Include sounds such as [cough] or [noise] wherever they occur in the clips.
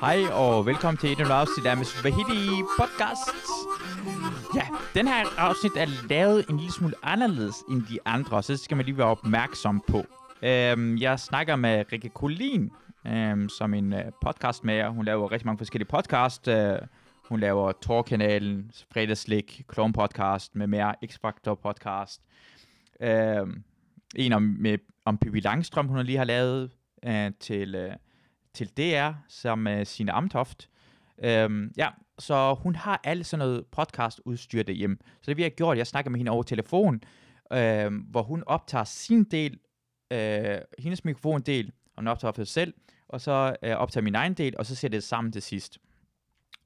Hej og velkommen til endnu et afsnit af Miss Vahidi podcast. Ja, den her afsnit er lavet en lille smule anderledes end de andre, så det skal man lige være opmærksom på. Øhm, jeg snakker med Rikke Kolin, øhm, som en øh, podcast med Hun laver rigtig mange forskellige podcast. Øh, hun laver Torkanalen, Fredagslik, Clone Podcast med mere, X-Factor Podcast. Øhm, en om, med, om Pippi Langstrøm, hun lige har lavet øh, til... Øh, til DR som øh, med sine Amtoft. Øhm, ja, så hun har alt sådan noget podcast-udstyr derhjemme. Så det vi har gjort, jeg snakker med hende over telefon, øhm, hvor hun optager sin del, øh, hendes mikrofondel, og hun optager for sig selv, og så øh, optager min egen del, og så ser det sammen til sidst.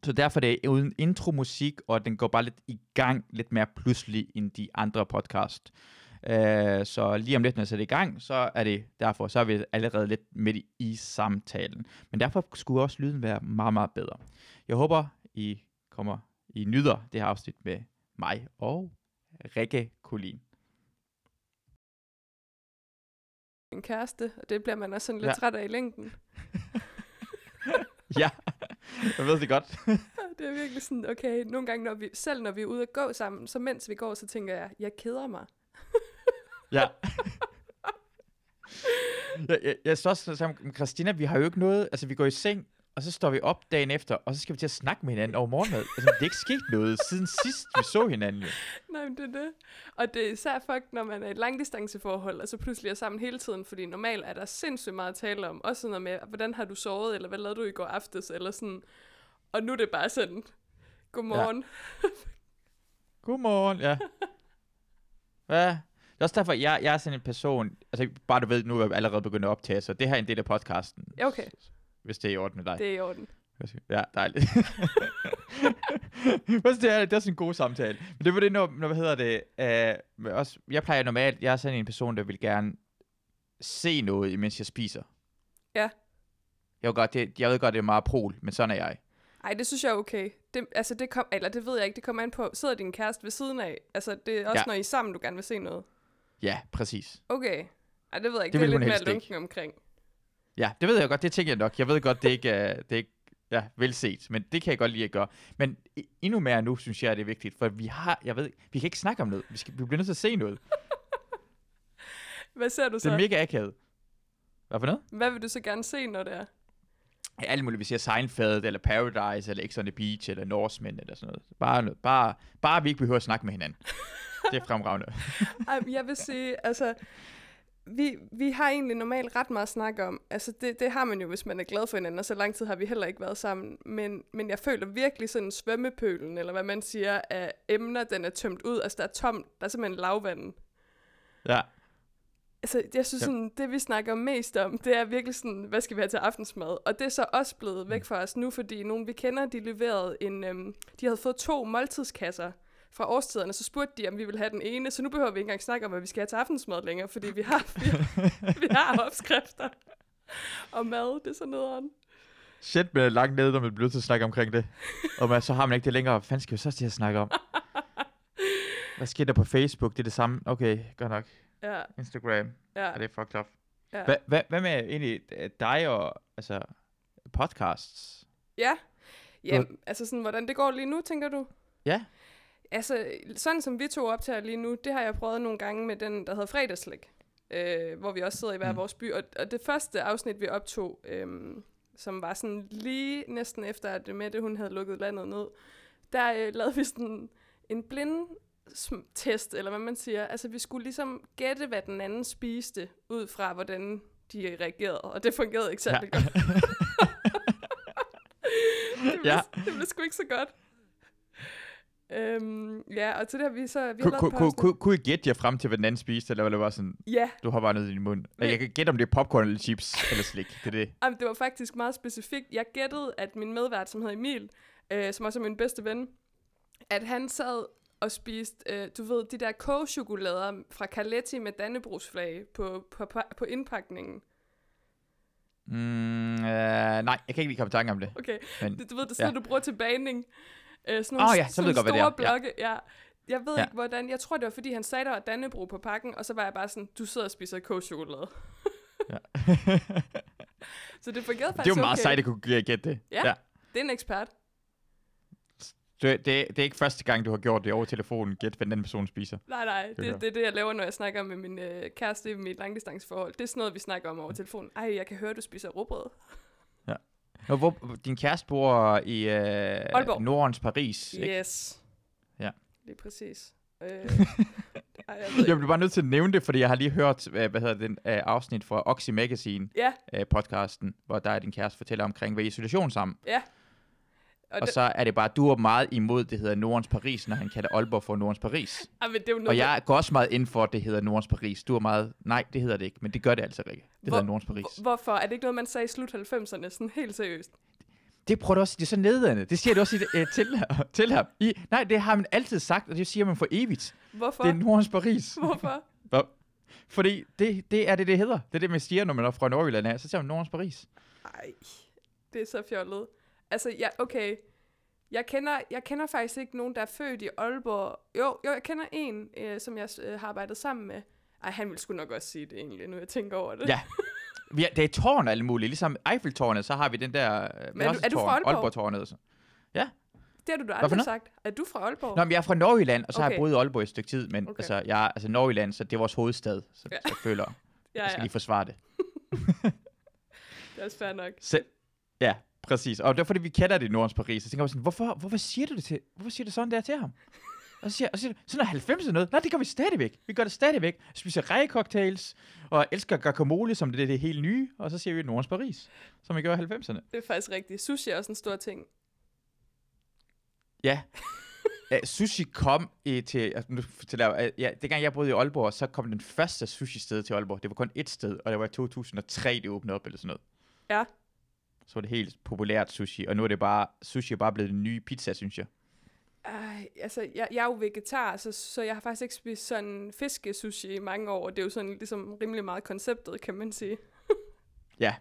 Så derfor er det uden intro-musik, og den går bare lidt i gang, lidt mere pludselig end de andre podcast. Uh, så lige om lidt, når jeg sætter i gang, så er det derfor, så er vi allerede lidt midt i, i samtalen. Men derfor skulle også lyden være meget, meget bedre. Jeg håber, I kommer, I nyder det her afsnit med mig og Rikke Kolin. En kæreste, og det bliver man også sådan lidt ja. træt af i længden. [laughs] ja, jeg ved det godt. [laughs] det er virkelig sådan, okay, nogle gange, når vi, selv når vi er ude at gå sammen, så mens vi går, så tænker jeg, jeg keder mig. Ja. [laughs] jeg, jeg, jeg står også sammen med Christina, vi har jo ikke noget, altså vi går i seng, og så står vi op dagen efter, og så skal vi til at snakke med hinanden over morgenmad. Altså, det er ikke sket noget siden sidst, vi så hinanden. Jo. Nej, men det er det. Og det er især fuck, når man er i et langdistanceforhold, og så pludselig er sammen hele tiden, fordi normalt er der sindssygt meget at tale om. Også sådan noget med, hvordan har du sovet, eller hvad lavede du i går aftes, eller sådan. Og nu er det bare sådan, godmorgen. Ja. Godmorgen, ja. [laughs] Hvad? Er også derfor, jeg, jeg er sådan en person, altså bare du ved, nu er jeg allerede begyndt at optage, så det her er en del af podcasten. Okay. Hvis det er i orden med dig. Det er i orden. Ja, dejligt. [laughs] det, er, det er sådan en god samtale. Men det var det, når, når hvad hedder det, uh, også, jeg plejer normalt, jeg er sådan en person, der vil gerne se noget, imens jeg spiser. Ja. Jeg ved godt, det, jeg ved godt, det er meget prol, men sådan er jeg. Ej, det synes jeg er okay. Det, altså, det kom, eller det ved jeg ikke, det kommer an på, sidder din kæreste ved siden af? Altså, det er også, ja. når I er sammen, du gerne vil se noget. Ja, præcis. Okay. Ej, det ved jeg ikke. Det, det er lidt mere lunken omkring. Ja, det ved jeg godt. Det tænker jeg nok. Jeg ved godt, det er ikke er, [laughs] det er ikke ja, velset, men det kan jeg godt lide at gøre. Men endnu mere nu, synes jeg, det er vigtigt, for vi har, jeg ved, vi kan ikke snakke om noget. Vi, skal, vi bliver nødt til at se noget. [laughs] Hvad ser du så? Det er mega akavet. Hvad for noget? Hvad vil du så gerne se, når det er? Ja, alt muligt. Vi ser Seinfeld, eller Paradise, eller X on the Beach, eller Norsemen, eller sådan noget. Bare, noget. bare, bare vi ikke behøver at snakke med hinanden. [laughs] det er fremragende. [laughs] jeg vil sige, altså, vi, vi har egentlig normalt ret meget at snakke om. Altså, det, det har man jo, hvis man er glad for hinanden, og så lang tid har vi heller ikke været sammen. Men, men jeg føler virkelig sådan svømmepølen, eller hvad man siger, af emner, den er tømt ud. Altså, der er tomt. Der er simpelthen lavvand. Ja. Altså, jeg synes sådan, det vi snakker mest om, det er virkelig sådan, hvad skal vi have til aftensmad? Og det er så også blevet væk fra os nu, fordi nogen vi kender, de leverede en, øhm, de havde fået to måltidskasser fra årstiderne, så spurgte de, om vi ville have den ene, så nu behøver vi ikke engang snakke om, hvad vi skal have til aftensmad længere, fordi vi har, vi, [laughs] vi har opskrifter og mad, det er så nederen. Shit med langt nede, når man bliver til at snakke omkring det. Og man, så har man ikke det længere. Hvad fanden skal vi så til at snakke om? Hvad sker der på Facebook? Det er det samme. Okay, godt nok. Ja. Instagram. Ja. Er det fucked up? Ja. Hvad, hvad, hvad med egentlig øh, dig og altså, podcasts? Ja. Jamen, du... altså sådan, hvordan det går lige nu, tænker du? Ja. Altså, sådan som vi to optager lige nu, det har jeg prøvet nogle gange med den, der hedder Fredagslæg. Øh, hvor vi også sidder i hver mm. vores by. Og, og det første afsnit, vi optog, øh, som var sådan lige næsten efter, at Mette hun havde lukket landet ned, der øh, lavede vi sådan en blind test, eller hvad man siger. Altså, vi skulle ligesom gætte, hvad den anden spiste, ud fra, hvordan de reagerede, og det fungerede ikke særlig ja. godt. [laughs] [laughs] det, blev, ja. det blev sgu ikke så godt. Øhm, ja, og til det har vi så... Vi har ku, ku, kunne I gætte jer frem til, hvad den anden spiste, eller var det bare sådan... Ja. Du har bare noget i din mund. Men, jeg kan gætte, om det er popcorn eller chips eller slik. Det er det. [laughs] Jamen, det var faktisk meget specifikt. Jeg gættede, at min medvært, som hedder Emil, øh, som også er min bedste ven, at han sad og spiste, øh, du ved, de der kogechokolader fra Caletti med Dannebrugsflag på, på, på, på indpakningen. Mm, øh, nej, jeg kan ikke lige komme i tanke om det. Okay, men, du ved, det er sådan, ja. du bruger til bagning. Øh, sådan nogle, oh, ja, så ved godt, store hvad det er. blokke, ja. ja. Jeg ved ja. ikke, hvordan. Jeg tror, det var, fordi han sagde, der var Dannebro på pakken, og så var jeg bare sådan, du sidder og spiser kogchokolade. ja. [laughs] Så det fungerede Det er faktisk jo meget okay. sejt at kunne gætte det. Ja. Det er en ekspert. Det, det, det er ikke første gang, du har gjort det over telefonen. Gæt, hvad den person spiser. Nej, nej, det, det, det er det, jeg laver, når jeg snakker med min øh, kæreste i mit langdistanceforhold. Det er sådan noget, vi snakker om over telefonen. Ej, jeg kan høre, du spiser råbrød. Og hvor, din kæreste bor i øh, Aalborg. Nordens Paris. ikke? Yes. Ja. Lige præcis. Øh, [laughs] ej, jeg Jeg bliver bare nødt til at nævne det, fordi jeg har lige hørt, øh, hvad hedder den, øh, afsnit fra Oxy Magazine Ja, øh, podcasten, hvor der er din kæreste fortæller omkring, hvad isolation sammen. ja. Og, Og, så er det bare, du er meget imod, det hedder Nordens Paris, når han kalder Aalborg for Nordens Paris. ej, men det er jo noget, Og jeg går også meget ind for, at det hedder Nordens Paris. Du er meget, nej, det hedder det ikke, men det gør det altså ikke. Det Hvor- hedder Nordens Paris. Hvor- Hvorfor? Er det ikke noget, man sagde i slut 90'erne? Sådan helt seriøst. Det prøver du også, det er så nedladende. Det siger du også i, øh, til, til ham. I, nej, det har man altid sagt, og det siger man for evigt. Hvorfor? Det er Nordens Paris. Hvorfor? [laughs] Hvor? Fordi det, det er det, det hedder. Det er det, man siger, når man er fra Nordjylland af. Så siger man Nordens Paris. Ej, det er så fjollet. Altså, ja, okay. Jeg kender, jeg kender faktisk ikke nogen, der er født i Aalborg. Jo, jo jeg kender en, øh, som jeg øh, har arbejdet sammen med. Ej, han ville sgu nok også sige det egentlig, nu jeg tænker over det. Ja. Vi er, det er tårn alle mulige. Ligesom Eiffeltårnet, så har vi den der... øh, Men er du- er du fra Aalborg? Aalborg-tårnet. så. Det har du da aldrig sagt. Er du fra Aalborg? Nå, men jeg er fra Nordjylland, og så har jeg Okay. boet i Aalborg et stykke tid. Men Okay. okay. altså, jeg altså Nordjylland, så det er vores hovedstad. Så Ja. ja. jeg føler, [laughs] ja, jeg skal ja. lige forsvare det. [laughs] Det er også fair nok. [laughs] Så, ja, præcis. Og det er fordi, vi kender det i Nordens Paris. Så tænker jeg sådan, hvorfor, hvorfor siger du det til, hvorfor siger du sådan der til ham? Og så siger, og så siger sådan er 90 noget. Nej, det gør vi stadigvæk. Vi gør det stadigvæk. Spiser rejcocktails, og elsker guacamole, som det er det helt nye. Og så siger vi Nordens Paris, som vi gør i 90'erne. Det er faktisk rigtigt. Sushi er også en stor ting. Ja. Uh, sushi kom i, til, altså, nu fortæller jeg, ja, dengang jeg boede i Aalborg, så kom den første sushi-sted til Aalborg. Det var kun ét sted, og det var i 2003, det åbnede op, eller sådan noget. Ja. Så var det helt populært sushi, og nu er det bare, sushi er bare blevet en ny pizza, synes jeg. Ej, altså, jeg, jeg er jo vegetar, så, så jeg har faktisk ikke spist sådan fiskesushi i mange år. Det er jo sådan ligesom rimelig meget konceptet, kan man sige. [laughs] Ja.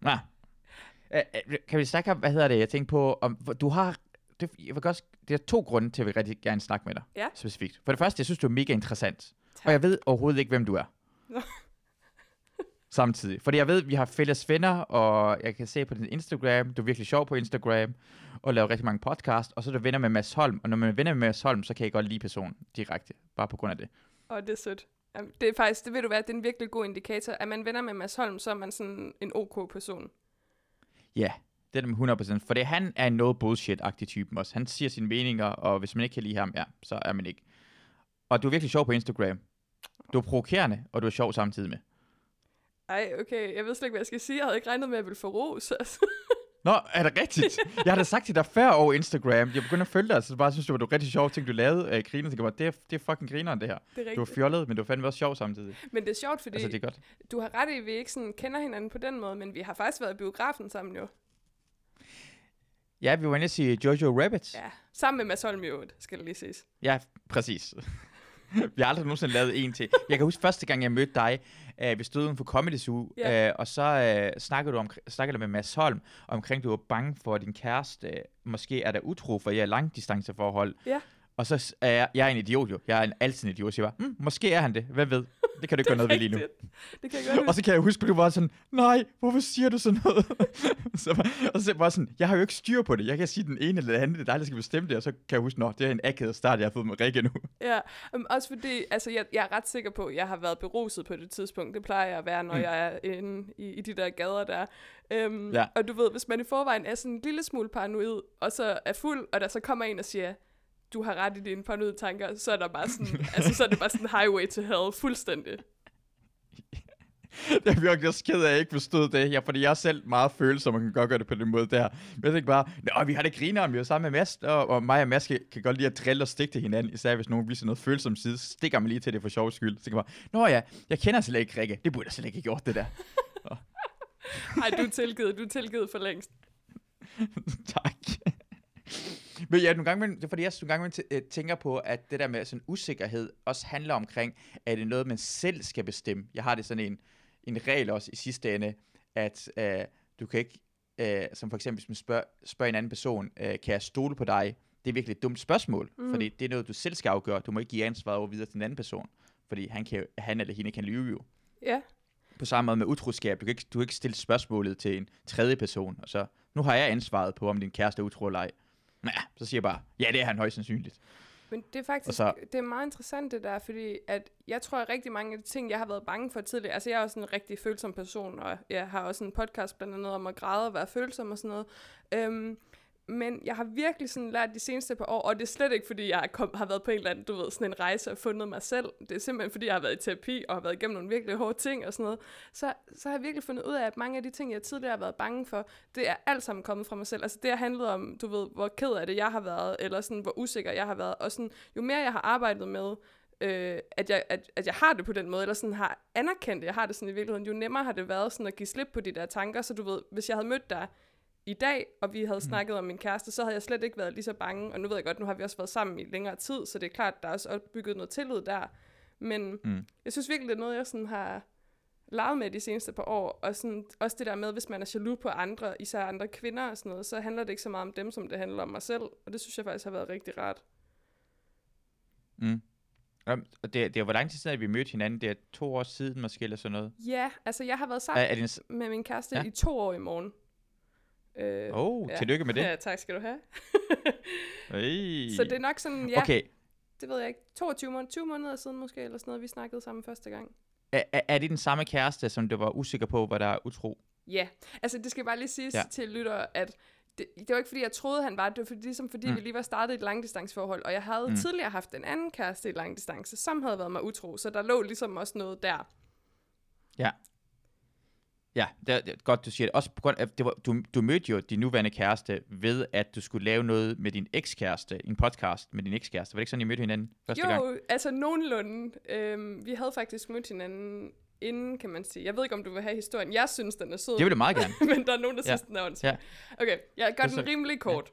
Nå. Kan vi snakke om, hvad hedder det, jeg tænkte på, om, du har, det, jeg vil godt, det er to grunde til, at vi rigtig gerne snakke med dig, Ja. specifikt. For det første, jeg synes, du er mega interessant, Tak. og jeg ved overhovedet ikke, hvem du er. Samtidig. Fordi jeg ved, vi har fælles venner, og jeg kan se på din Instagram, du er virkelig sjov på Instagram, og laver rigtig mange podcast, og så er du venner med Mads Holm, og når man er venner med Mads Holm, så kan jeg godt lide personen direkte, bare på grund af det. Og det er sødt. Det er faktisk, det ved du hvad, det er en virkelig god indikator. Er man venner med Mads Holm, så er man sådan en ok person. Ja, det er dem 100%. For det, han er en no bullshit-agtig typen også. Han siger sine meninger, og hvis man ikke kan lide ham, ja, så er man ikke. Og du er virkelig sjov på Instagram. Du er provokerende, og du er sjov samtidig med. Ej, okay, jeg ved slet ikke, hvad jeg skal sige. Jeg havde ikke regnet med, at jeg ville få ros. [laughs] Altså. Nå, er det rigtigt? jeg har da sagt til dig før over Instagram. Jeg begyndte at følge dig, så bare synes, det var du rigtig sjov ting, du lavede. Øh, griner, så det er, det er fucking grineren, det her. Det er Du var fjollet, men du var fandme også sjov samtidig. Men det er sjovt, fordi Altså, det er godt. du har ret i, at vi ikke sådan kender hinanden på den måde, men vi har faktisk været i biografen sammen jo. Ja, vi var inde og sige Jojo Rabbit. Ja, sammen med Mads Holm i øvrigt, skal det lige ses. Ja, præcis. Vi har aldrig nogensinde lavet en til. Jeg kan huske første gang, jeg mødte dig, øh, vi stod uden for Comedy Zoo, Ja. øh, og så øh, snakkede du om, snakkede du med Mads Holm, omkring du var bange for, at din kæreste øh, måske er der utro, for jeg er langdistanceforhold. Ja. Og så er jeg, jeg er en idiot jo. Jeg er en, altid en idiot. Så jeg bare, mm, måske er han det. Hvem ved? Det kan du ikke gøre noget ved lige nu. Det kan jeg godt Og så kan jeg huske, at du var sådan, nej, hvorfor siger du sådan noget? [laughs] så, og så var sådan, jeg har jo ikke styr på det. Jeg kan sige den ene eller den anden, det er dig, der skal bestemme det. Og så kan jeg huske, nå, det er en akavet start, jeg har fået med Rikke nu. [laughs] Ja, um, også fordi, altså jeg, jeg er ret sikker på, at jeg har været beruset på det tidspunkt. Det plejer jeg at være, når mm. jeg er inde i, i de der gader der. Um, Ja. Og du ved, hvis man i forvejen er sådan en lille smule paranoid, og så er fuld, og der så kommer en og siger, du har ret i dine paranoide tanker, så er der bare sådan, altså så er det bare sådan highway to hell, fuldstændig. Jeg er virkelig også ked af, at jeg ikke forstod det. Ja, fordi jeg er selv meget følsom, og kan godt gøre det på den måde der. Men jeg tænkte bare, Nå, vi har det griner, vi er sammen med Mads, og, og mig og Mads kan, kan godt lide at drille og stikke til hinanden. Især hvis nogen viser noget følsom side, så stikker man lige til det for sjov skyld. Så tænker jeg bare, Nå ja, jeg kender slet ikke Rikke. Det burde jeg slet ikke have gjort, det der. Ej, du er tilgivet, du er tilgivet for længst. [laughs] tak. Men ja, nogle gange, det er fordi, jeg nogle gange øh, tænker på, at det der med sådan usikkerhed også handler omkring, at det er noget, man selv skal bestemme. Jeg har det sådan en, en regel også i sidste ende, at øh, du kan ikke, øh, som for eksempel hvis man spørger, spørger en anden person, øh, kan jeg stole på dig? Det er virkelig et dumt spørgsmål. Mm. fordi det er noget, du selv skal afgøre. Du må ikke give ansvaret over videre til en anden person, fordi han, kan, han eller hende kan lyve jo. Ja. på samme måde med utroskab. Du kan, ikke, du kan ikke stille spørgsmålet til en tredje person, og så, nu har jeg ansvaret på, om din kæreste er utro eller ej. Ja, så siger jeg bare, ja, det er han højst sandsynligt. Men det er faktisk, så- det er meget interessant det der, fordi at jeg tror, at rigtig mange af de ting, jeg har været bange for tidligere, altså jeg er også en rigtig følsom person, og jeg har også en podcast blandt andet om at græde og være følsom og sådan noget. Øhm, men jeg har virkelig sådan lært de seneste par år, og det er slet ikke, fordi jeg har, kom, har været på en eller anden, du ved, sådan en rejse og fundet mig selv. Det er simpelthen, fordi jeg har været i terapi og har været igennem nogle virkelig hårde ting og sådan noget. Så, så har jeg virkelig fundet ud af, at mange af de ting, jeg tidligere har været bange for, det er alt sammen kommet fra mig selv. Altså det har handlet om, du ved, hvor ked af det jeg har været, eller sådan, hvor usikker jeg har været. Og sådan, jo mere jeg har arbejdet med, øh, at, jeg, at, at jeg har det på den måde, eller sådan har anerkendt det, jeg har det sådan i virkeligheden, jo nemmere har det været sådan at give slip på de der tanker, så du ved, hvis jeg havde mødt dig i dag, og vi havde snakket om min kæreste, så havde jeg slet ikke været lige så bange, og nu ved jeg godt, nu har vi også været sammen i længere tid, så det er klart, der er også opbygget noget tillid der, men Mm. jeg synes virkelig, det er noget, jeg sådan har leget med de seneste par år, og sådan, også det der med, hvis man er jaloux på andre, især andre kvinder og sådan noget, så handler det ikke så meget om dem, som det handler om mig selv, og det synes jeg faktisk har været rigtig rart. Mm. Og det, det er hvor lang tid siden, at vi mødte hinanden? Det er to år siden måske, eller sådan noget. Ja, altså jeg har været Er, sammen er det en... med min kæreste ja. i to år i morgen. Øh, Oh, ja. tillykke med det. [laughs] Ja, tak skal du have. [laughs] Hey. Så det er nok sådan, ja, okay. Det ved jeg ikke, 22 måneder, 20 måneder siden måske, eller sådan noget, vi snakkede sammen første gang. er, er, det den samme kæreste, som du var usikker på, hvad der er utro? Ja, altså det skal bare lige siges Ja. til lytter, at det, det var ikke fordi, jeg troede, han var det. var fordi, ligesom fordi, Mm. vi lige var startet et langdistanceforhold, og jeg havde mm. tidligere haft en anden kæreste i langdistance, som havde været mig utro, så der lå ligesom også noget der. Ja, det er, det er godt, du siger det. Også på grund af, det var, du, du mødte jo din nuværende kæreste ved, at du skulle lave noget med din ekskæreste, en podcast med din ekskæreste. Var det ikke sådan, I mødte hinanden første jo, gang? altså nogenlunde. Øhm, vi havde faktisk mødt hinanden inden, kan man sige. Jeg ved ikke, om du vil have historien. Jeg synes, den er sød. Det vil jeg meget gerne. [laughs] men der er nogen, der Ja. synes, den er åndssvagt. Okay, jeg gør den rimelig kort.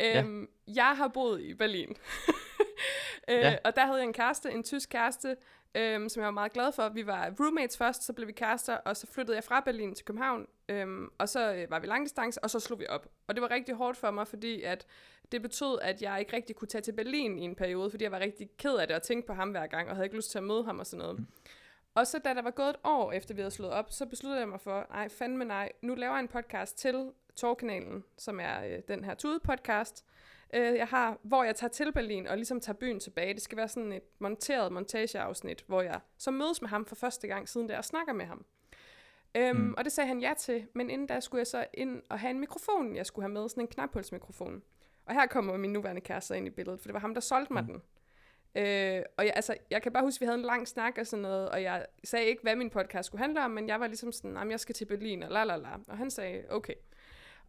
Ja. Øhm, Jeg har boet i Berlin. [laughs] øh, Ja. Og der havde jeg en kæreste, en tysk kæreste, øhm, som jeg var meget glad for. Vi var roommates først, så blev vi kærester, og så flyttede jeg fra Berlin til København. Øhm, og så øh, var vi langdistance, og så slog vi op. Og det var rigtig hårdt for mig, fordi at det betød, at jeg ikke rigtig kunne tage til Berlin i en periode, fordi jeg var rigtig ked af det og tænkte på ham hver gang, og havde ikke lyst til at møde ham og sådan noget. Og så da der var gået et år efter vi havde slået op, så besluttede jeg mig for, nej, fandme nej, nu laver jeg en podcast til Torkanalen, som er øh, den her Tude-podcast, øh, jeg har, hvor jeg tager til Berlin og ligesom tager byen tilbage. Det skal være sådan et monteret montageafsnit, hvor jeg så mødes med ham for første gang siden der og snakker med ham. Øhm, Mm. Og det sagde han ja til, men inden da skulle jeg så ind og have en mikrofon, jeg skulle have med, sådan en knaphulsmikrofon. Og her kommer min nuværende kæreste ind i billedet, for det var ham, der solgte mig Mm. den. Øh, og jeg, altså, jeg kan bare huske, at vi havde en lang snak og sådan noget, og jeg sagde ikke, hvad min podcast skulle handle om, men jeg var ligesom sådan, at jeg skal til Berlin, og la la la. Og han sagde, okay.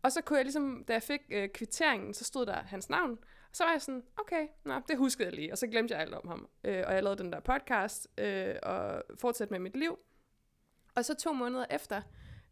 Og så kunne jeg ligesom, da jeg fik øh, kvitteringen, så stod der hans navn, og så var jeg sådan, okay, nå, det huskede jeg lige, og så glemte jeg alt om ham. Øh, og jeg lavede den der podcast, øh, og fortsatte med mit liv. Og så to måneder efter,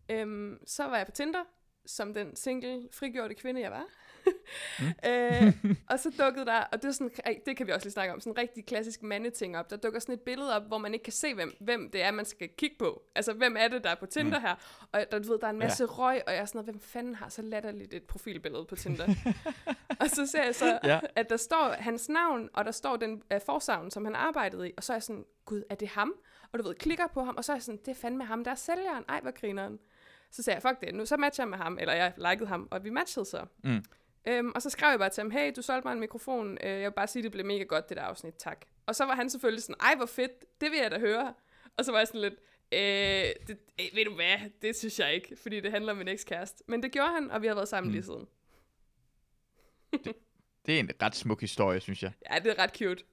øh, så var jeg på Tinder, som den single, frigjorte kvinde, jeg var. [laughs] [laughs] øh, [laughs] og så dukkede der, og det, er sådan, det kan vi også lige snakke om, sådan en rigtig klassisk mandeting op. Der dukker sådan et billede op, hvor man ikke kan se, hvem, hvem det er, man skal kigge på. Altså, hvem er det, der er på Tinder her? Og der, du ved, der er en masse ja. røg, og jeg er sådan hvem fanden har så latterligt et profilbillede på Tinder? [laughs] og så ser jeg så, ja. at der står hans navn, og der står den uh, forsavn, som han arbejdede i, og så er jeg sådan, gud, er det ham? Og du ved, klikker på ham, og så er jeg sådan, det er fandme ham, der er sælgeren. Ej, hvor grineren. Så sagde jeg, fuck det, nu så matcher jeg med ham, eller jeg likede ham, og vi matchede så. Mm. Øhm, og så skrev jeg bare til ham, hey, du solgte mig en mikrofon, øh, jeg vil bare sige, det blev mega godt, det der afsnit, tak. Og så var han selvfølgelig sådan, ej, hvor fedt, det vil jeg da høre. Og så var jeg sådan lidt, øh, det, øh, ved du hvad, det synes jeg ikke, fordi det handler om min ekskæreste. Men det gjorde han, og vi har været sammen Mm. lige siden. Det er en ret smuk historie, synes jeg. Ja, det er ret cute.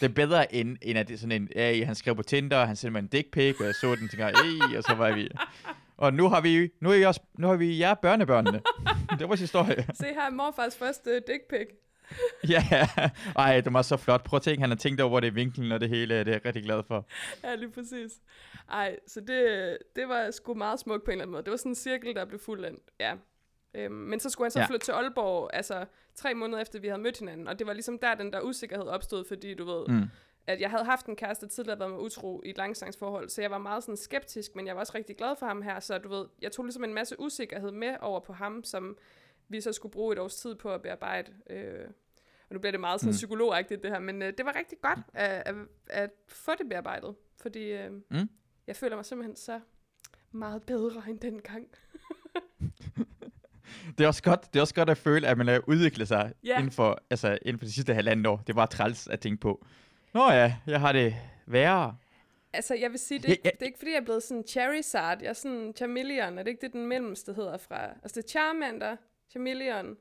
Det er bedre, end, end at det er sådan en, ja, han skrev på Tinder, og han sendte mig en dick pic, og jeg så den, tænker, hey, og så var vi... Og nu har vi, nu er vi også, nu har vi jer børnebørnene. [laughs] det var vores historie. Se her er morfars første dick pic. [laughs] ja, ej, det var så flot. Prøv at tænke, han har tænkt over det i vinklen og det hele, det er jeg rigtig glad for. Ja, lige præcis. Ej, så det, det var sgu meget smukt på en eller anden måde. Det var sådan en cirkel, der blev fuldendt. Ja. Øhm, men så skulle han så ja. flytte til Aalborg, altså tre måneder efter, vi havde mødt hinanden. Og det var ligesom der, den der usikkerhed opstod, fordi du ved, Mm. At jeg havde haft en kæreste der tidligere, været med utro i et langdistanceforhold, så jeg var meget sådan skeptisk, men jeg var også rigtig glad for ham her, så du ved, jeg tog ligesom en masse usikkerhed med over på ham, som vi så skulle bruge et års tid på at bearbejde. Øh, og nu bliver det meget sådan Mm. psykologagtigt det her, men øh, det var rigtig godt at, at, at få det bearbejdet, fordi øh, Mm. jeg føler mig simpelthen så meget bedre end dengang. [laughs] Det er også godt, det er også godt at føle, at man har udviklet sig Ja. inden, for, altså, inden for de sidste halvandet år. Det var træls at tænke på. Nå ja, jeg har det værre. Altså, jeg vil sige, det, Ja, ja, ja. ja. det er ikke fordi, jeg er blevet sådan Charizard. Jeg er sådan Charmeleon. Er det ikke det, den mellemste hedder fra? Altså, det er Charmander, Charmeleon og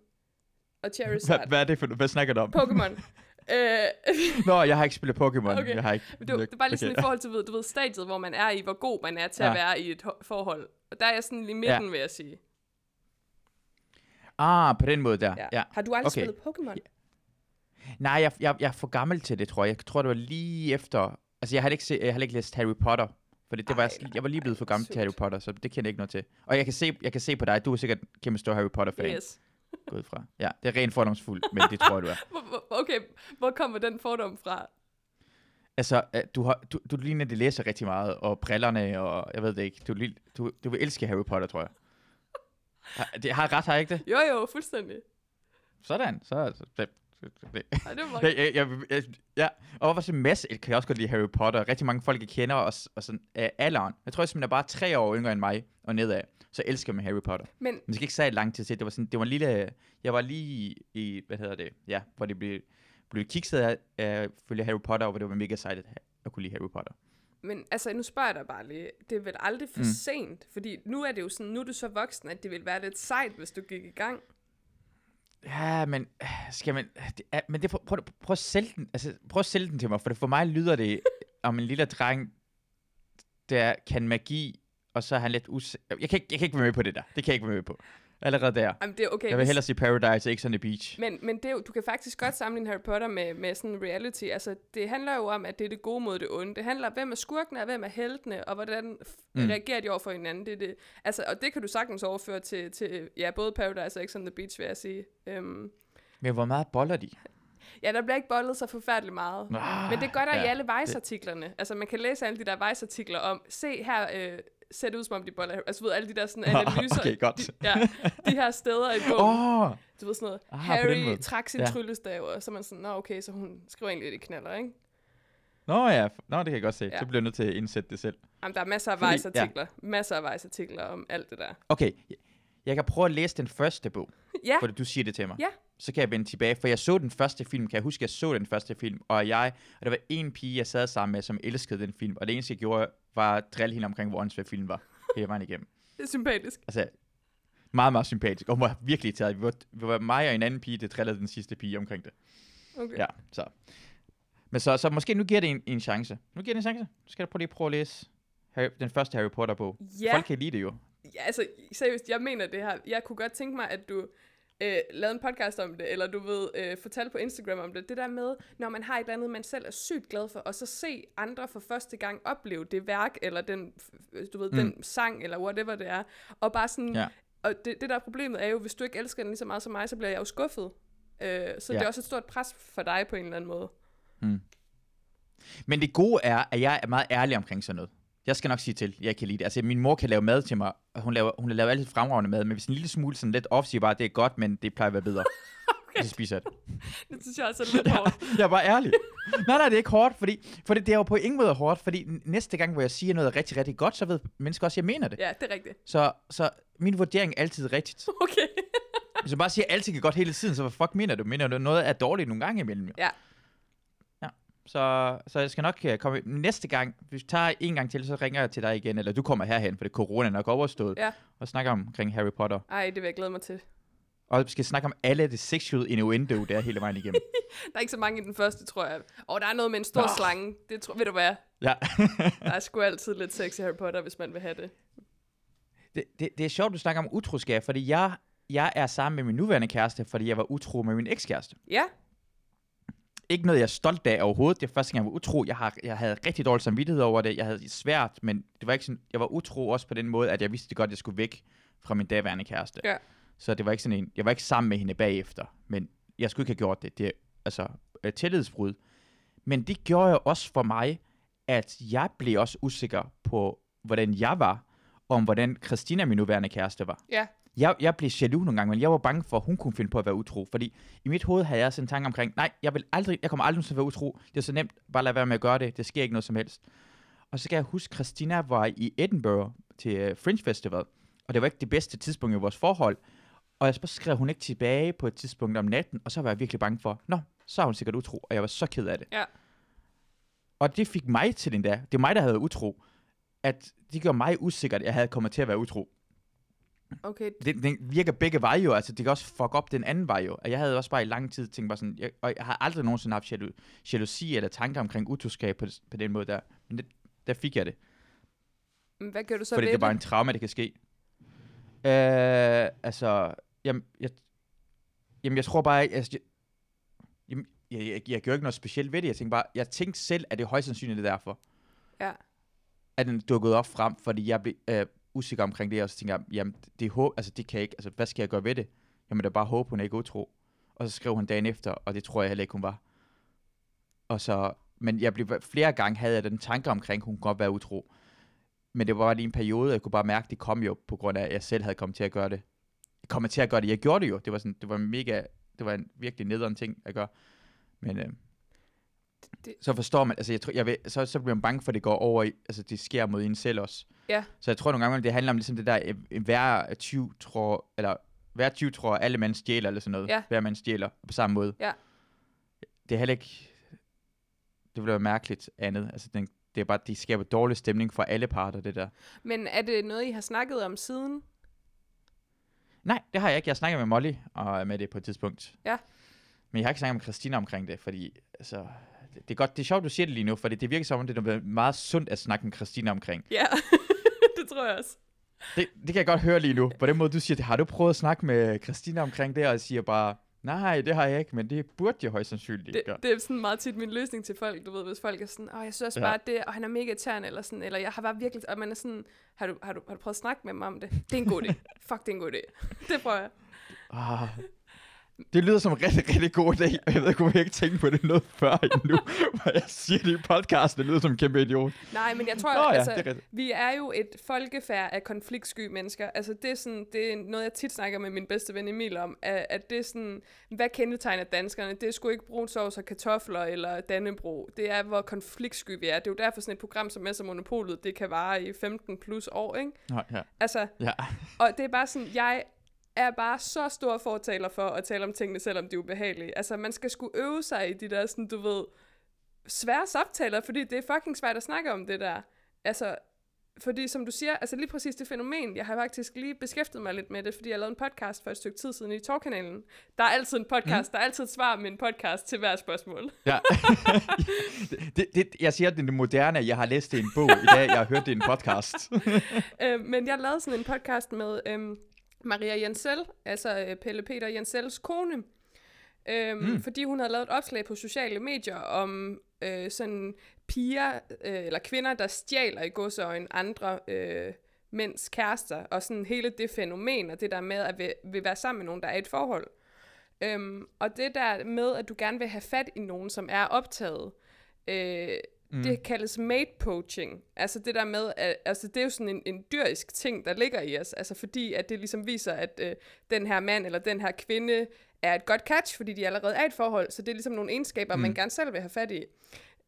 Hvad, Charizard. hvad er det for Hvad snakker du om? Pokémon. [laughs] øh, Nå, jeg har ikke spillet Pokémon. Okay. Jeg har ikke. det, det er bare lige sådan i forhold til, du ved, stadiet, hvor man er i, hvor god man er til ja. Ja. at være i et ho- forhold. Og der er jeg sådan lige midten, ja. vil jeg sige. Ah, på den måde der. Ja. Ja. Har du aldrig Okay. spillet Pokémon? Nej, jeg, jeg, jeg er for gammel til det, tror jeg. Jeg tror, det var lige efter... Altså, jeg har ikke, se, jeg har ikke læst Harry Potter. For det, det var, Ej, jeg, jeg var lige blevet for gammel til sødt. Harry Potter, så det kender jeg ikke noget til. Og jeg kan se, jeg kan se på dig, du er sikkert kæmpe stor Harry Potter-fan. Yes. Gået fra. Ja, det er rent fordomsfuldt, men det tror jeg, du er. [laughs] Okay, hvor kommer den fordom fra? Altså, øh, du, har, du, du ligner, at de læser rigtig meget, og brillerne, og jeg ved det ikke. Du, du, du vil elske Harry Potter, tror jeg. Har- Det har jeg ret, har jeg ikke det? Jo, jo, fuldstændig. Sådan, så... så det, det, det. Ej, det var Jeg, jeg, jeg, jeg, ja, og hvorfor så masse kan jeg også godt lide Harry Potter. Rigtig mange folk, jeg kender, og, og sådan af alderen. Jeg tror, man er bare tre år yngre end mig, og nedad, så elsker man Harry Potter. Men Man skal ikke sige lang tid til. Det var sådan, det var en lille... Jeg var lige i, hvad hedder det, ja, hvor det blev, blev kikset af, af følge Harry Potter, og hvor det var mega sejt at, at kunne lide Harry Potter. Men altså, nu spørger jeg dig bare lige. Det er vel aldrig for mm. sent? Fordi nu er det jo sådan, nu er du så voksen, at det ville være lidt sejt, hvis du gik i gang. Ja, men skal man... Er, men det, prøv, prøv, prøv, at sælge den, altså, prøv at sælge den til mig, for det, for mig lyder det [laughs] om en lille dreng, der kan magi, og så er han lidt us... Jeg kan, ikke, jeg kan ikke være med på det der. Det kan jeg ikke være med på. Allerede der. Jamen, det er okay. Jeg vil hellere sige Paradise, ikke the beach. Men, men det er jo, du kan faktisk godt sammenligne Harry Potter med, med sådan reality. Altså, det handler jo om, at det er det gode mod det onde. Det handler om, hvem er skurkene, og hvem er heltene, og hvordan Mm. reagerer de over for hinanden. Det, det. Altså, og det kan du sagtens overføre til, til ja, både Paradise og on the Beach, vil jeg sige. Um, Men hvor meget boller de? ja, der bliver ikke bollet så forfærdeligt meget. Ah, Men det gør der ja, i alle Vice-artiklerne. Altså, man kan læse alle de der Vice-artikler om, se her, øh, ser det ud som om de boller. Altså, ved, alle de der sådan [laughs] analyser. okay, godt. De, ja, de her steder i [laughs] bogen. Oh, Du ved sådan noget, Ah, Harry trak sin Ja. ja. tryllestav, og så er man sådan, nå okay, så hun skriver egentlig lidt i knaller, ikke? Nå ja, Nå, det kan jeg godt se. Ja. Så bliver jeg nødt til at indsætte det selv. Jamen, der er masser af Fordi- Vice-artikler. Masser af Vice-artikler om alt det der. Okay, jeg- kan prøve at læse den første bog, [laughs] Ja, for du siger det til mig. Ja. Så kan jeg vende tilbage, for jeg så den første film, kan jeg huske, jeg så den første film, og jeg, og der var en pige, jeg sad sammen med, som elskede den film, og det eneste, jeg gjorde, var at drille hende omkring, hvor åndssvær film var, hele vejen igennem. det er sympatisk. Altså, meget, meget sympatisk, og hun var virkelig taget. Vi var, vi var mig og en anden pige, der drillede den sidste pige omkring det. Okay. Ja, så. Men så, så måske nu giver det en, en chance. Nu giver det en chance. Nu skal jeg prøve lige prøve at læse Harry, den første Harry Potter-bog. Ja, Folk kan lide det jo. ja, altså seriøst, jeg mener det her. Jeg kunne godt tænke mig, at du øh, lavede en podcast om det, eller du ved, øh, fortalte på Instagram om det. Det der med, når man har et eller andet, man selv er sygt glad for, og så se andre for første gang opleve det værk, eller den, f- du ved, Mm. mm. den sang, eller whatever det er. Og bare sådan, Ja. og det, det der er problemet er jo, hvis du ikke elsker den lige så meget som mig, så bliver jeg jo skuffet. Øh, så Ja. det er også et stort pres for dig på en eller anden måde. Men det gode er, at jeg er meget ærlig omkring sådan noget. Jeg skal nok sige til, jeg kan lide det. Altså, min mor kan lave mad til mig, og hun laver, hun laver altid fremragende mad, men hvis en lille smule sådan lidt off, siger bare, det er godt, men det plejer at være bedre. [laughs] okay. Så spiser jeg det. [laughs] Det synes jeg også er lidt hårdt. Jeg er bare ærlig. nej, nej, det er ikke hårdt, fordi, fordi det er jo på ingen måde hårdt, fordi næste gang, hvor jeg siger noget rigtig, rigtig godt, så ved mennesker også, at jeg mener det. Ja, det er rigtigt. Så, så min vurdering er altid rigtigt. Okay. Hvis du bare siger, at alting er godt hele tiden, så hvad fuck mener du? Mener du, noget er dårligt nogle gange imellem? Ja. Så, så jeg skal nok øh, komme... Næste gang, hvis vi tager en gang til, så ringer jeg til dig igen, eller du kommer herhen, for det er corona nok overstået, Ja. og snakker omkring Harry Potter. Ej, det vil jeg glæde mig til. Og vi skal snakke om alle det sexual innuendo, der hele vejen igennem. [laughs] Der er ikke så mange i den første, tror jeg. Og der er noget med en stor Nå. slange. Det tror, ved du hvad? ja. [laughs] Der er sgu altid lidt sex i Harry Potter, hvis man vil have det. det, det, det er sjovt, du snakker om utroskab, fordi jeg, jeg er sammen med min nuværende kæreste, fordi jeg var utro med min ekskæreste. Ja, ikke noget, jeg er stolt af overhovedet. Det er første gang, jeg var utro. Jeg, har, jeg havde rigtig dårlig samvittighed over det. Jeg havde det svært, men det var ikke sådan, jeg var utro også på den måde, at jeg vidste godt, at jeg skulle væk fra min daværende kæreste. Ja. Så det var ikke sådan en, jeg var ikke sammen med hende bagefter, men jeg skulle ikke have gjort det. Det er altså tillidsbrud. Men det gjorde jeg også for mig, at jeg blev også usikker på, hvordan jeg var, og om hvordan Christina, min nuværende kæreste, var. ja. Jeg, jeg blev jaloux nogle gange, men jeg var bange for, at hun kunne finde på at være utro. Fordi i mit hoved havde jeg sådan en tanke omkring, nej, jeg, vil aldrig, jeg kommer aldrig til at være utro. Det er så nemt, bare lade være med at gøre det. Det sker ikke noget som helst. Og så skal jeg huske, Christina var i Edinburgh til uh, Fringe Festival, og det var ikke det bedste tidspunkt i vores forhold. Og jeg så skrev hun ikke tilbage på et tidspunkt om natten, og så var jeg virkelig bange for, nå, så er hun sikkert utro, og jeg var så ked af det. Ja. Og det fik mig til den der, det var mig, der havde været utro, at det gjorde mig usikkert, at jeg havde kommet til at være utro. Okay, Det, det virker begge veje jo, altså det kan også fuck op den anden vej jo. Og jeg havde også bare i lang tid tænkt bare sådan, jeg, og jeg har aldrig nogensinde haft jalu, jalousi eller tanker omkring utroskab på, på den måde der. Men det, der fik jeg det, men hvad gør du så fordi ved det er bare en traume, det kan ske. Øh, altså, jamen, jeg, jamen, jeg tror bare, altså, jeg, jamen, jeg, jeg, jeg gør ikke noget specielt ved det. Jeg tænkte bare, jeg tænkte selv, at det er højst sandsynligt det er derfor. Ja. At den dukkede op frem, fordi jeg blev øh, usikker omkring det, og så tænkte jeg, jamen, det, er håb, altså, det kan jeg ikke, altså, hvad skal jeg gøre ved det? Jamen, det er bare håbe, hun er ikke utro. Og så skrev hun dagen efter, og det tror jeg heller ikke, hun var. Og så, men jeg blev, flere gange havde jeg den tanke omkring, hun kunne godt være utro. Men det var bare lige en periode, jeg kunne bare mærke, det kom jo på grund af, at jeg selv havde kommet til at gøre det. Jeg kom til at gøre det. Jeg gjorde det jo. Det var sådan, det var mega, det var en virkelig nederen ting at gøre. Men øh, det- så forstår man, altså jeg tror, jeg ved, så, så bliver man bange for, at det går over i, altså det sker mod en selv også. Ja. Så jeg tror nogle gange, det handler om ligesom det der, øh, hver 20 tror, eller hver 20 tror, alle mand stjæler, eller sådan noget. Ja. Hver mand stjæler på samme måde. Ja. Det er heller ikke, det ville være mærkeligt andet. Altså den, det er bare, de skaber dårlig stemning for alle parter, det der. Men er det noget, I har snakket om siden? Nej, det har jeg ikke. Jeg snakker med Molly og med det på et tidspunkt. Ja. Men jeg har ikke snakket med Christina omkring det, fordi altså, det, det, er godt, det er sjovt, du siger det lige nu, fordi det virker som om, det er noget meget sundt at snakke med Christina omkring. Ja, [laughs] det tror jeg også. Det, det kan jeg godt høre lige nu. På den måde, du siger det. Har du prøvet at snakke med Christina omkring det, og jeg siger bare, nej, det har jeg ikke, men det burde jeg højst sandsynligt Det, gøre. det er sådan meget tit min løsning til folk, du ved, hvis folk er sådan, åh, jeg synes også Ja. bare det, og han er mega irriterende, eller sådan, eller jeg har bare virkelig, og man er sådan, har du, har du, har du prøvet at snakke med mig om det? Det er en god idé. Fuck, det er en god idé. [laughs] Det prøver jeg. Ah, det lyder som en rigtig, rigtig god idé, og jeg ved ikke, jeg ikke tænkt på det noget før endnu, [laughs] hvor jeg siger det i podcasten, det lyder som en kæmpe idiot. Nej, men jeg tror, Nå ja, altså, det er rigtigt. vi er jo et folkefærd af konfliktsky mennesker. Altså, det er, sådan, det er noget, jeg tit snakker med min bedste ven Emil om, at, at det er sådan, hvad kendetegner danskerne? Det er sgu ikke brun sovs og kartofler eller dannebro. Det er, hvor konfliktsky vi er. Det er jo derfor sådan et program som Messer Monopolet, det kan vare i 15 plus år, ikke? Nå, ja. Altså, ja. og det er bare sådan, jeg er bare så stor fortaler for at tale om tingene, selvom de er ubehagelige. Altså, man skal skulle øve sig i de der, sådan, du ved, svære samtaler, fordi det er fucking svært at snakke om det der. Altså, fordi som du siger, altså lige præcis det fænomen, jeg har faktisk lige beskæftiget mig lidt med det, fordi jeg lavede en podcast for et stykke tid siden i Torkanalen. Der er altid en podcast, mm. der er altid et svar med en podcast til hver spørgsmål. ja. [laughs] det, det, jeg siger, at det er det moderne, jeg har læst det i en bog i dag, jeg har hørt det i en podcast. [laughs] øh, men jeg lavede sådan en podcast med øhm, Maria Jensel, altså øh, Pelle Peter Jensels kone, øhm, mm. fordi hun havde lavet et opslag på sociale medier om øh, sådan piger øh, eller kvinder, der stjæler i godsøjne andre øh, mænds kærester, og sådan hele det fænomen, og det der med at vil, vil være sammen med nogen, der er i et forhold. Øhm, og det der med, at du gerne vil have fat i nogen, som er optaget, øh, mm. det kaldes mate poaching. Altså det der med, at altså det er jo sådan en, en dyrisk ting, der ligger i os. Altså fordi, at det ligesom viser, at øh, den her mand eller den her kvinde er et godt catch, fordi de allerede er i et forhold. Så det er ligesom nogle egenskaber, mm. man gerne selv vil have fat i.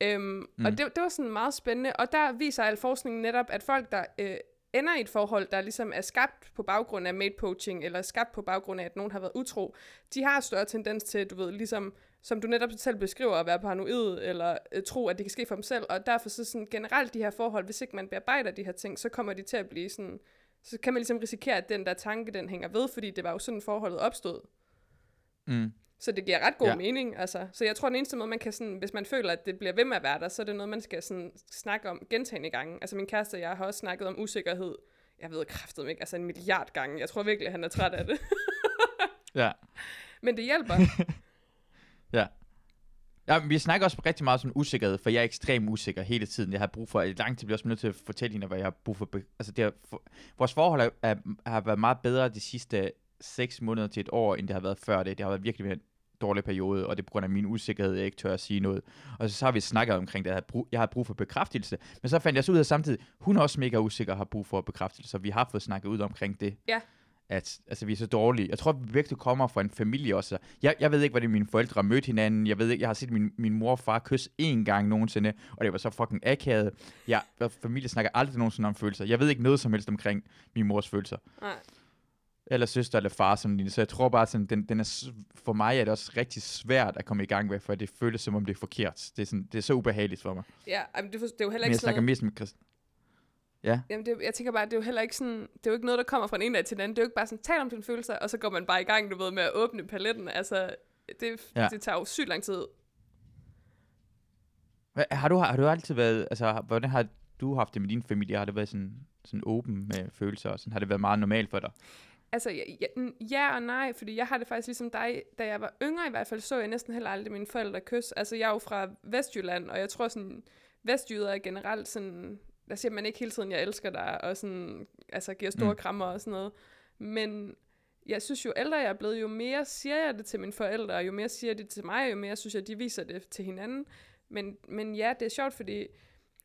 Øhm, mm. Og det, det var sådan meget spændende. Og der viser al forskningen netop, at folk, der øh, ender i et forhold, der ligesom er skabt på baggrund af mate poaching, eller skabt på baggrund af, at nogen har været utro, de har større tendens til, du ved, ligesom, som du netop selv beskriver, at være paranoid, eller øh, tro, at det kan ske for dem selv, og derfor så sådan generelt de her forhold, hvis ikke man bearbejder de her ting, så kommer de til at blive sådan, så kan man ligesom risikere, at den der tanke, den hænger ved, fordi det var jo sådan forholdet opstod. Mm. Så det giver ret god Ja. mening, altså. Så jeg tror, den eneste måde, man kan sådan, hvis man føler, at det bliver ved med at være der, så er det noget, man skal sådan snakke om gentagende gange. Altså min kæreste og jeg har også snakket om usikkerhed. Jeg ved kraftet ikke, altså en milliard gange. Jeg tror virkelig, han er træt af det. Ja. [laughs] Men det hjælper. [laughs] Ja. Ja, men vi snakker også rigtig meget om usikkerhed, for jeg er ekstremt usikker hele tiden. Jeg har brug for, i lang tid bliver også nødt til at fortælle hende, hvad jeg har brug for. Altså, det har, for, vores forhold er, er, har været meget bedre de sidste seks måneder til et år, end det har været før det. Det har været virkelig en dårlig periode, og det er på grund af min usikkerhed, jeg ikke tør at sige noget. Og så, så har vi snakket omkring det, jeg har, brug, jeg har brug for bekræftelse. Men så fandt jeg så ud af samtidig, hun er også mega usikker og har brug for bekræftelse, så vi har fået snakket ud omkring det. Ja at altså, vi er så dårlige. Jeg tror, vi virkelig kommer fra en familie også. Jeg, jeg ved ikke, hvordan mine forældre mødt hinanden. Jeg ved ikke, jeg har set min, min mor og far kysse én gang nogensinde, og det var så fucking akavet. Jeg, familie snakker aldrig nogensinde om følelser. Jeg ved ikke noget som helst omkring min mors følelser. Nej. Eller søster eller far, som lignende. Så jeg tror bare, sådan, den, den er, for mig er det også rigtig svært at komme i gang med, for det føles som om det er forkert. Det er, sådan, det er så ubehageligt for mig. Ja, men det, det er jo heller Men ikke jeg snakker sådan mest med Christ. Ja. Jamen, det, jeg tænker bare, det er jo heller ikke sådan, det er jo ikke noget, der kommer fra en ene dag til den anden. Det er jo ikke bare sådan, tal om dine følelser, og så går man bare i gang, du ved, med at åbne paletten. Altså, det, Ja. det tager jo sygt lang tid. Hvad, har, du, har du altid været, altså hvordan har du haft det med din familie? Har det været sådan, sådan åben med følelser? Og sådan, har det været meget normalt for dig? Altså, ja, ja og nej, fordi jeg har det faktisk ligesom dig, da jeg var yngre i hvert fald, så jeg næsten heller aldrig mine forældre kys. Altså, jeg er jo fra Vestjylland, og jeg tror sådan, vestjyder er generelt sådan, der siger man ikke hele tiden, jeg elsker dig, og sådan, altså giver store Mm. mm. krammer og sådan noget. Men jeg synes, jo ældre jeg er blevet, jo mere siger jeg det til mine forældre, og jo mere siger de det til mig, jo mere synes jeg, de viser det til hinanden. Men, men ja, det er sjovt, fordi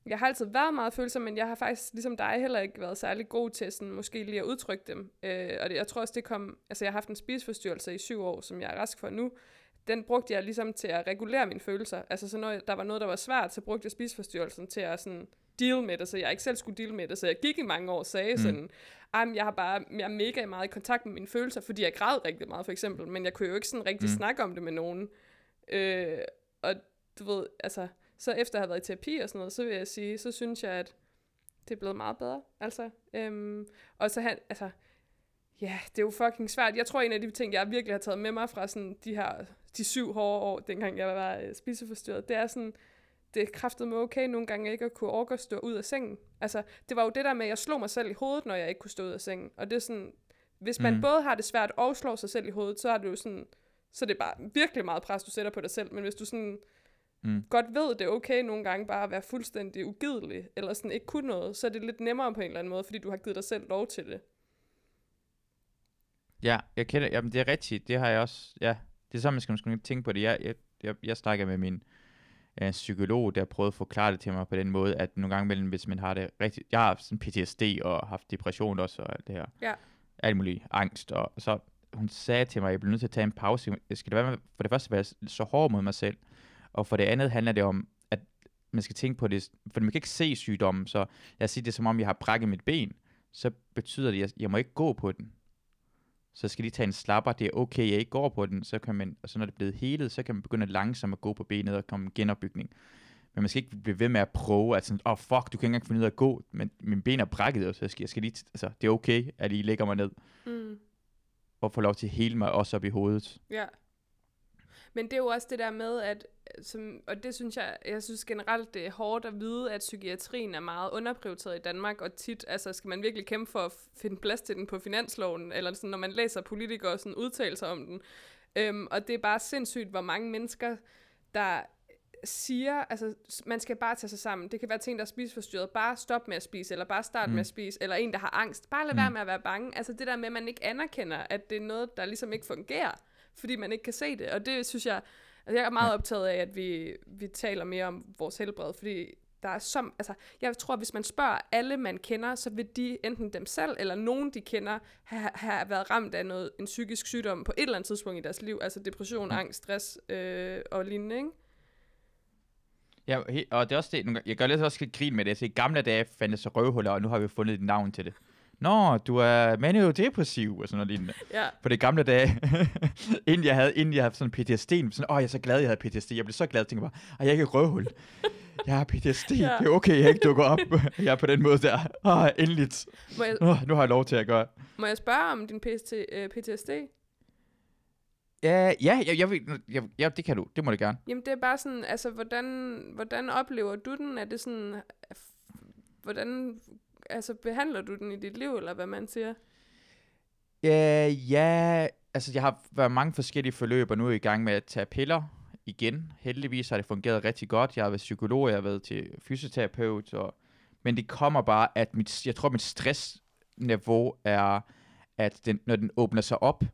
jeg har altid været meget følsom, men jeg har faktisk, ligesom dig, heller ikke været særlig god til sådan, måske lige at udtrykke dem. Øh, og det, jeg tror også, det kom... Altså, jeg har haft en spiseforstyrrelse i syv år, som jeg er rask for nu. Den brugte jeg ligesom til at regulere mine følelser. Altså, så når der var noget, der var svært, så brugte jeg spiseforstyrrelsen til at sådan deal med det, så jeg ikke selv skulle deal med det. Så jeg gik i mange år og sagde mm. sådan, "Ej, men jeg har bare, jeg er mega meget i kontakt med mine følelser, fordi jeg græd rigtig meget, for eksempel, men jeg kunne jo ikke sådan rigtig mm. snakke om det med nogen. Øh, og du ved, altså, så efter at have været i terapi og sådan noget, så vil jeg sige, så synes jeg, at det er blevet meget bedre. Altså, øhm, og så han, altså, ja, det er jo fucking svært. Jeg tror, en af de ting, jeg virkelig har taget med mig fra sådan de her, de syv hårde år, dengang jeg var øh, spiseforstyrret, det er sådan, det er kraftet med okay nogle gange ikke at kunne orke at stå ud af sengen. Altså, det var jo det der med, at jeg slog mig selv i hovedet, når jeg ikke kunne stå ud af sengen. Og det er sådan, hvis man mm. både har det svært og slår sig selv i hovedet, så er det jo sådan, så er det bare virkelig meget pres, du sætter på dig selv. Men hvis du sådan Mm. godt ved, det er okay nogle gange bare at være fuldstændig ugidelig, eller sådan ikke kunne noget, så er det lidt nemmere på en eller anden måde, fordi du har givet dig selv lov til det. Ja, jeg kender, jamen det er rigtigt, det har jeg også, ja, det er sådan, man skal måske tænke på det. Jeg, jeg, jeg, jeg snakker med min øh, psykolog, der prøvede at forklare det til mig på den måde, at nogle gange imellem, hvis man har det rigtigt, jeg har haft sådan PTSD og haft depression også, og alt det her, Ja. alt muligt, angst, og så hun sagde til mig, at jeg bliver nødt til at tage en pause. Jeg skal det være med, for det første være så hård mod mig selv, og for det andet handler det om, at man skal tænke på det, for man kan ikke se sygdommen, så jeg siger det er som om, jeg har brækket mit ben, så betyder det, at jeg, jeg må ikke gå på den. Så skal de tage en slapper, det er okay, jeg ikke går på den, så kan man, og så når det er blevet helet, så kan man begynde langsomt at gå på benet og komme en genopbygning. Men man skal ikke blive ved med at prøve, at sådan, åh oh, fuck, du kan ikke engang finde ud af at gå, men min ben er brækket, så jeg skal, jeg skal lige, altså, det er okay, at I lægger mig ned, Mm. og får lov til at hele mig også op i hovedet. Ja. Men det er jo også det der med, at, som, og det synes jeg, jeg synes generelt, det er hårdt at vide, at psykiatrien er meget underprioriteret i Danmark, og tit, altså skal man virkelig kæmpe for at finde plads til den på finansloven, eller sådan, når man læser politikere sådan udtale sig om den. Øhm, og det er bare sindssygt, hvor mange mennesker, der siger, altså man skal bare tage sig sammen. Det kan være ting, der er spiseforstyrret. Bare stop med at spise, eller bare start mm. med at spise, eller en, der har angst. Bare lad mm. være med at være bange. Altså det der med, at man ikke anerkender, at det er noget, der ligesom ikke fungerer, fordi man ikke kan se det. Og det synes jeg, altså jeg er meget optaget af, at vi, vi taler mere om vores helbred, fordi der er som, altså, jeg tror, hvis man spørger alle, man kender, så vil de, enten dem selv, eller nogen, de kender, have, have været ramt af noget, en psykisk sygdom på et eller andet tidspunkt i deres liv, altså depression, angst, stress øh, og lignende, ikke? Ja, og det er også det, jeg gør lidt også grin med det, så i gamle dage fandtes så røvhuller, og nu har vi fundet et navn til det. Nå, du er maniodepressiv, og sådan noget lignende. Ja, For det gamle dage, [laughs] inden jeg havde, inden jeg havde sådan PTSD, sådan, åh, jeg er så glad, jeg havde PTSD. Jeg blev så glad, jeg tænkte bare, at jeg er ikke røvhul. [laughs] Jeg har PTSD. Ja. Det er okay, jeg ikke dukker op. [laughs] jeg er på den måde der. Åh, endeligt. må jeg, Åh, nu har jeg lov til at gøre. må jeg spørge om din PST, øh, PTSD? Ja, ja, jeg, jeg, vil- jeg, ja, det kan du. Det må du gerne. Jamen det er bare sådan, altså hvordan, hvordan oplever du den? Er det sådan, f- hvordan altså, behandler du den i dit liv, eller hvad man siger? Ja, ja, altså jeg har været mange forskellige forløb, og nu er jeg i gang med at tage piller igen. Heldigvis har det fungeret rigtig godt. Jeg har været psykolog, jeg har været til fysioterapeut, og, men det kommer bare, at mit, jeg tror, mit stressniveau er, at den, når den åbner sig op,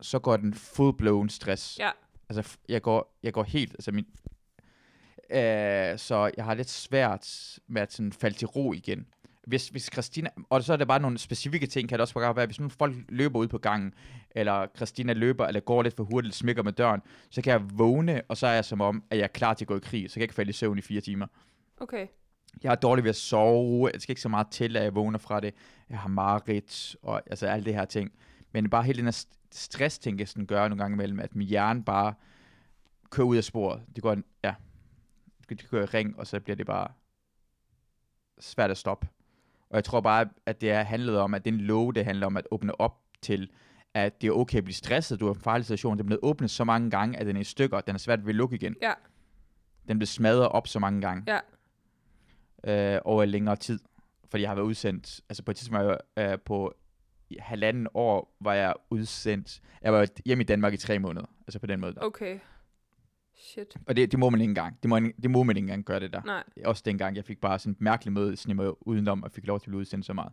så går den full-blown stress. Ja. Altså, jeg går, jeg går helt, altså min, øh, så jeg har lidt svært med at sådan falde til ro igen. Hvis, hvis Christina, og så er der bare nogle specifikke ting, kan det også bare være, hvis nogle folk løber ud på gangen, eller Christina løber, eller går lidt for hurtigt, smækker med døren, så kan jeg vågne, og så er jeg som om, at jeg er klar til at gå i krig, så kan jeg ikke falde i søvn i fire timer. Okay. Jeg er dårlig ved at sove, det skal ikke så meget til, at jeg vågner fra det. Jeg har mareridt, og altså alle det her ting. Men bare hele den her stress, ting, jeg sådan gør nogle gange imellem, at min hjerne bare kører ud af sporet. Det går, ja, det kører i ring, og så bliver det bare svært at stoppe. Og jeg tror bare, at det er handlet om, at det er en lov, det handler om at åbne op til, at det er okay at blive stresset, du har en farlig situation. Den er blevet åbnet så mange gange, at den er i stykker, den er svært ved at lukke igen. Ja. Den blev smadret op så mange gange. Ja. Øh, over længere tid. Fordi jeg har været udsendt, altså på et tidspunkt øh, på halvanden år, var jeg udsendt, jeg var hjemme i Danmark i tre måneder, altså på den måde. Der. Okay. Shit. Og det, det må man ikke engang. Det må, det må man ikke engang gøre det der. Nej. Også dengang, jeg fik bare sådan en mærkelig måde snimmer udenom, og fik lov til at blive udsendt så meget.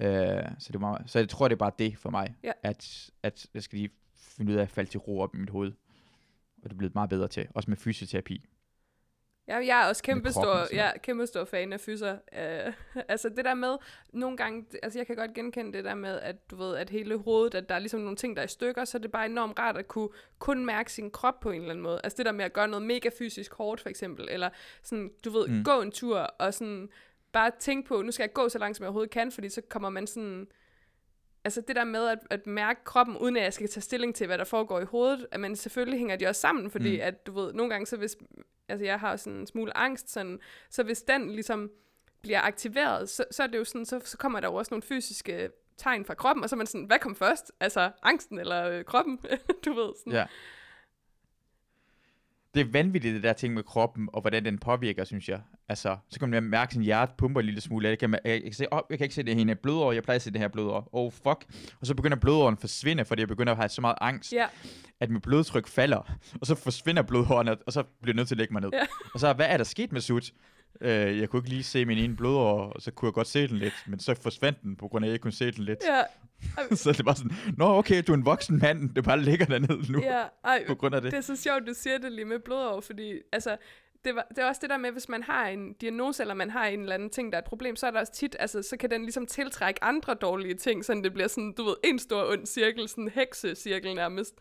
Øh, så, det var, så jeg tror, det er bare det for mig, Ja. at, at jeg skal lige finde ud af at falde til ro op i mit hoved. Og det er blevet meget bedre til, også med fysioterapi. Ja, jeg er også kæmpe stor, er kæmpe stor fan af fyser. Uh, [laughs] altså det der med, nogle gange, altså jeg kan godt genkende det der med, at du ved, at hele hovedet, at der er ligesom nogle ting, der er i stykker, så er det bare enormt rart at kunne kun mærke sin krop på en eller anden måde. Altså det der med at gøre noget mega fysisk hårdt, for eksempel, eller sådan, du ved, Mm. gå en tur, og sådan bare tænke på, nu skal jeg gå så langt, som jeg overhovedet kan, fordi så kommer man sådan, altså det der med at, at mærke kroppen, uden at jeg skal tage stilling til, hvad der foregår i hovedet, at man selvfølgelig hænger de også sammen, fordi mm. at du ved, nogle gange så hvis, altså jeg har sådan en smule angst, sådan, så hvis den ligesom bliver aktiveret, så, så er det jo sådan, så, så kommer der jo også nogle fysiske tegn fra kroppen, og så er man sådan, hvad kom først? Altså angsten eller øh, kroppen? [laughs] du ved, sådan. Ja. Det er vanvittigt, det der ting med kroppen, og hvordan den påvirker, synes jeg. Altså, så kan man mærke, at sin hjerte pumper en lille smule. Jeg kan, jeg, jeg, kan se, oh, jeg kan ikke se det her blodår, jeg plejer at se det her blodår. Oh, fuck. Og så begynder blodåren at forsvinde, fordi jeg begynder at have så meget angst, Ja, at mit blodtryk falder. Og så forsvinder blodårene, og så bliver jeg nødt til at lægge mig ned. Ja. Og så, hvad er der sket med sut? Øh, jeg kunne ikke lige se min ene blodår, og så kunne jeg godt se den lidt, men så forsvandt den, på grund af, at jeg ikke kunne se den lidt. ja, så det var sådan, nå okay, du er en voksen mand, det bare ligger dernede nu, ja. Ej, på grund af det. Det er så sjovt, du siger det lige med blodår, fordi altså, det, var, det er også det der med, hvis man har en diagnose, eller man har en eller anden ting, der er et problem, så er der også tit, altså, så kan den ligesom tiltrække andre dårlige ting, så det bliver sådan, du ved, en stor ond cirkel, sådan en heksecirkel nærmest.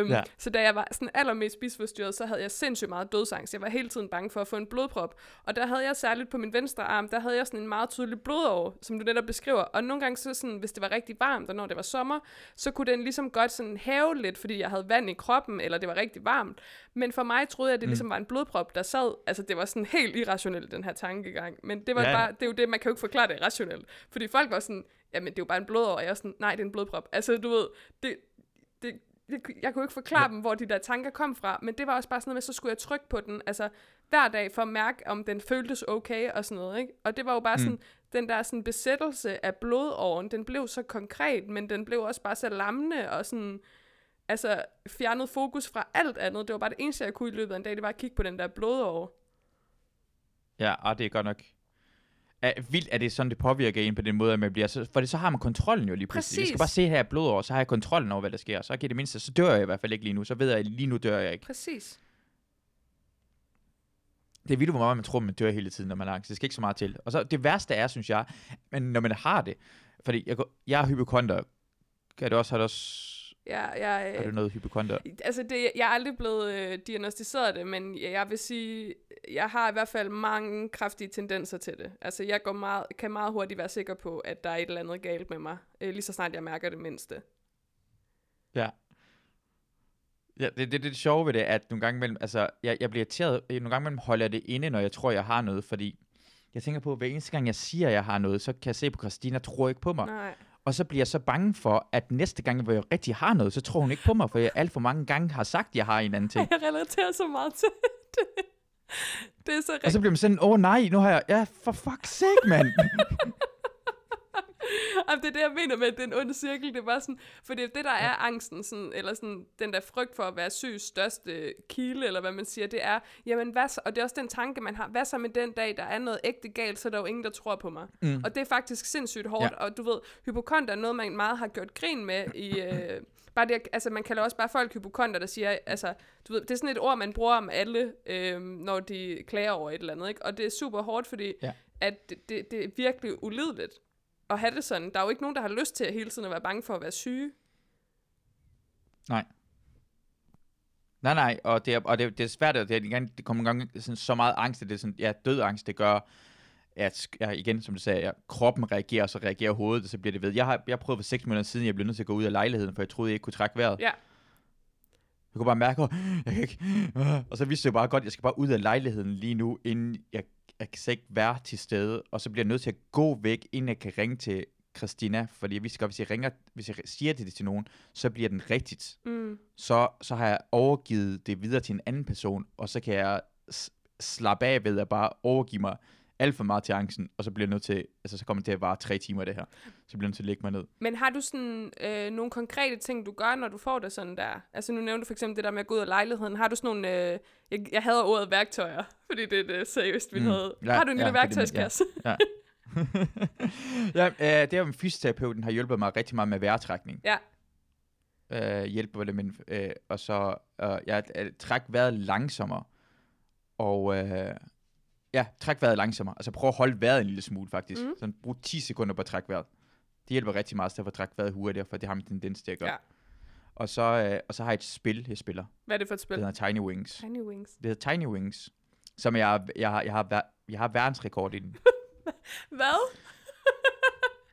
Um, Ja. Så da jeg var sådan allermest spiseforstyrret, så havde jeg sindssygt meget dødsangst. Jeg var hele tiden bange for at få en blodprop. Og der havde jeg særligt på min venstre arm, der havde jeg sådan en meget tydelig blodår, som du netop beskriver. Og nogle gange, så sådan, hvis det var rigtig varmt, og når det var sommer, så kunne den ligesom godt sådan hæve lidt, fordi jeg havde vand i kroppen, eller det var rigtig varmt. Men for mig troede jeg, at det Mm. ligesom var en blodprop, der sad. Altså, det var sådan helt irrationelt, den her tankegang. Men det var Ja, bare, det er jo det, man kan jo ikke forklare det rationelt. Fordi folk var sådan, jamen det er jo bare en blodår, og jeg er sådan, nej, det er en blodprop. Altså, du ved, det, det, det, jeg kunne ikke forklare Ja. dem, hvor de der tanker kom fra, men det var også bare sådan noget med, så skulle jeg trykke på den, altså hver dag for at mærke, om den føltes okay og sådan noget, ikke? Og det var jo bare Mm. mm. sådan, den der sådan besættelse af blodåren, den blev så konkret, men den blev også bare så lammende og sådan, altså fjernet fokus fra alt andet. Det var bare det eneste, jeg kunne i løbet af en dag, det var at kigge på den der blodår. Ja, og det er godt nok. Er, vildt, at det er sådan, det påvirker en på den måde, at man bliver så, for det, så har man kontrollen jo lige pludselig. Jeg skal Præcis. bare se her blodår, så har jeg kontrollen over, hvad der sker. Så kan det mindste, så dør jeg i hvert fald ikke lige nu. Så ved jeg, at lige nu dør jeg ikke. Præcis. Det er vildt, hvor meget man tror, man dør hele tiden, når man har angst. Det skal ikke så meget til. Og så det værste er, synes jeg, men når man har det, fordi jeg, jeg er hypokonter. Kan du også, har du også, Ja, jeg, har du noget hypokonter? Altså, det, jeg er aldrig blevet øh, diagnostiseret af det, men jeg vil sige, jeg har i hvert fald mange kraftige tendenser til det. Altså, jeg går meget, kan meget hurtigt være sikker på, at der er et eller andet galt med mig, øh, lige så snart jeg mærker det mindste. Ja. Ja, det, det, det, det sjove ved det, er, at nogle gange imellem, altså, jeg, jeg bliver irriteret, øh, nogle gange imellem holder jeg det inde, når jeg tror, jeg har noget, fordi jeg tænker på, at hver eneste gang, jeg siger, at jeg har noget, så kan jeg se på Christina, tror ikke på mig. Nej. Og så bliver jeg så bange for, at næste gang, hvor jeg rigtig har noget, så tror hun ikke på mig, for jeg alt for mange gange har sagt, at jeg har en anden ting. Jeg relaterer så meget til [laughs] det. Det er så Og rigtigt. så bliver man sådan, åh oh, nej, nu har jeg, ja, for fuck's sake, mand. [laughs] Jamen, det er det, jeg mener med, at det er en ond cirkel. Det er bare sådan, for det er det, der er angsten, sådan, eller sådan, den der frygt for at være syg største kilde, eller hvad man siger, det er, jamen hvad så, og det er også den tanke, man har, hvad så med den dag, der er noget ægte galt, så er der jo ingen, der tror på mig. Mm. Og det er faktisk sindssygt hårdt, ja. og du ved, hypokont er noget, man meget har gjort grin med i... [laughs] Øh, bare det, altså man kalder også bare folk hypokonter, der siger, altså, du ved, det er sådan et ord, man bruger om alle, øhm, når de klager over et eller andet, ikke? Og det er super hårdt, fordi Ja. at det, det, det er virkelig ulideligt at have det sådan. Der er jo ikke nogen, der har lyst til at hele tiden at være bange for at være syge. Nej. Nej, nej, og det er, og det, det er svært, og det, er, igen, det kommer nogle gange sådan, så meget angst, det er sådan, ja, dødangst, det gør, at ja, igen, som du sagde, ja, kroppen reagerer, og så reagerer hovedet, og så bliver det ved. Jeg har, jeg prøvet for seks måneder siden, jeg blev nødt til at gå ud af lejligheden, for jeg troede, jeg ikke kunne trække vejret. Ja. Jeg kunne bare mærke, at jeg kan ikke, og så vidste jeg bare godt, at jeg skal bare ud af lejligheden lige nu, inden jeg, jeg kan slet ikke være til stede, og så bliver jeg nødt til at gå væk, inden jeg kan ringe til Christina, fordi jeg vidste godt, hvis jeg, ringer, hvis jeg siger det til nogen, så bliver den rigtigt Mm. så, så har jeg overgivet det videre til en anden person, og så kan jeg slappe af ved at bare overgive mig alt for meget til angsten, og så bliver jeg nødt til, altså så kommer det til at vare tre timer det her. Så bliver jeg nødt til at lægge mig ned. Men har du sådan øh, nogle konkrete ting, du gør, når du får det sådan der? Altså nu nævnte du for eksempel det der med at gå ud af lejligheden. Har du sådan nogle, øh, jeg, jeg hader ordet værktøjer, [laughs] fordi det er det seriøst, vi Mm. havde. Ja, har du en ja, lille fordi man- værktøjskasse? [laughs] ja, øh, det er min fysioterapeuten har hjulpet mig rigtig meget med vejrtrækning. Ja. Øh, hjælper det, men, øh, og så øh, jeg øh, træk vejret langsommere, og øh, ja, træk vejret langsommere. Altså prøv at holde vejret en lille smule faktisk. Mm. Sådan brug 10 sekunder på at trække vejret. Det hjælper rigtig meget, for at trække vejret hurtigere, for det har min tendens til at gøre. Ja. Og så, øh, og så har jeg et spil, jeg spiller. Hvad er det for et Det spil? hedder Tiny Wings. Tiny Wings. Det hedder Tiny Wings, som jeg, jeg, har, jeg, har, jeg har verdensrekord i den. [laughs] Hvad?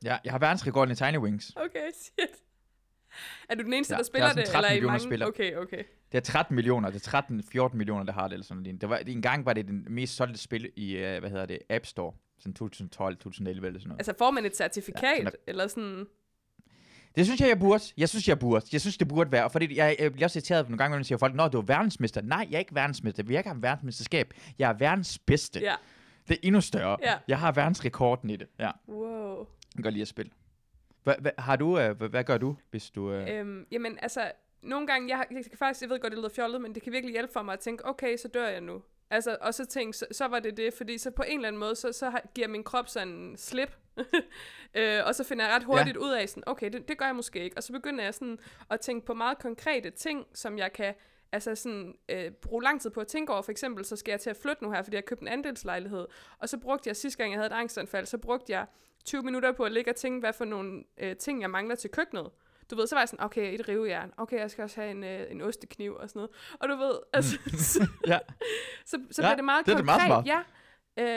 Ja, jeg har verdensrekorden i Tiny Wings. Okay, shit. Er du den eneste, Ja, der der er spiller det? 13 Eller i millioner mange? spillere. Okay, okay. Det er 13 millioner, det er 13-14 millioner, der har det, eller sådan noget. Det var, en gang var det den mest solgte spil i, uh, hvad hedder det, App Store. Sådan 2012, 2011 eller sådan noget. Altså får man et certifikat? Ja, sådan eller sådan... Det synes jeg, jeg burde. Jeg synes, jeg burde. Jeg synes, det burde være. Fordi jeg, jeg bliver også irriteret nogle gange, når man siger folk, Nå, du er verdensmester. Nej, jeg er ikke verdensmester. Vi har ikke have verdensmesterskab. Jeg er verdens bedste. Ja. Det er endnu større. Ja. Jeg har verdensrekorden i det. Ja, Wow. jeg kan godt lide at spille. Hva, hva, har du, uh, hvad, hvad gør du, hvis du... Uh... Øhm, jamen, altså, nogle gange, jeg, jeg kan faktisk, jeg ved godt, det lyder fjollet, men det kan virkelig hjælpe for mig at tænke, okay, så dør jeg nu. Altså, og så tænke, så, så var det det, fordi så på en eller anden måde, så, så giver min krop sådan en slip, [laughs] øh, og så finder jeg ret hurtigt ja. ud af sådan, okay, det, det gør jeg måske ikke, og så begynder jeg sådan at tænke på meget konkrete ting, som jeg kan altså sådan, øh, bruge lang tid på at tænke over. For eksempel, så skal jeg til at flytte nu her, fordi jeg har købt en andelslejlighed, og så brugte jeg, sidste gang jeg havde et angstanfald, så brugte jeg 20 minutter på at ligge og tænke, hvad for nogle øh, ting, jeg mangler til køkkenet. Du ved, så var jeg sådan, okay, et rivejern. Okay, jeg skal også have en, øh, en ostekniv og sådan noget. Og du ved, altså, [laughs] så, Ja. så, så Ja, bliver det meget det konkret. meget smart. ja.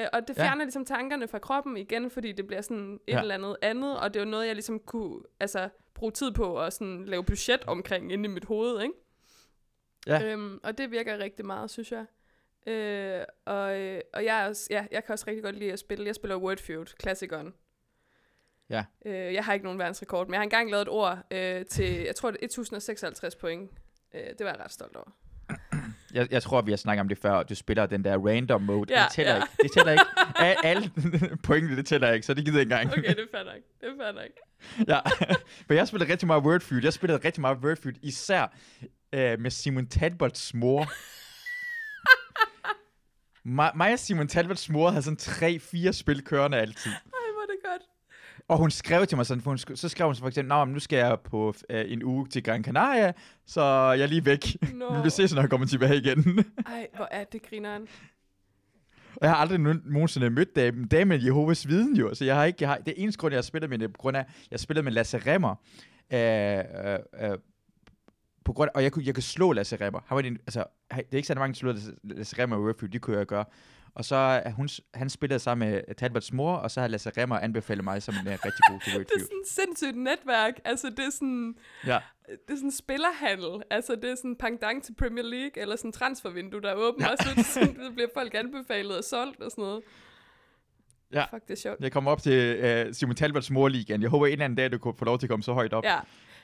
Øh, og det Ja. fjerner ligesom tankerne fra kroppen igen, fordi det bliver sådan et Ja. eller andet andet, og det er jo noget, jeg ligesom kunne altså, bruge tid på at sådan, lave budget omkring inde i mit hoved, ikke? Ja. Øhm, og det virker rigtig meget, synes jeg. Øh, og, øh, og jeg, er også, ja, jeg kan også rigtig godt lide at spille. Jeg spiller Wordfeud, klassikeren. Ja. Øh, jeg har ikke nogen verdensrekord, men jeg har engang lavet et ord øh, til, jeg tror det er 1056 point. Øh, det var jeg ret stolt over. [clears throat] Jeg, jeg tror, vi har snakket om det før, du spiller den der random mode. Ja, det tæller ja. ikke. Det tæller ikke. Alle [laughs] pointene, det tæller ikke, så det gider jeg ikke engang. Okay, det er fair nok. Det er fair nok. [laughs] ja. For jeg spillede rigtig meget Wordfeud. Jeg spillede rigtig meget Wordfeud, især øh, med Simon Talbots mor. [laughs] mig, mig og Simon Talbots mor havde sådan tre-fire spil kørende altid. Ej, hvor er det godt. Og hun skrev til mig sådan, for hun, så skrev hun så for eksempel, Nå, men nu skal jeg på øh, en uge til Gran Canaria, så jeg er lige væk. Nå. [laughs] Vi ses, når jeg kommer tilbage igen. [laughs] Ej, hvor er det grineren. Og jeg har aldrig nogen- nogensinde mødt damen, damen Jehovas viden jo, så jeg har ikke, jeg har, det eneste grund, jeg har spillet med det, er på grund af, jeg spillede med Lasse Remmer, øh, øh, øh, på grund af, og jeg kunne, jeg kunne slå Lasse Remmer. Han var den, altså, det er ikke så mange, der slår Lasse, Lasse Remmer i Warfield, det kunne jeg gøre. Og så er hun, han spillede sammen med Talbots mor, og så har Lasse Remmer anbefalet mig som en uh, rigtig god til [laughs] Det er sådan et sindssygt netværk. Altså, det er sådan, Ja. det er sådan spillerhandel. Altså, det er sådan pendant til Premier League, eller sådan transfervindue, der er åbent, ja. og så, sådan, så bliver folk anbefalet og solgt og sådan noget. Ja. Fuck, det er sjovt. Jeg kommer op til uh, Simon Talbots mor ligaen. Jeg håber en anden dag, du kunne få lov til at komme så højt op. Ja.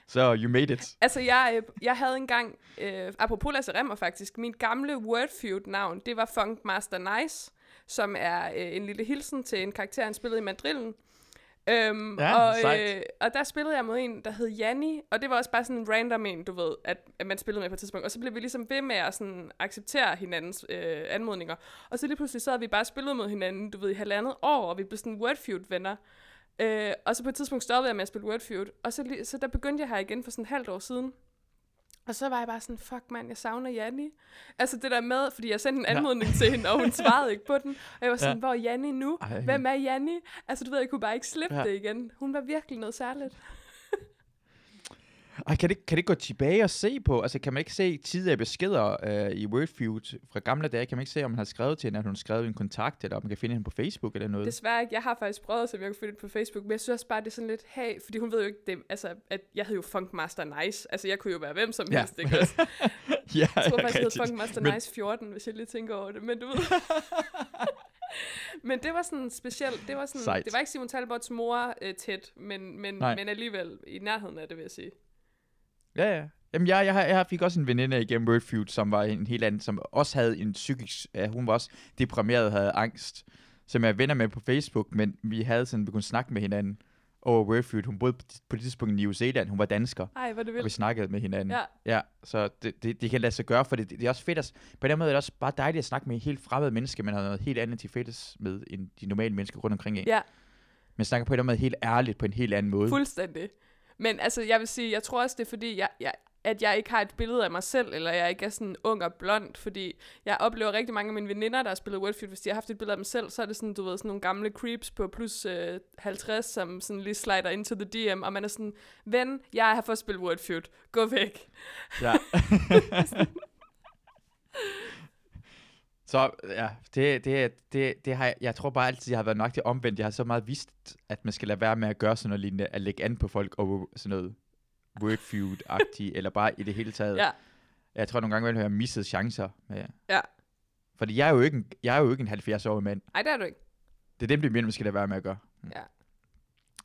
Så you made it. Altså, jeg, øh, jeg havde engang, øh, apropos Lasse Remmer faktisk, min gamle Wordfeud-navn, det var Funk Master Nice, som er øh, en lille hilsen til en karakter, han spillede i Madrillen. Øhm, Ja, og, sejt. øh, og der spillede jeg mod en, der hed Janni, og det var også bare sådan en random en, du ved, at, at man spillede med på et tidspunkt. Og så blev vi ligesom ved med at sådan acceptere hinandens øh, anmodninger. Og så lige pludselig så havde vi bare spillet mod hinanden, du ved, i halvandet år, og vi blev sådan Wordfeud-venner. Øh, og så på et tidspunkt stoppede jeg med at spille Wordfeud, og så, så der begyndte jeg her igen for sådan et halvt år siden. Og så var jeg bare sådan, fuck mand, jeg savner Janni. Altså det der med, fordi jeg sendte en anmodning ja. til hende, og hun [laughs] svarede ikke på den. Og jeg var sådan, ja. hvor er Janni nu? Ej. Hvem er Janni? Altså du ved, jeg kunne bare ikke slippe ja. det igen. Hun var virkelig noget særligt. Ej, kan det, kan det gå tilbage og se på? Altså, kan man ikke se tidligere beskeder øh, i Wordfeud fra gamle dage? Kan man ikke se, om man har skrevet til hende, at hun har skrevet en kontakt, eller om man kan finde hende på Facebook eller noget? Desværre ikke. Jeg har faktisk prøvet, så jeg kan finde det på Facebook, men jeg synes også bare, det er sådan lidt, hey, fordi hun ved jo ikke, det, altså, at jeg hed jo Funkmaster Nice. Altså, jeg kunne jo være hvem som ja. helst, ikke også? [laughs] ja, jeg tror faktisk, jeg hed Funkmaster men... Nice 14, hvis jeg lige tænker over det, men du ved... [laughs] men det var sådan specielt. Det var, sådan, Sejt. det var ikke Simon Talbots mor øh, tæt, men, men, men alligevel i nærheden af det, vil jeg sige. Ja, ja. Jamen, jeg, jeg, jeg, fik også en veninde igennem Wordfeud, som var en helt anden, som også havde en psykisk... Ja, hun var også deprimeret og havde angst, som jeg er venner med på Facebook, men vi havde sådan, vi kunne snakke med hinanden over Wordfeud. Hun boede på det tidspunkt i New Zealand, hun var dansker. Ej, hvor det vildt. Og vi snakkede med hinanden. Ja. ja så det, det, det, kan lade sig gøre, for det, det, er også fedt. At, på den måde er det også bare dejligt at snakke med en helt fremmed menneske, man har noget helt andet til fælles med, end de normale mennesker rundt omkring en. Ja. Man snakker på en måde helt ærligt, på en helt anden måde. Fuldstændig. Men altså, jeg vil sige, jeg tror også, det er fordi, jeg, jeg, at jeg ikke har et billede af mig selv, eller jeg ikke er sådan ung og blond, fordi jeg oplever rigtig mange af mine veninder, der har spillet Wordfeud, hvis de har haft et billede af dem selv, så er det sådan, du ved, sådan nogle gamle creeps på plus øh, 50, som sådan lige slider into the DM, og man er sådan, ven, jeg har fået spillet Wordfeud, gå væk. Ja. [laughs] [laughs] Så ja, det, det, det, det har jeg, jeg tror bare altid, jeg har været nok til omvendt. Jeg har så meget vidst, at man skal lade være med at gøre sådan noget lignende, at lægge an på folk og sådan noget wordfeud-agtigt, eller bare i det hele taget. Ja. Jeg tror nogle gange, at jeg har misset chancer. Med. Ja. Fordi jeg er jo ikke en, jeg er jo ikke en 70-årig mand. Nej, det er du ikke. Det er dem, det mener, man skal lade være med at gøre. Ja.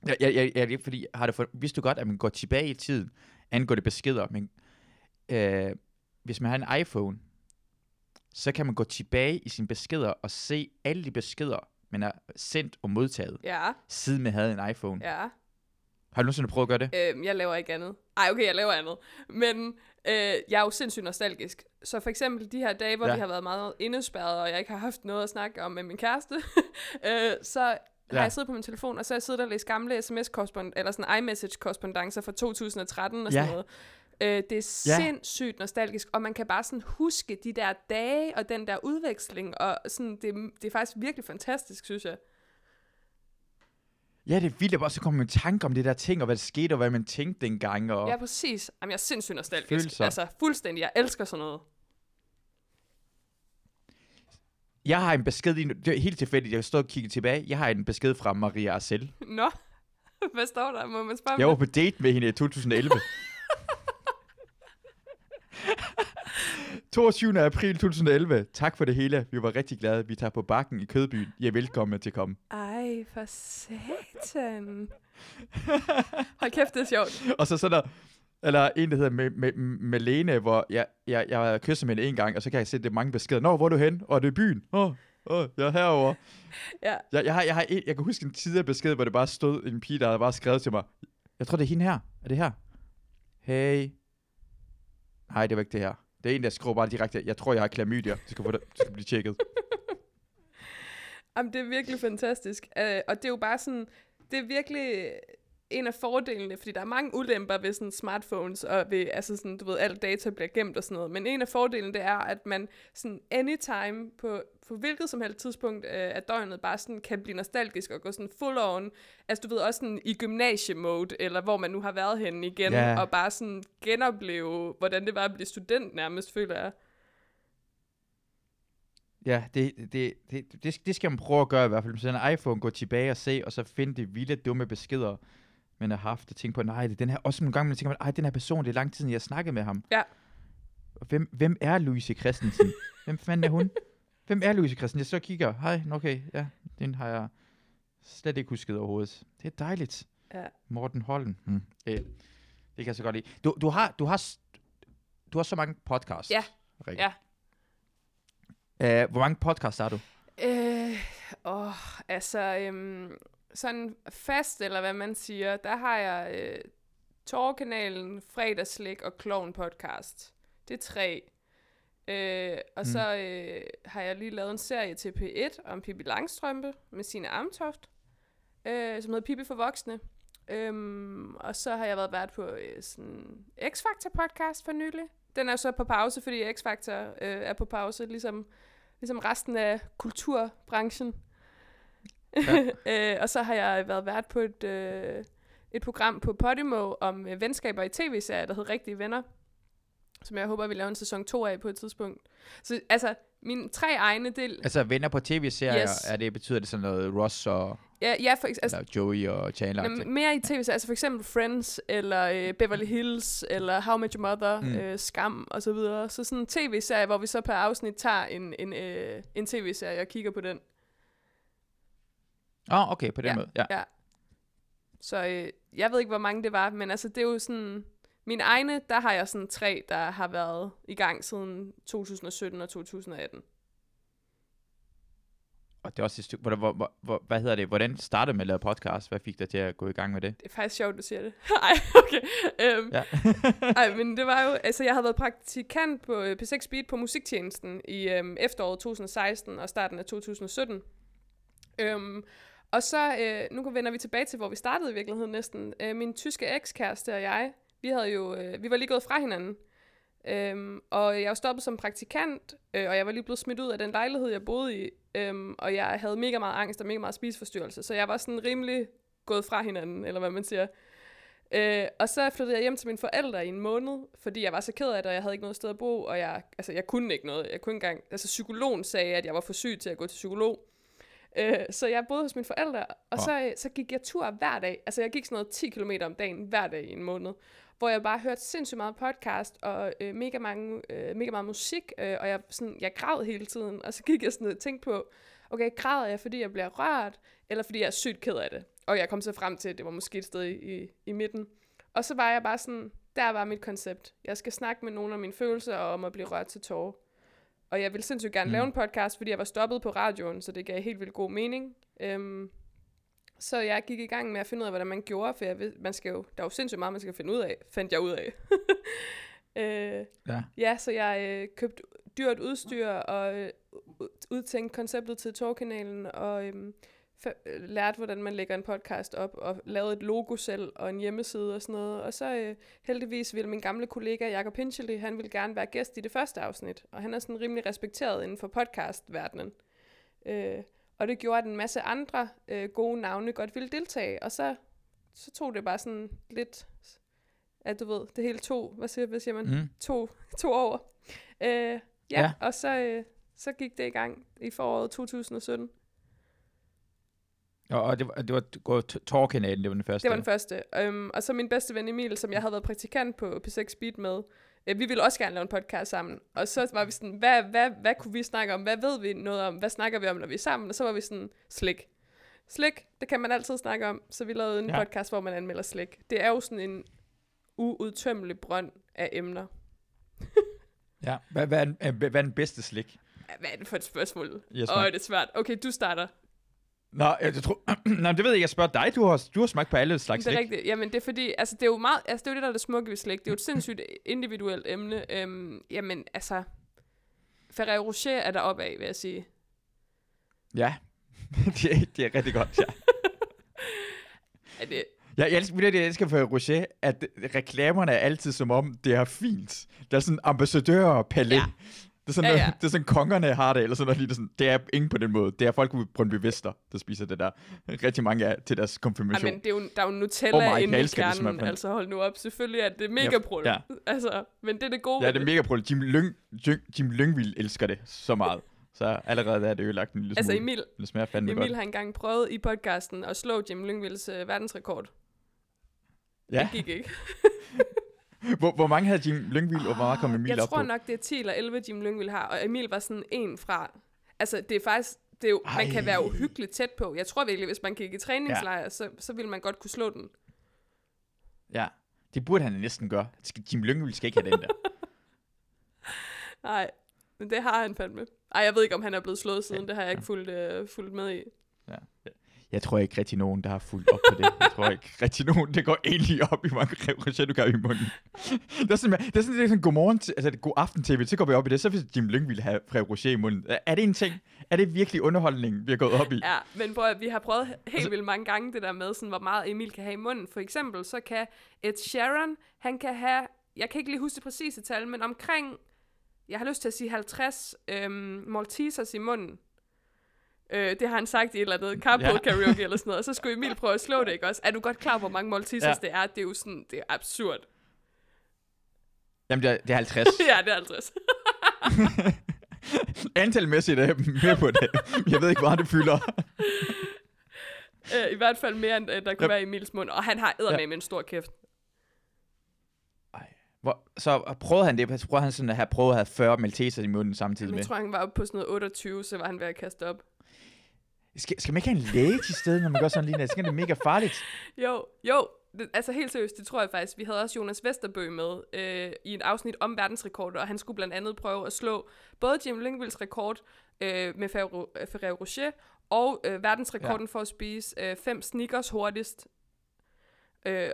Jeg, jeg, jeg, jeg, fordi har det for, vidste du godt, at man går tilbage i tiden, angår det beskeder, men øh, hvis man har en iPhone, så kan man gå tilbage i sine beskeder og se alle de beskeder, man har sendt og modtaget, ja. siden man havde en iPhone. Ja. Har du nogensinde prøvet at gøre det? Øhm, jeg laver ikke andet. Ej, okay, jeg laver andet. Men øh, jeg er jo sindssygt nostalgisk. Så for eksempel de her dage, hvor ja. vi har været meget indespærret, og jeg ikke har haft noget at snakke om med min kæreste, [laughs] øh, så har ja. jeg siddet på min telefon, og så har jeg siddet og læst gamle sms-korrespondence, eller sådan iMessage-korrespondencer fra 2013 og sådan ja. noget. Øh, det er ja. sindssygt nostalgisk, og man kan bare sådan huske de der dage og den der udveksling, og sådan, det, det er faktisk virkelig fantastisk, synes jeg. Ja, det er vildt, at så kommer man i tanke om det der ting, og hvad der skete, og hvad man tænkte dengang. Og ja, præcis. Jamen, jeg er sindssygt nostalgisk. Følelser. Altså, fuldstændig. Jeg elsker sådan noget. Jeg har en besked, i, det er helt tilfældigt, jeg står og kigger tilbage. Jeg har en besked fra Maria Arcel. Nå, [laughs] hvad står der? Må man spørge Jeg var på date med hende i 2011. [laughs] 22. april 2011. Tak for det hele. Vi var rigtig glade. Vi tager på bakken i Kødbyen. I er velkomne til at komme. Ej, for satan. Hold kæft, det er sjovt. [laughs] Og så sådan der, eller en, der hedder med, med, med Lene, hvor jeg, jeg, jeg har kysset med hende en gang, og så kan jeg se, det er mange beskeder. Nå, hvor er du hen? Og det er byen. Åh, oh, oh, jeg er herovre. [laughs] Ja. Jeg, jeg, har, jeg, har en, jeg kan huske en tidligere besked, hvor det bare stod en pige, der havde bare skrevet til mig. Jeg tror, det er hende her. Er det her? Hey. Nej, det var ikke det her. Det er en, der skriver bare direkte, jeg tror, jeg har klamydia. Det skal, få det, det skal blive tjekket. [laughs] Jamen, det er virkelig fantastisk. Uh, og det er jo bare sådan, det er virkelig en af fordelene, fordi der er mange ulemper ved sådan smartphones, og ved, altså sådan, du ved, alt data bliver gemt og sådan noget, men en af fordelene, det er, at man sådan anytime på, på hvilket som helst tidspunkt øh, af døgnet bare sådan kan blive nostalgisk og gå sådan full on, altså du ved, også sådan i gymnasiemode, eller hvor man nu har været henne igen, yeah. og bare sådan genopleve, hvordan det var at blive student nærmest, føler jeg. Ja, det, det, det, det, det skal man prøve at gøre i hvert fald. Så en iPhone, gå tilbage og se, og så finde de vilde, dumme beskeder, man har haft, og tænke på, nej, det er den her, også nogle gange, man tænker, nej, den her person, det er lang tid, jeg har snakket med ham. Ja. Hvem, hvem er Louise Christensen? [laughs] hvem fanden er hun? Hvem er Louise Christensen? Jeg så kigger, hej, okay, ja, den har jeg slet ikke husket overhovedet. Det er dejligt. Ja. Morten Holden. Hmm. Øh, det kan jeg så godt lide. Du, du, har, du, har, du har så mange podcasts. Ja. Rikke. ja. Uh, hvor mange podcasts har du? Øh, åh, altså, øhm, sådan fast, eller hvad man siger, der har jeg øh, Torkanalen, Fredagslik og Clown Podcast. Det er tre. Øh, og mm. så øh, har jeg lige lavet en serie til P1 om Pippi Langstrømpe med sine Amtoft, øh, som hedder Pippi for voksne. Øhm, og så har jeg været vært på øh, sådan X-Factor podcast for nylig. Den er så på pause, fordi X-Factor øh, er på pause, ligesom, ligesom resten af kulturbranchen. Ja. [laughs] øh, og så har jeg været vært på et, øh, et program på Podimo om øh, venskaber i tv-serier, der hedder Rigtige Venner, som jeg håber, vi laver en sæson 2 af på et tidspunkt. Så altså, mine tre egne del... Altså venner på tv-serier, yes. er det, betyder det sådan noget Ross og... Ja, ja for, altså, eller Joey og Chandler. Jamen, mere i tv-serier, altså for eksempel Friends, eller øh, Beverly Hills, eller How I Met Your Mother, mm. øh, Skam, og så videre. Så sådan en tv-serie, hvor vi så per afsnit tager en, en, øh, en tv-serie og kigger på den. Åh, oh, okay, på den ja, måde, ja. ja. Så øh, jeg ved ikke, hvor mange det var, men altså det er jo sådan... Mine egne, der har jeg sådan tre, der har været i gang siden 2017 og 2018. Og det er også et stykke, hvor, hvor, hvor, hvor, hvad hedder det, hvordan startede med at lave podcast? Hvad fik dig til at gå i gang med det? Det er faktisk sjovt, du siger det. [laughs] Ej, okay. Um, ja. [laughs] ej, men det var jo, altså jeg havde været praktikant på øh, P6 Beat på musiktjenesten i um, efteråret 2016 og starten af 2017. Um, og så, øh, nu vender vi tilbage til, hvor vi startede i virkeligheden næsten. Øh, min tyske ekskæreste og jeg, vi havde jo, øh, vi var lige gået fra hinanden. Øhm, og jeg var stoppet som praktikant, øh, og jeg var lige blevet smidt ud af den lejlighed, jeg boede i. Øhm, og jeg havde mega meget angst og mega meget spiseforstyrrelse, så jeg var sådan rimelig gået fra hinanden, eller hvad man siger. Øh, og så flyttede jeg hjem til mine forældre i en måned, fordi jeg var så ked af det, og jeg havde ikke noget sted at bo, og jeg, altså, jeg kunne ikke noget. Jeg kunne ikke engang, altså psykologen sagde, at jeg var for syg til at gå til psykolog. Øh, så jeg boede hos mine forældre, og oh. så, så gik jeg tur hver dag. Altså jeg gik sådan noget 10 km om dagen hver dag i en måned hvor jeg bare hørte sindssygt meget podcast og øh, mega, mange, øh, mega meget musik, øh, og jeg, sådan, jeg græd hele tiden, og så gik jeg sådan og tænkte på, okay, græder jeg, fordi jeg bliver rørt, eller fordi jeg er sygt ked af det? Og jeg kom så frem til, at det var måske et sted i, i, i midten. Og så var jeg bare sådan, der var mit koncept. Jeg skal snakke med nogle af mine følelser om at blive rørt til tårer. Og jeg ville sindssygt gerne mm. lave en podcast, fordi jeg var stoppet på radioen, så det gav helt vildt god mening. Øhm, så jeg gik i gang med at finde ud af, hvordan man gjorde, for jeg ved, man skal jo, der er jo sindssygt meget, man skal finde ud af, fandt jeg ud af. [laughs] øh, ja. ja, så jeg øh, købte dyrt udstyr og øh, udtænkte konceptet til Torkanalen og øh, lærte, hvordan man lægger en podcast op og lavede et logo selv og en hjemmeside og sådan noget. Og så øh, heldigvis ville min gamle kollega Jakob Hinchely, han ville gerne være gæst i det første afsnit, og han er sådan rimelig respekteret inden for podcastverdenen. Øh, og det gjorde, at en masse andre øh, gode navne godt ville deltage. Og så, så tog det bare sådan lidt, at du ved, det hele to, hvad siger, hvad siger man, mm. to, to år. Øh, ja, ja, og så, øh, så gik det i gang i foråret 2017. Og, og det var, det var Torkanalen, det var den første? Det var den første. Um, og så min bedste ven Emil, som jeg havde været praktikant på P6 Speed med, øh, vi ville også gerne lave en podcast sammen. Og så var vi sådan, hvad, hvad, hvad kunne vi snakke om? Hvad ved vi noget om? Hvad snakker vi om, når vi er sammen? Og så var vi sådan, slik. Slik, det kan man altid snakke om. Så vi lavede en ja. podcast, hvor man anmelder slik. Det er jo sådan en uudtømmelig brønd af emner. [laughs] ja, hvad, hvad, er, hvad er den bedste slik? Hvad er det for et spørgsmål? Yes, Åh, det er svært. Okay, du starter. Nå, jeg, jeg tror, [clears throat] nej, det ved jeg, jeg spørger dig. Du har, du har smagt på alle slags slik. Det er rigtigt. Jamen, det er fordi, altså, det er jo meget, altså, det er jo det, der er det smukke ved slik. Det er jo et sindssygt individuelt emne. Øhm, jamen, altså, Ferrero Rocher er der opad, vil jeg sige. Ja, [laughs] det, er, det er rigtig godt, ja. [laughs] er det... Ja, jeg elsker, det, jeg elsker for Rocher, at reklamerne er altid som om, det er fint. Der er sådan ambassadør palet. Ja. Det er sådan, ja, ja. det er sådan kongerne har det, eller sådan noget. Det, sådan, det er ingen på den måde. Det er folk på Brøndby Vester, der spiser det der. Rigtig mange af til deres konfirmation. Ja, men det er jo, der er jo Nutella oh inde i kernen. Det, altså hold nu op. Selvfølgelig er det mega brul. Ja. [laughs] Altså, men det er det gode Ja, det er mega brul. Jim, Lyng, Jim Lyngvild elsker det så meget. Så allerede er det jo lagt en lille altså, smule. Altså Emil, det smager fandme Emil godt. har engang prøvet i podcasten at slå Jim Lyngvilds uh, verdensrekord. Ja. Det gik ikke. [laughs] hvor, hvor mange havde Jim Lyngvild, og hvor meget kom Emil jeg op på? Jeg tror nok, det er 10 eller 11, Jim Lyngvild har, og Emil var sådan en fra... Altså, det er faktisk... Det er jo, man kan være uhyggeligt tæt på. Jeg tror virkelig, hvis man gik i træningslejr, ja. så, så ville man godt kunne slå den. Ja, det burde han næsten gøre. Jim Lyngvild skal ikke have den der. [laughs] Nej, men det har han fandme. Ej, jeg ved ikke, om han er blevet slået siden. Ja. Det har jeg ikke fulgt, uh, fulgt med i. Ja. Jeg tror ikke rigtig nogen, der har fulgt op på det. Jeg tror ikke rigtig nogen, der går egentlig op i, hvor mange gør i munden. det er sådan, det er sådan, det er sådan godmorgen, altså god aften tv, så går vi op i det, så hvis Jim Lyng ville have Creme Rocher i munden. Er- det en ting? Er det virkelig underholdning, vi har gået op i? Ja, men prøv vi har prøvet helt vildt mange gange det der med, sådan, hvor meget Emil kan have i munden. For eksempel, så kan Ed Sheeran, han kan have, jeg kan ikke lige huske det præcise tal, men omkring, jeg har lyst til at sige 50 øhm, Maltesers i munden. Øh, det har han sagt i et eller andet carpool Ja. ja. karaoke eller sådan noget, og så skulle Emil prøve at slå det, ikke også? Er du godt klar, hvor mange Maltesers Ja. ja. det er? Det er jo sådan, det er absurd. Jamen, det er, det er 50. [laughs] ja, det er 50. [laughs] Antalmæssigt er jeg med på det. Jeg ved ikke, hvor det fylder. [laughs] øh, I hvert fald mere, end øh, der kunne Ja. være i Emils mund, og han har eddermame med en stor kæft. Hvor, så prøvede han det, så prøvede han sådan at have prøvet at have 40 Malteser i munden samtidig med. jeg tror, han var oppe på sådan noget 28, så var han ved at kaste op. Skal, skal man ikke have en læge til stede, når man gør sådan lige Så kan det mega farligt. Jo, jo. Det, altså helt seriøst, det tror jeg faktisk. Vi havde også Jonas Vesterbø med øh, i et afsnit om verdensrekorder, og han skulle blandt andet prøve at slå både Jim Lyngvilds rekord øh, med Ferrero, øh, Ferrero Rocher, og øh, verdensrekorden ja. for at spise øh, fem sneakers hurtigst. Øh,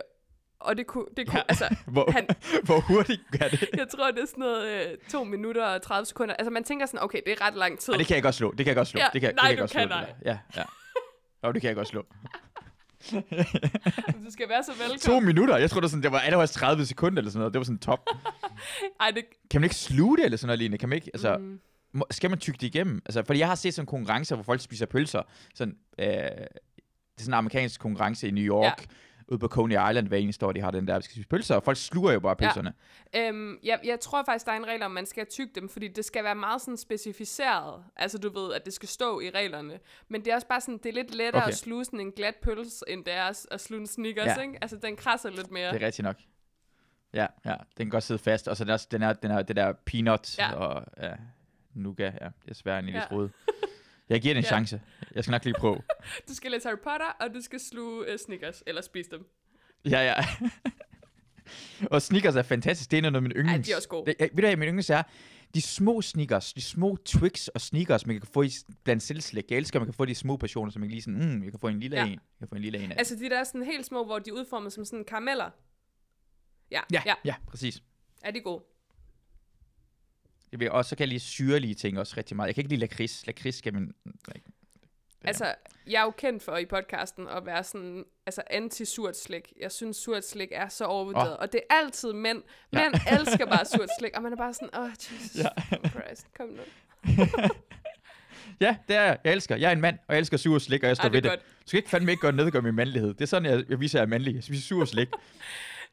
og det kunne, det kunne Ja. altså, [laughs] Hvor, han, [laughs] hvor hurtigt gør det? jeg tror, det er sådan noget øh, to minutter og 30 sekunder. Altså man tænker sådan, okay, det er ret lang tid. Og det kan jeg godt slå. Det kan jeg godt slå. Ja, det kan, nej, det kan jeg du godt slå, kan der. Ja, ja. [laughs] Jo, det kan jeg godt slå. Du skal være så velkommen. To minutter? Jeg tror, det var, sådan, det var allerede 30 sekunder eller sådan noget. Det var sådan top. Ej, det, Kan man ikke sluge det eller sådan noget lignende? Kan man ikke, altså, mm, må, skal man tygge det igennem? Altså, fordi jeg har set sådan konkurrencer, hvor folk spiser pølser. Sådan, øh, det er sådan en amerikansk konkurrence i New York. Ja. Ude på Coney Island hver eneste år, de har den der, vi skal spise pølser, og folk sluger jo bare Ja. pølserne. Øhm, jeg, jeg tror faktisk, der er en regel om, man skal tygge dem, fordi det skal være meget sådan specificeret. Altså, du ved, at det skal stå i reglerne. Men det er også bare sådan, det er lidt lettere Okay. at sluge sådan en glat pølse, end det er at, sluge en Snickers, Ja. ja. ikke? Altså, den krasser lidt mere. Det er rigtigt nok. Ja, ja, den kan godt sidde fast. Og så er der også den er, den er, det der peanut Ja. og ja, nougat, ja, det er svært end i Ja. [laughs] ja. Jeg giver det en Ja. chance. Jeg skal nok lige prøve. [laughs] Du skal læse Harry Potter, og du skal sluge uh, Snickers, eller spise dem. Ja, ja. [laughs] og sneakers er fantastisk. Det er noget af min yndlings. de er også gode. Det, jeg, ved du, hvad min yndlings er? De små sneakers, de små Twix og sneakers, man kan få i blandt selvslæg. Jeg elsker, at man kan få de små portioner, så man kan lige sådan, mm, jeg kan få en lille Ja. en. Jeg kan få en lille en af. Altså, de der er sådan helt små, hvor de er udformet som sådan karameller. Ja, ja, ja. ja, præcis. Er de gode? Jeg vil, og så kan jeg lide syrlige ting også rigtig meget. Jeg kan ikke lide lakrids. Lakrids skal man... Ja. Altså, jeg er jo kendt for i podcasten at være sådan, altså anti-surt slik. Jeg synes, surt slik er så overvurderet. Åh. Og det er altid mænd. Ja. Mænd elsker bare surt slik, og man er bare sådan, åh, oh, Jesus Ja. Christ, kom nu. [laughs] Ja, det er jeg. Jeg elsker. Jeg er en mand, og jeg elsker sur slik, og jeg står Ej, ved det det. godt. Du skal ikke fandme ikke gøre nedgøre min mandlighed. Det er sådan, jeg, jeg viser, at jeg er mandlig. Jeg spiser sur slik. [laughs]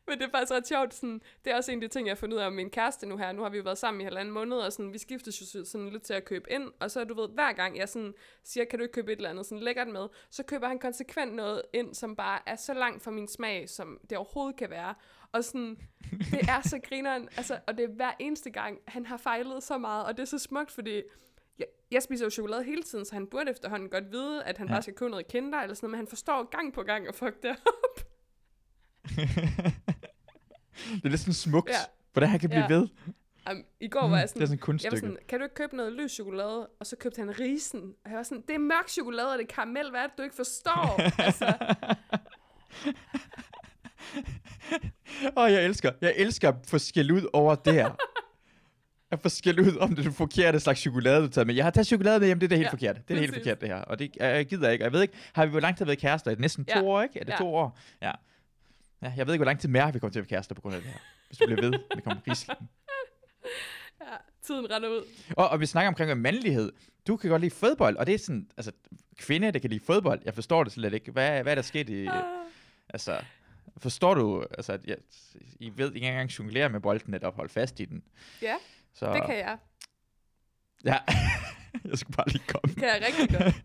Men det er faktisk ret sjovt. Sådan, det er også en af de ting, jeg har fundet ud af om min kæreste nu her. Nu har vi jo været sammen i halvanden måned, og sådan, vi skiftes jo sådan lidt til at købe ind. Og så, du ved, hver gang jeg sådan siger, kan du ikke købe et eller andet sådan lækkert med, så køber han konsekvent noget ind, som bare er så langt fra min smag, som det overhovedet kan være. Og sådan, det er så [laughs] grineren, altså, og det er hver eneste gang, han har fejlet så meget, og det er så smukt, fordi jeg, jeg spiser jo chokolade hele tiden, så han burde efterhånden godt vide, at han Ja. ja. bare skal købe noget kinder eller sådan noget, men han forstår gang på gang at fuck det op. [laughs] det er lidt sådan smukt, Ja. hvordan han kan blive Ja. ved. Um, I går var jeg det sådan, er sådan et Jeg var kunststykke. sådan, kan du ikke købe noget lys chokolade? Og så købte han risen. Og jeg var sådan, det er mørk chokolade, og det er karamel. Hvad er det, du ikke forstår? altså, [laughs] Åh, oh, jeg elsker, jeg elsker at få skæld ud over det her. At få skæld ud om det er det forkerte slags chokolade, du tager med. Jeg har taget chokolade med hjem, det er det helt Ja, ja, forkert. Det er det helt forkert, det her. Og det jeg, jeg gider ikke. Jeg ved ikke, har vi hvor lang tid været kærester? Er det næsten to Ja. år, ikke? Er det Ja. to år? Ja. Ja. Jeg ved ikke, hvor lang tid mere vi kommer til at være kærester på grund af det her. Hvis du bliver ved, det kommer rislen. [laughs] ja, tiden render ud. Og, og vi snakker omkring mandlighed. Du kan godt lide fodbold, og det er sådan, altså, kvinde, der kan lide fodbold. Jeg forstår det slet ikke. Hvad, hvad er der sket i, Ah. altså, forstår du, altså, at jeg, I ved ikke engang jonglere med bolden, eller holde fast i den. Ja, Så, det kan jeg. Ja, [laughs] jeg skulle bare lige komme. Det kan jeg rigtig godt.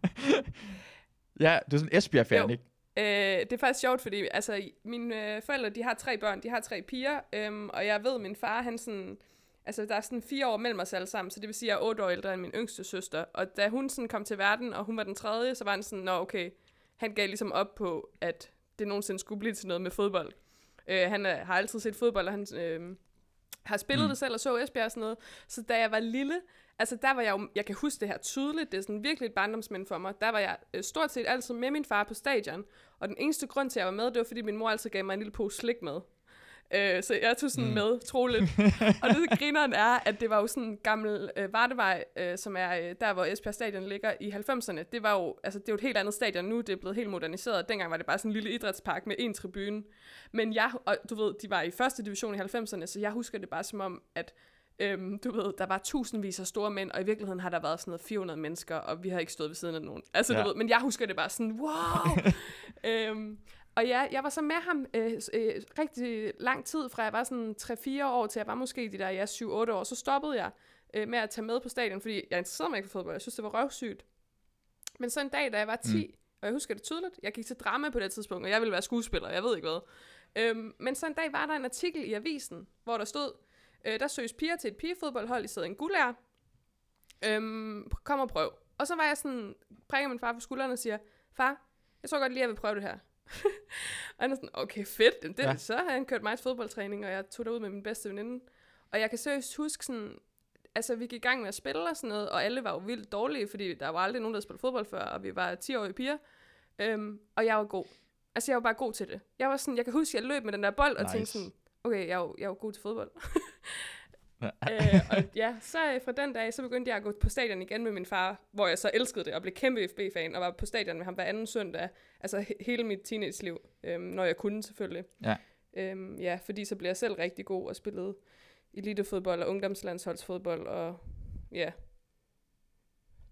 [laughs] ja, du er sådan Esbjerg-fan, ikke? Øh, det er faktisk sjovt, fordi altså, mine øh, forældre, de har tre børn, de har tre piger, øhm, og jeg ved, min far, han sådan, altså der er sådan fire år mellem os alle sammen, så det vil sige, at jeg er otte år ældre end min yngste søster, og da hun sådan kom til verden, og hun var den tredje, så var han sådan, nå okay, han gav ligesom op på, at det nogensinde skulle blive til noget med fodbold. Øh, han øh, har altid set fodbold, og han øh, har spillet Mm. det selv og så Esbjerg og sådan noget, så da jeg var lille, altså der var jeg jo, jeg kan huske det her tydeligt, det er sådan virkelig et barndomsmænd for mig. Der var jeg øh, stort set altid med min far på stadion, og den eneste grund til, at jeg var med, det var, fordi min mor altid gav mig en lille pose slik med. Øh, så jeg tog sådan mm. med, troligt. og det grineren er, at det var jo sådan en gammel øh, Vardevej, øh, som er øh, der, hvor Esbjerg Stadion ligger i 90'erne. Det var jo, altså det er jo et helt andet stadion nu, det er blevet helt moderniseret. Dengang var det bare sådan en lille idrætspark med en tribune. Men jeg, og du ved, de var i første division i 90'erne, så jeg husker det bare som om, at Øhm, du ved, der var tusindvis af store mænd, og i virkeligheden har der været sådan noget 400 mennesker, og vi har ikke stået ved siden af nogen. Altså, ja. du ved, men jeg husker det bare sådan, wow! [laughs] øhm, og ja, jeg var så med ham øh, øh, rigtig lang tid, fra jeg var sådan 3-4 år til jeg var måske de der ja, 7-8 år. Så stoppede jeg øh, med at tage med på stadion, fordi jeg interesserede mig ikke for fodbold. Jeg synes, det var røvsygt. Men så en dag, da jeg var 10, mm. og jeg husker det tydeligt, jeg gik til drama på det tidspunkt, og jeg ville være skuespiller, jeg ved ikke hvad. Øhm, men så en dag var der en artikel i avisen, hvor der stod, øh, der søges piger til et pigefodboldhold i stedet en guldær. Øhm, kom og prøv. Og så var jeg sådan, prikker min far på skulderen og siger, far, jeg tror godt lige, jeg vil prøve det her. [laughs] og han er sådan, okay, fedt. Det, ja. Så har han kørt mig til fodboldtræning, og jeg tog derud med min bedste veninde. Og jeg kan seriøst huske sådan, altså vi gik i gang med at spille og sådan noget, og alle var jo vildt dårlige, fordi der var aldrig nogen, der spillede fodbold før, og vi var 10-årige piger. Øhm, og jeg var god. Altså jeg var bare god til det. Jeg var sådan, jeg kan huske, jeg løb med den der bold, og nice. tænkte sådan, okay, jeg er jo, jeg er jo god til fodbold. [laughs] øh, og ja, så øh, fra den dag, så begyndte jeg at gå på stadion igen med min far, hvor jeg så elskede det, og blev kæmpe FB-fan, og var på stadion med ham hver anden søndag, altså he- hele mit teenage-liv, øh, når jeg kunne selvfølgelig. Ja. Øh, ja, fordi så blev jeg selv rigtig god og spillede elitefodbold og ungdomslandsholdsfodbold, og ja.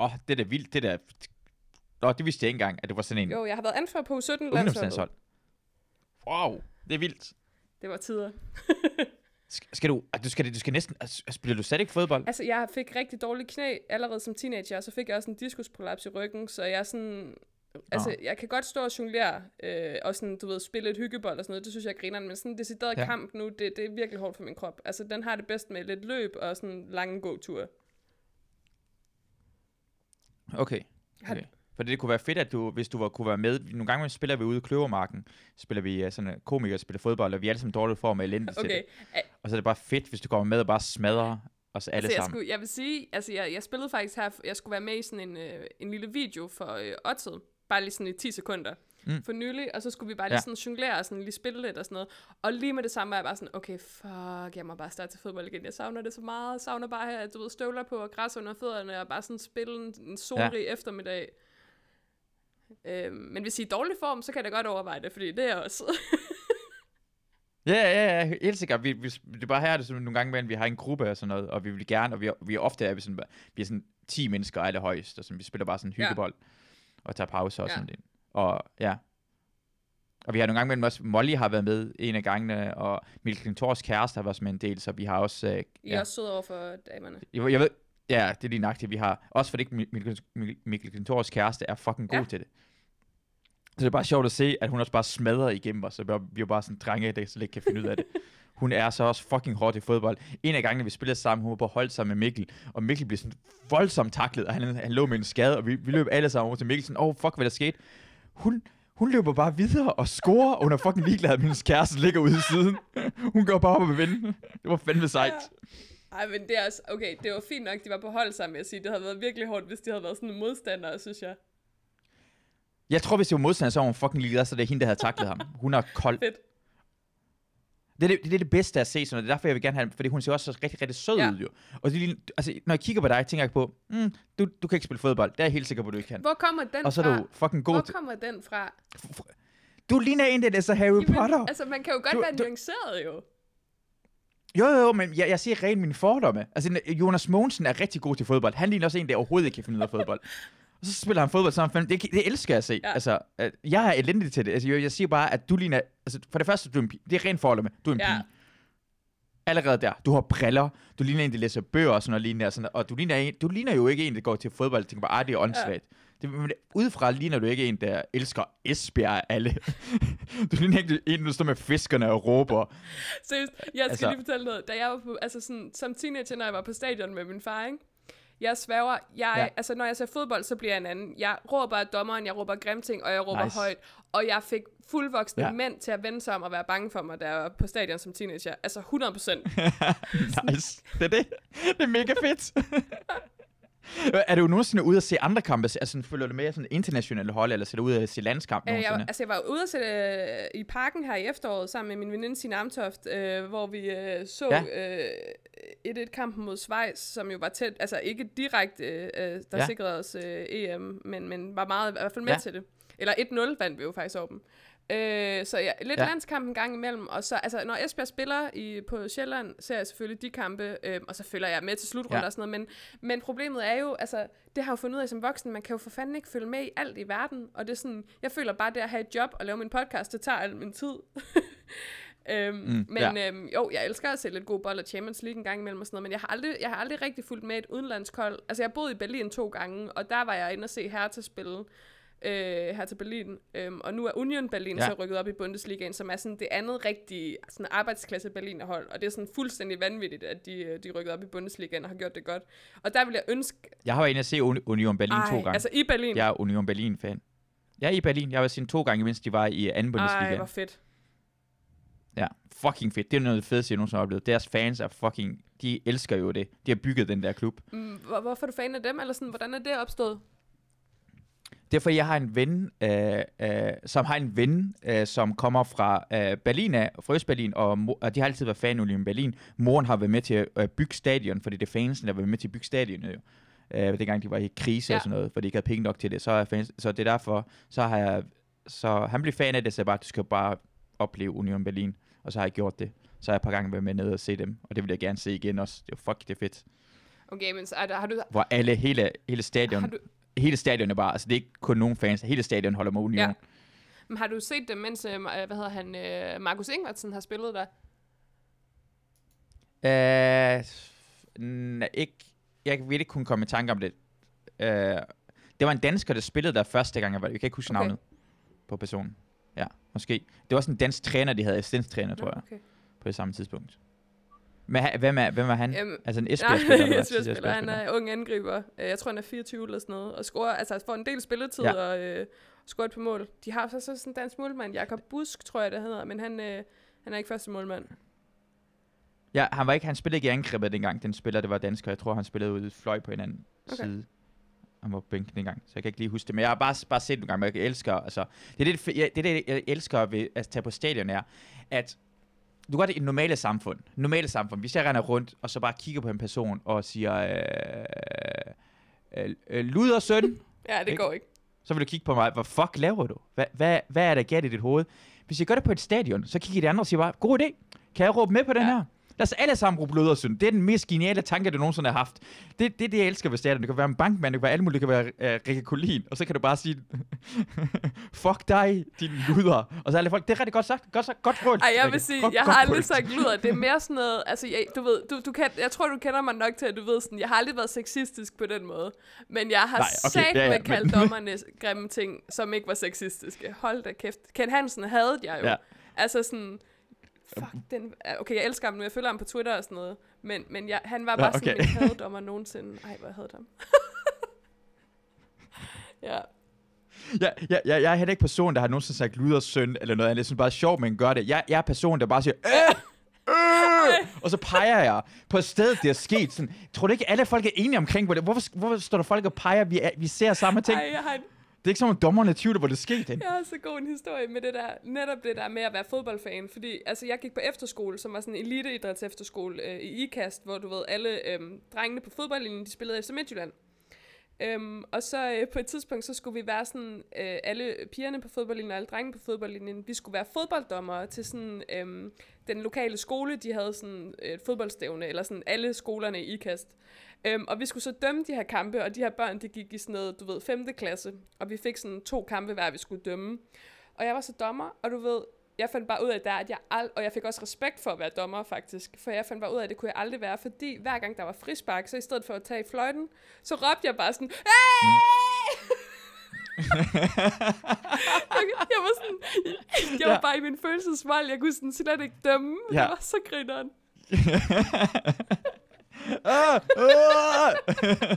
Åh, oh, det er da vildt, det der... Nå, det vidste jeg ikke engang, at det var sådan en... Jo, jeg har været anført på 17 landshold. Wow, det er vildt. Det var tider. [laughs] Skal du, du skal, du skal næsten, altså, spiller du slet ikke fodbold? Altså, jeg fik rigtig dårlig knæ allerede som teenager, og så fik jeg også en diskusprolaps i ryggen, så jeg sådan, altså, oh. jeg kan godt stå og jonglere, øh, og sådan, du ved, spille et hyggebold og sådan noget, det synes jeg griner, men sådan en decideret ja. kamp nu, det, det er virkelig hårdt for min krop. Altså, den har det bedst med lidt løb og sådan lange gåture. Okay. okay. For det kunne være fedt, at du, hvis du var, kunne være med. Nogle gange spiller vi ude i Kløvermarken, spiller vi uh, sådan komikere, spiller fodbold, og vi er alle sammen dårligt for med elendigt okay. til det. Og så er det bare fedt, hvis du kommer med og bare smadrer os alle altså, sammen. Jeg, skulle, jeg vil sige, altså jeg, jeg spillede faktisk her, jeg skulle være med i sådan en, uh, en lille video for uh, Otted, bare lige sådan i 10 sekunder mm. for nylig, og så skulle vi bare lige ja. sådan jonglere og sådan lige spille lidt og sådan noget. Og lige med det samme var jeg bare sådan, okay, fuck, jeg må bare starte til fodbold igen. Jeg savner det så meget. Jeg savner bare at du ved, støvler på og græs under fødderne, og bare sådan spille en, en solrig ja. eftermiddag. Øh, men hvis I er i dårlig form, så kan jeg da godt overveje det, fordi det er også. Ja, ja, ja, helt sikkert. Vi, vi, det er bare her, det sådan, nogle gange, men vi har en gruppe og sådan noget, og vi vil gerne, og vi, vi er ofte er vi sådan, vi er sådan 10 mennesker alle højst, og sådan, vi spiller bare sådan hyggebold, ja. og tager pause og ja. sådan det. Og ja. Og vi har nogle gange med også, Molly har været med en af gangene, og Mikkel Klintors kæreste har været med en del, så vi har også... Øh, I er også søde over for damerne. Jeg, jeg ved, Ja, det er lige nøjagtigt, vi har. Også fordi Mikkel, Mikkel Klintors kæreste er fucking god ja. til det. Så det er bare sjovt at se, at hun også bare smadrer igennem os, så vi er bare sådan drenge, der så ikke kan finde ud af det. [laughs] Hun er så også fucking hårdt i fodbold. En af gangene, vi spillede sammen, hun var på hold sammen med Mikkel, og Mikkel blev sådan voldsomt taklet, og han, han lå med en skade, og vi, vi løb alle sammen over til Mikkel, sådan, åh, oh, fuck, hvad der skete. Hun, hun løber bare videre og scorer, og hun er fucking ligeglad, at min kæreste ligger ude i siden. [laughs] hun går bare op og vinde. Det var fandme sejt. Ja. Ej, men det er altså, okay, det var fint nok, de var på hold sammen, jeg sige. Det havde været virkelig hårdt, hvis de havde været sådan en modstander, synes jeg. Jeg tror, hvis det var modstander, så var hun fucking ligeglad, så det er hende, der havde taklet ham. Hun er kold. Fedt. Det er det, det er det bedste at se, sådan Det er derfor, jeg vil gerne have fordi hun ser også så rigtig, rigtig sød ja. ud, jo. Og det, altså, når jeg kigger på dig, tænker jeg på, mm, du, du kan ikke spille fodbold. Det er jeg helt sikker på, du ikke kan. Hvor kommer den Og så er du fucking god Hvor kommer den fra? Du ligner en, der er så Harry Jamen, Potter. Altså, man kan jo godt du, være nuanceret, jo. Jo, jo, men jeg, jeg ser rent mine fordomme. Altså, Jonas Mogensen er rigtig god til fodbold. Han ligner også en, der overhovedet ikke kan finde ud af fodbold. Og [laughs] så spiller han fodbold sammen. Det, det elsker jeg at se. Ja. Altså, jeg er elendig til det. Altså, jeg, jeg siger bare, at du ligner... Altså, for det første, du er en pige. Det er rent fordomme. Du er en ja. pige. Allerede der. Du har briller. Du ligner en, der læser bøger og sådan noget lignende. Og, sådan, og du, ligner en, du ligner jo ikke en, der går til fodbold og tænker bare, ah, det er åndssvagt. Ja. Det, men udefra ligner du ikke en, der elsker Esbjerg alle. [laughs] du ligner ikke en, der står med fiskerne og råber. Seriøst, jeg skal altså, lige fortælle noget. Da jeg var på, altså sådan, som teenager, når jeg var på stadion med min far, ikke? Jeg sværger, jeg, ja. altså når jeg ser fodbold, så bliver jeg en anden. Jeg råber af dommeren, jeg råber grimme ting, og jeg råber nice. højt. Og jeg fik fuldvoksne ja. mænd til at vende sig om og være bange for mig, der var på stadion som teenager. Altså 100 procent. [laughs] nice. Det er det. Det er mega fedt. [laughs] er du nogensinde ude at se andre kampe? Altså, følger du med sådan internationale hold, eller ser du ud at se landskamp Øh, jeg, nogensinde? var- altså, jeg var ude at se øh, i parken her i efteråret sammen med min veninde Signe Amtoft, øh, hvor vi øh, så Ja. øh, 1-1-kampen mod Schweiz, som jo var tæt, altså ikke direkte, øh, øh, der Ja. sikrede os øh, EM, men, men var meget, i hvert fald med ja. til det. Eller 1-0 vandt vi jo faktisk over dem. Øh, så ja, lidt Ja. landskamp en gang imellem, og så, altså, når Esbjerg spiller i, på Sjælland, ser jeg selvfølgelig de kampe, øh, og så følger jeg med til slutrunder Ja. og sådan noget, men, men problemet er jo, altså, det har jeg jo fundet ud af som voksen, man kan jo for fanden ikke følge med i alt i verden, og det er sådan, jeg føler bare, det at have et job og lave min podcast, det tager al min tid. [laughs] øhm, Mm, men ja. øhm, jo, jeg elsker at se lidt god bold og Champions League en gang imellem og sådan noget, men jeg har aldrig, jeg har aldrig rigtig fulgt med et udenlandskold. Altså, jeg boede i Berlin to gange, og der var jeg inde og se Hertha spille øh, her til Berlin. Øhm, og nu er Union Berlin Ja. så rykket op i Bundesligaen, som er sådan det andet rigtige sådan arbejdsklasse Berlinerhold. Og det er sådan fuldstændig vanvittigt, at de, øh, de rykkede op i Bundesligaen og har gjort det godt. Og der vil jeg ønske... Jeg har været inde at se Uni- Union Berlin to gange. altså i Berlin. Jeg er Union Berlin-fan. Jeg er i Berlin. Jeg har været sine to gange, mens de var i anden Bundesliga. Ej, hvor fedt. Ja, fucking fedt. Det er noget af det fedeste, jeg nogensinde har oplevet. Deres fans er fucking... De elsker jo det. De har bygget den der klub. Mm, hvor, hvorfor er du fan af dem, eller sådan, hvordan er det opstået? Derfor jeg har en ven, øh, øh, som har en ven, øh, som kommer fra øh, Berlin af, fra Østberlin, og, og de har altid været fan af Union Berlin. Moren har været med til at øh, bygge stadion, fordi det er fansen, der har været med til at bygge stadionet jo. Øh, dengang de var i krise ja. Og sådan noget, fordi de ikke havde penge nok til det. Så, er fans, så det er derfor, så har jeg, så han blev fan af det, så jeg bare, du skal bare opleve Union Berlin. Og så har jeg gjort det. Så har jeg et par gange været med ned og se dem, og det vil jeg gerne se igen også. Det er fuck, det er fedt. Okay, men så er der, har du... Hvor alle, hele, hele stadion, Har du, hele stadion er bare, altså det er ikke kun nogen fans, hele stadion holder med Union. Ja. men har du set dem, mens, øh, hvad hedder han, øh, Markus Ingvartsen har spillet der? Øh, n- ikke, jeg vil ikke kunne komme i tanke om det. Øh, det var en dansker, der spillede der første gang, jeg var Jeg kan ikke huske Okay. navnet på personen. Ja, måske. Det var også en dansk træner, de havde assistenttræner, tror Nå, jeg, okay. på det samme tidspunkt. Men hvem er, hvem er han? Øhm, altså en Esbjerg-spiller? [laughs] eller hvad? Esbjerg Tidligere spiller. Han Esbjerg-spiller. er ung angriber. Øh, Jeg tror, han er 24 eller sådan noget. Og scorer, altså får en del spilletid Ja. og øh, scorer et på mål. De har så, så sådan en dansk målmand, Jakob Busk, tror jeg, det hedder. Men han, øh, han er ikke første målmand. Ja, han, var ikke, han spillede ikke i angrebet dengang, den spiller, det var dansker. Jeg tror, han spillede ude i fløj på en anden Okay. side. Han var på bænken dengang, så jeg kan ikke lige huske det. Men jeg har bare, bare set det nogle gange, men jeg elsker, altså, det er det, jeg, det, er det, jeg elsker ved at tage på stadion er, at du gør det i normale samfund. Normale samfund. Hvis jeg render rundt, og så bare kigger på en person og siger, øh, øh, øh, luder søn, [laughs] Ja, det Ikke? går ikke. så vil du kigge på mig, hvad fuck laver du? Hvad, hvad, hvad er der galt i dit hoved? Hvis jeg gør det på et stadion, så kigger de andre og siger bare, god idé, kan jeg råbe med på den Ja. her? Lad os alle sammen råbe Ludersøn. Det er den mest geniale tanke, du nogensinde har haft. Det, det er det, jeg elsker ved stadion. Det kan være en bankmand, det kan være alt muligt, det kan være uh, Rikke Collin, og så kan du bare sige, [laughs] fuck dig, din luder. Og så er alle folk, det er rigtig godt sagt, godt sagt, godt råd. Ej, jeg vil sige, Godt- jeg godt har aldrig sagt luder. Det er [laughs] mere sådan noget, altså, jeg, du ved, du, du kan, jeg tror, du kender mig nok til, at du ved sådan, jeg har aldrig været sexistisk på den måde. Men jeg har Nej, okay, sagt med men- kaldt dommerne grimme ting, som ikke var sexistiske. Hold da kæft. Ken Hansen havde jeg jo. Ja. Altså sådan, fuck, den, okay, jeg elsker ham nu, jeg følger ham på Twitter og sådan noget. Men, men jeg, han var bare okay. sådan min [laughs] hadedommer nogensinde. Ej, hvor jeg havde ham. [laughs] ja. Ja, ja, ja, jeg er heller ikke person, der har nogensinde sagt ludersøn eller noget andet. Jeg synes bare, det er sjovt, man gør det. Jeg, jeg er person, der bare siger, øh, [laughs] øh, og så peger jeg på stedet, det er sket. Sådan, tror du ikke, alle folk er enige omkring, hvorfor, hvorfor står der folk og peger? Vi, er, vi ser samme ting. Ej, jeg har en er ikke som, at dommerne tvivler, hvor det skete. hen. Jeg har så god en historie med det der, netop det der med at være fodboldfan, fordi altså, jeg gik på efterskole, som var sådan en eliteidræts efterskole øh, i IKAST, hvor du ved, alle øh, drengene på fodboldlinjen, de spillede efter Midtjylland. Øhm, og så øh, på et tidspunkt, så skulle vi være sådan, øh, alle pigerne på fodboldlinjen og alle drengene på fodboldlinjen, vi skulle være fodbolddommere til sådan, øh, den lokale skole, de havde sådan øh, et fodboldstævne, eller sådan alle skolerne i IKAST. Øhm, og vi skulle så dømme de her kampe, og de her børn, de gik i sådan noget, du ved, 5. klasse, og vi fik sådan to kampe hver, vi skulle dømme. Og jeg var så dommer, og du ved, jeg fandt bare ud af der, at jeg ald- og jeg fik også respekt for at være dommer faktisk, for jeg fandt bare ud af, at det kunne jeg aldrig være, fordi hver gang der var frispark, så i stedet for at tage i fløjten, så råbte jeg bare sådan, hey! jeg, [laughs] [laughs] jeg var sådan, jeg var Ja. bare i min følelsesvold, jeg kunne sådan slet ikke dømme, Ja. det var så grineren. [laughs] ah, [laughs] ah.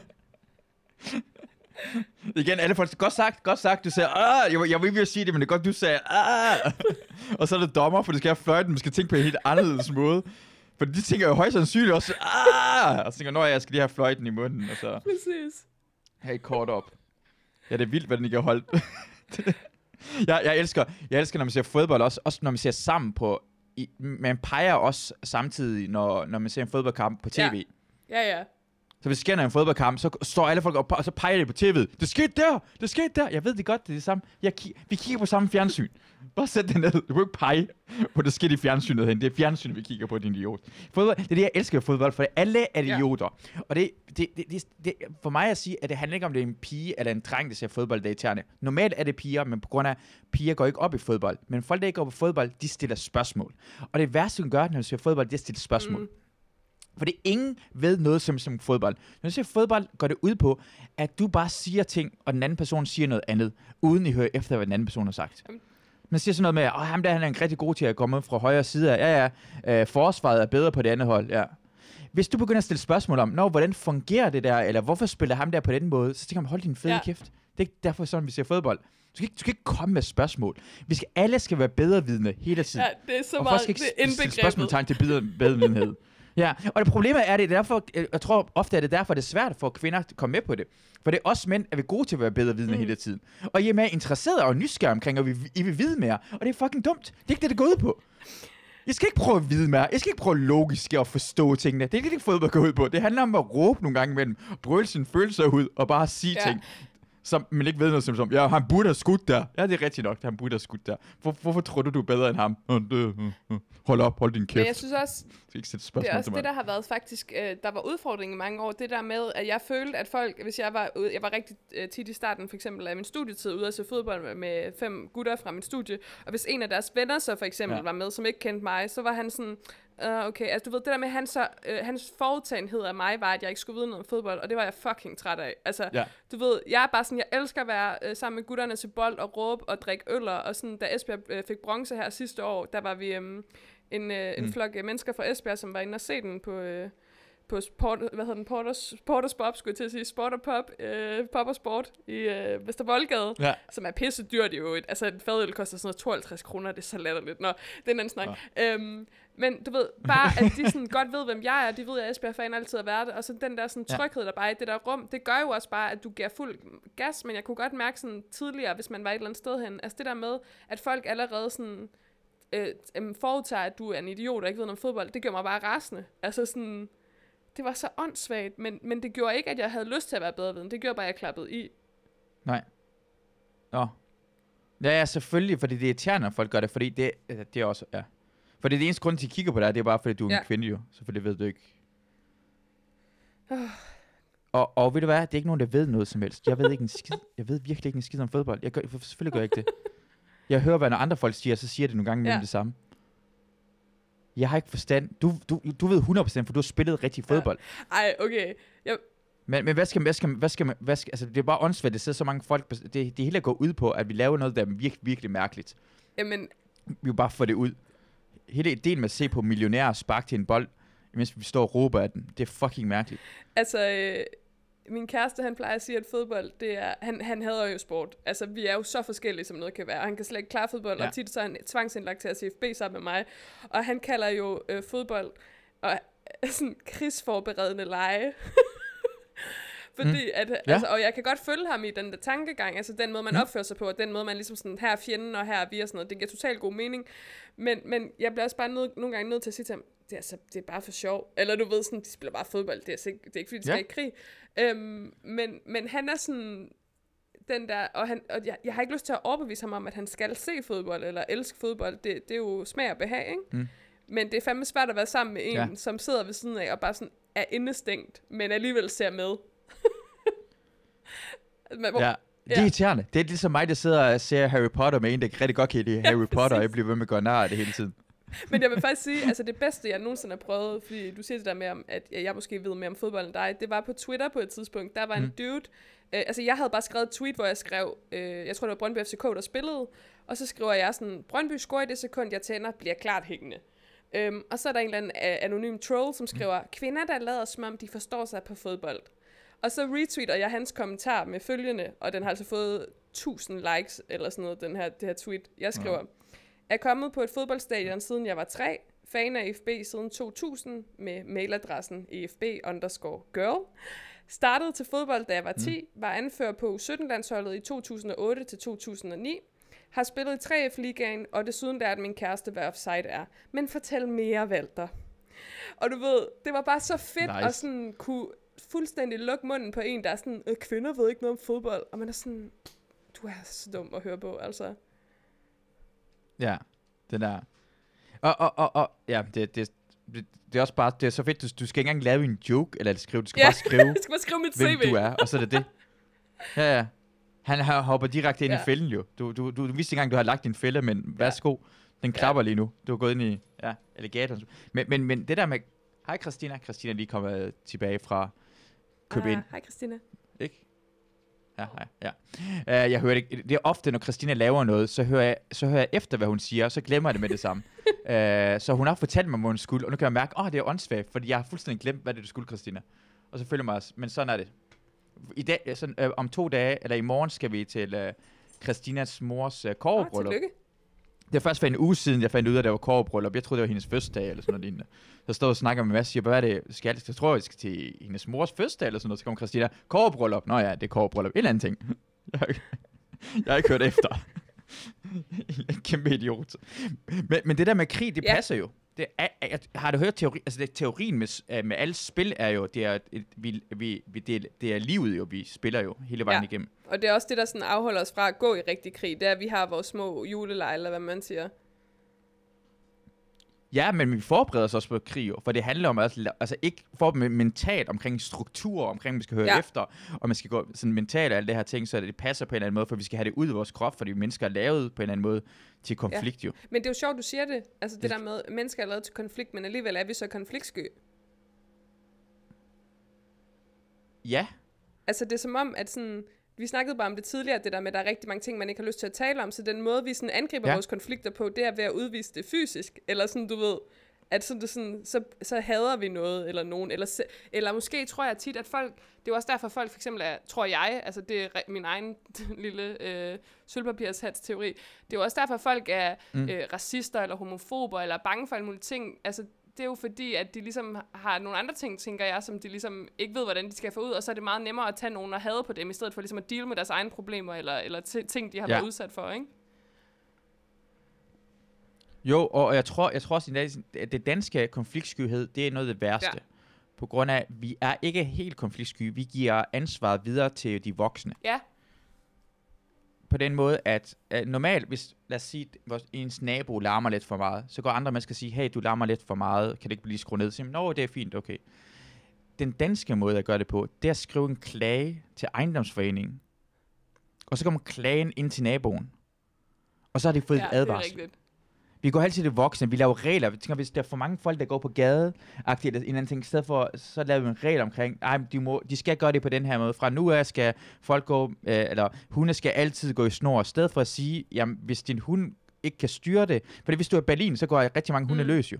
Igen, alle folk, godt sagt, godt sagt, du sagde, ah, jeg, jeg vil ikke sige det, men det er godt, du sagde, ah. [laughs] og så er det dommer, for du skal have fløjten, man skal tænke på en helt anderledes måde. For de tænker jo højst sandsynligt også, ah! Og så tænker, når jeg skal lige have fløjten i munden, og så Præcis. et kort op. Ja, det er vildt, hvad den ikke har holdt. [laughs] jeg, jeg, elsker, jeg elsker, når man ser fodbold, også, også når man ser sammen på... I, man peger også samtidig, når, når man ser en fodboldkamp på tv. Ja. Ja, ja. Så hvis der sker en fodboldkamp, så står alle folk op, og så peger de på tv'et. Det skete der! Det skete der! Jeg ved det godt, det er det samme. Jeg ki- vi kigger på samme fjernsyn. Bare sæt det ned. Du kan ikke pege på, det skete i fjernsynet hen. Det er fjernsynet, vi kigger på, din idiot. Fodbold, det er det, jeg elsker ved fodbold, for alle er Ja. idioter. Og det, det, det, det, det, for mig at sige, at det handler ikke om, det er en pige eller en dreng, der ser fodbold, der er. Normalt er det piger, men på grund af, piger går ikke op i fodbold. Men folk, der ikke går op i fodbold, de stiller spørgsmål. Og det værste, du kan gøre, når du ser fodbold, det er at stille spørgsmål. Mm. For det ingen ved noget som, som fodbold. Når du ser fodbold, går det ud på, at du bare siger ting, og den anden person siger noget andet, uden I hører efter, hvad den anden person har sagt. Jamen. Man siger sådan noget med, at ham der han er en rigtig god til at komme fra højre side af. Ja, ja, øh, forsvaret er bedre på det andet hold. Ja. Hvis du begynder at stille spørgsmål om, Nå, hvordan fungerer det der, eller hvorfor spiller ham der på den måde, så tænker man, hold din fede ja. Kæft. Det er ikke derfor sådan, vi ser fodbold. Du skal, ikke, du skal ikke komme med spørgsmål. Vi skal, alle skal være bedrevidende hele tiden. Ja, det er så og meget, folk skal det er ikke indbegrebet. spørgsmålstegn til bedre, bedrevidenhed. [laughs] Ja, og det problemet er, det er derfor, øh, jeg tror ofte er det derfor, det er svært for kvinder at komme med på det. For det er os mænd, at vi er gode til at være bedre vidne mm. hele tiden. Og I er mere interesserede og nysgerrige omkring, og vi, I vil vide mere. Og det er fucking dumt. Det er ikke det, det går ud på. Jeg skal ikke prøve at vide mere. Jeg skal ikke prøve logisk at forstå tingene. Det er ikke det, fodbold går ud på. Det handler om at råbe nogle gange imellem, brøle sine følelser ud, og bare sige Ja. ting, som man ikke ved noget som, som ja, han burde have skudt der. Ja, det er rigtigt nok, han burde have skudt der. Hvor, hvorfor tror du, du er bedre end ham? Det. Hold op, hold din kæft. Men jeg synes også, Du skal ikke det spørgsmål er også til mig. det, der har været faktisk, øh, der var udfordringen i mange år, det der med, at jeg følte, at folk, hvis jeg var ude, jeg var rigtig øh, tit i starten for eksempel af min studietid ude at se fodbold med, med fem gutter fra min studie, og hvis en af deres venner så for eksempel ja. var med, som ikke kendte mig, så var han sådan, uh, okay, altså du ved, det der med, hans, så, øh, hans forudtagenhed af mig var, at jeg ikke skulle vide noget om fodbold, og det var jeg fucking træt af. Altså, Ja. du ved, jeg er bare sådan, jeg elsker at være øh, sammen med gutterne til bold og råbe og drikke øller, og sådan, da Esbjerg øh, fik bronze her sidste år, der var vi øhm, en, øh, en Mm. flok øh, mennesker fra Esbjerg, som var inde og se den på... Øh, på sport, hvad hedder den, Porters, Porters Pop, skulle jeg til at sige, Sport og Pop, øh, Pop og Sport i øh, Vestervoldgade, Ja. som er pisse dyrt jo. Altså, et fadøl koster sådan noget 52 kroner, det er så latterligt. Nå, det er en anden snak. Ja. Øhm, men du ved, bare at de sådan godt ved, hvem jeg er, de ved, at jeg er Esbjerg-fan altid har været det, og så den der sådan tryghed, der bare er i det der rum, det gør jo også bare, at du giver fuld gas, men jeg kunne godt mærke sådan tidligere, hvis man var et eller andet sted hen, altså det der med, at folk allerede sådan øh, forudtager, at du er en idiot og ikke ved noget om fodbold, det gør mig bare rasende. Altså sådan, det var så åndssvagt, men, men det gjorde ikke, at jeg havde lyst til at være bedre viden. Det gjorde bare, at jeg klappede i. Nej. Nå. Ja, ja, selvfølgelig, fordi det er irriterende, når folk gør det, fordi det, altså, det er også, ja. For det er det eneste grund til, at kigger på dig, det er bare, fordi du er en Ja. kvinde jo, så for det ved du ikke. og, og ved du hvad, det er ikke nogen, der ved noget som helst. Jeg ved ikke en skid. Jeg ved virkelig ikke en skid om fodbold. Jeg gør, selvfølgelig gør jeg ikke det. Jeg hører, hvad andre folk siger, så siger det nogle gange. Ja. det samme. Jeg har ikke forstand. Du, du, du ved 100%, for du har spillet rigtig Ja. fodbold. Ej, okay. Jeg, Men, men hvad skal man, hvad skal man, hvad skal man, hvad skal, altså det er bare åndssvagt, det sidder så mange folk, det, det hele går ud på, at vi laver noget, der er virkelig, virkelig mærkeligt. jamen, Vi vil bare få det ud. Hele ideen med at se på millionærer sparke til en bold, mens vi står og råber af den, det er fucking mærkeligt. altså, øh, min kæreste, han plejer at sige, at fodbold, det er, han, han hader jo sport. Altså, vi er jo så forskellige, som noget kan være. Han kan slet ikke klare fodbold, Ja. og tit så er han tvangsindlagt til at CFB sammen med mig. Og han kalder jo øh, fodbold og [laughs] sådan krigsforberedende lege. [laughs] Fordi at, Ja. ja. altså, og jeg kan godt følge ham i den der tankegang, altså den måde, man Mm. opfører sig på, og den måde, man ligesom sådan, her er fjenden, og her er vi og sådan noget, det giver totalt god mening. Men, men jeg bliver også bare nød, nogle gange nødt til at sige til ham, det er, altså, det er bare for sjov. Eller du ved sådan, de spiller bare fodbold, det er, altså ikke, det er ikke fordi, de Ja. skal i krig. Øhm, men, men han er sådan, den der, og, han, og jeg, jeg har ikke lyst til at overbevise ham om, at han skal se fodbold, eller elske fodbold. Det, det er jo smag og behag, ikke? Mm. Men det er fandme svært at være sammen med en, Ja. ja. som sidder ved siden af, og bare sådan er indestængt, men alligevel ser med. Men, hvor, Ja. Det er Ja. irriterende. Det er ligesom mig, der sidder og ser Harry Potter med en, der rigtig godt kan lide [laughs] Harry Potter, og jeg bliver ved med at gøre nar af det hele tiden. Men jeg vil faktisk sige, altså det bedste, jeg nogensinde har prøvet, fordi du siger det der med, at jeg måske ved mere om fodbold end dig, det var på Twitter på et tidspunkt. Der var en Mm. dude, øh, altså jeg havde bare skrevet et tweet, hvor jeg skrev, øh, jeg tror det var Brøndby FCK, der spillede, og så skriver jeg sådan, Brøndby scorer i det sekund, jeg tænder, bliver klart hængende. Øhm, og så er der en eller anden øh, anonym troll, som skriver, kvinder, der lader som om, de forstår sig på fodbold. Og så retweeter jeg hans kommentar med følgende, og den har altså fået 1000 likes, eller sådan noget, den her, det her tweet. Jeg skriver, er kommet på et fodboldstadion, siden jeg var tre. fan af EFB siden 2000 med mailadressen efb underscore girl. Startede til fodbold, da jeg var 10, mm. var anfører på 17-landsholdet i 2008 til 2009. Har spillet i 3F-ligaen, og desuden lært min kæreste, hvad offside er. Men fortæl mere, Valter. Og du ved, det var bare så fedt nice. at sådan kunne fuldstændig lukke munden på en, der er sådan, øh, kvinder ved ikke noget om fodbold. Og man er sådan, du er så dum at høre på, altså. Ja, det der. Og, og, og, og ja, det, det, det, det er også bare, det er så fedt, du, du skal ikke engang lave en joke, eller skrive, du skal Ja, bare skrive, [laughs] skal bare skrive mit hvem CV. du er, og så er det det. [laughs] Ja, ja. Han har hopper direkte ind Ja. i fælden jo. Du, du, du, du vidste ikke engang, du har lagt din fælde, men værsgo. Den klapper lige nu. Du har gået ind i ja, alligatoren. Men, men, men det der med... Hej Christina. Christina er lige kommet tilbage fra købe ind. Ah, Hej Christina. Ikke? Ja, ja, ja. Uh, jeg hører det, det er ofte, når Christina laver noget, så hører, jeg, så hører jeg efter, hvad hun siger, og så glemmer jeg det med det samme. uh, [laughs] så hun har fortalt mig, hvad hun skulle, og nu kan jeg mærke, åh, oh, det er åndssvagt, fordi jeg har fuldstændig glemt, hvad det er, du skulle, Christina. Og så følger mig også, men sådan er det. I dag, sådan, uh, om to dage, eller i morgen, skal vi til uh, Christinas mors Åh, kårebryllup. tillykke. Det var først for en uge siden, jeg fandt ud af, at det var kårebryllup. Jeg troede, det var hendes fødselsdag eller sådan noget lignende. Så stod og snakker med Mads og siger, hvad er det, skal jeg, jeg tror, jeg skal til hendes mors fødselsdag eller sådan noget. Så kommer Christina, kårebryllup. Nå ja, det er kårebryllup. En eller anden ting. [laughs] Jeg har, ikke- jeg har ikke hørt efter. [laughs] En Kæmpe idiot. Men, men det der med krig, det Ja. passer jo. Det er, jeg, har du hørt teori, altså det, teorien med, øh, med alle spil er jo, det er, vi, vi, vi, det, er, det er livet jo, vi spiller jo hele vejen Ja. igennem. Og det er også det, der sådan afholder os fra at gå i rigtig krig. Det er, at vi har vores små julelejre, eller hvad man siger. Ja, men vi forbereder os også på krig, jo, for det handler om at, altså ikke for men- mentalt omkring struktur, omkring, vi skal høre Ja. efter, og man skal gå sådan mentalt og alt det her ting, så det passer på en eller anden måde, for vi skal have det ud af vores krop, fordi mennesker er lavet på en eller anden måde til konflikt, ja. jo. Men det er jo sjovt, du siger det. Altså det Det- der med, mennesker er lavet til konflikt, men alligevel er vi så konfliktsky. Ja, Altså det er som om, at sådan, vi snakkede bare om det tidligere, det der med, at der er rigtig mange ting, man ikke har lyst til at tale om, så den måde, vi sådan angriber ja. Vores konflikter på, det er ved at udvise det fysisk, eller sådan, du ved, at sådan, det sådan, så, så hader vi noget, eller nogen, eller, se, eller måske tror jeg tit, at folk, det er også derfor, folk for eksempel er, tror jeg, altså det er min egen [laughs] lille øh, sølvpapirshats-teori, det er også derfor, folk er mm. øh, racister, eller homofober, eller bange for alle mulige ting, altså det er jo fordi, at de ligesom har nogle andre ting, tænker jeg, som de ligesom ikke ved, hvordan de skal få ud, og så er det meget nemmere at tage nogen og hade på dem, i stedet for ligesom at deal med deres egne problemer, eller, eller ti- ting, de har ja. Været udsat for, ikke? jo, og jeg tror, jeg tror også, at det danske konfliktskyhed, det er noget af det værste. Ja. På grund af, at vi er ikke helt konfliktsky, vi giver ansvaret videre til de voksne. Ja, på den måde, at, at normalt, hvis, lad os sige, vores, ens nabo larmer lidt for meget, så går andre mennesker og sige, hey, du larmer lidt for meget, kan det ikke blive skruet ned? Så siger man, Nå, det er fint, okay. Den danske måde at gøre det på, det er at skrive en klage til ejendomsforeningen. Og så kommer klagen ind til naboen. Og så har de fået ja et det er advarsel. rigtigt. Vi går altid til det voksne, vi laver regler. Vi tænker, hvis der er for mange folk, der går på gade, eller en eller anden ting, i stedet for, så laver vi en regel omkring, ej, de, må, de skal gøre det på den her måde. Fra nu af skal folk gå, øh, eller hunde skal altid gå i snor, i stedet for at sige, jamen, hvis din hund ikke kan styre det, for hvis du er i Berlin, så går rigtig mange hunde Mm. løs jo.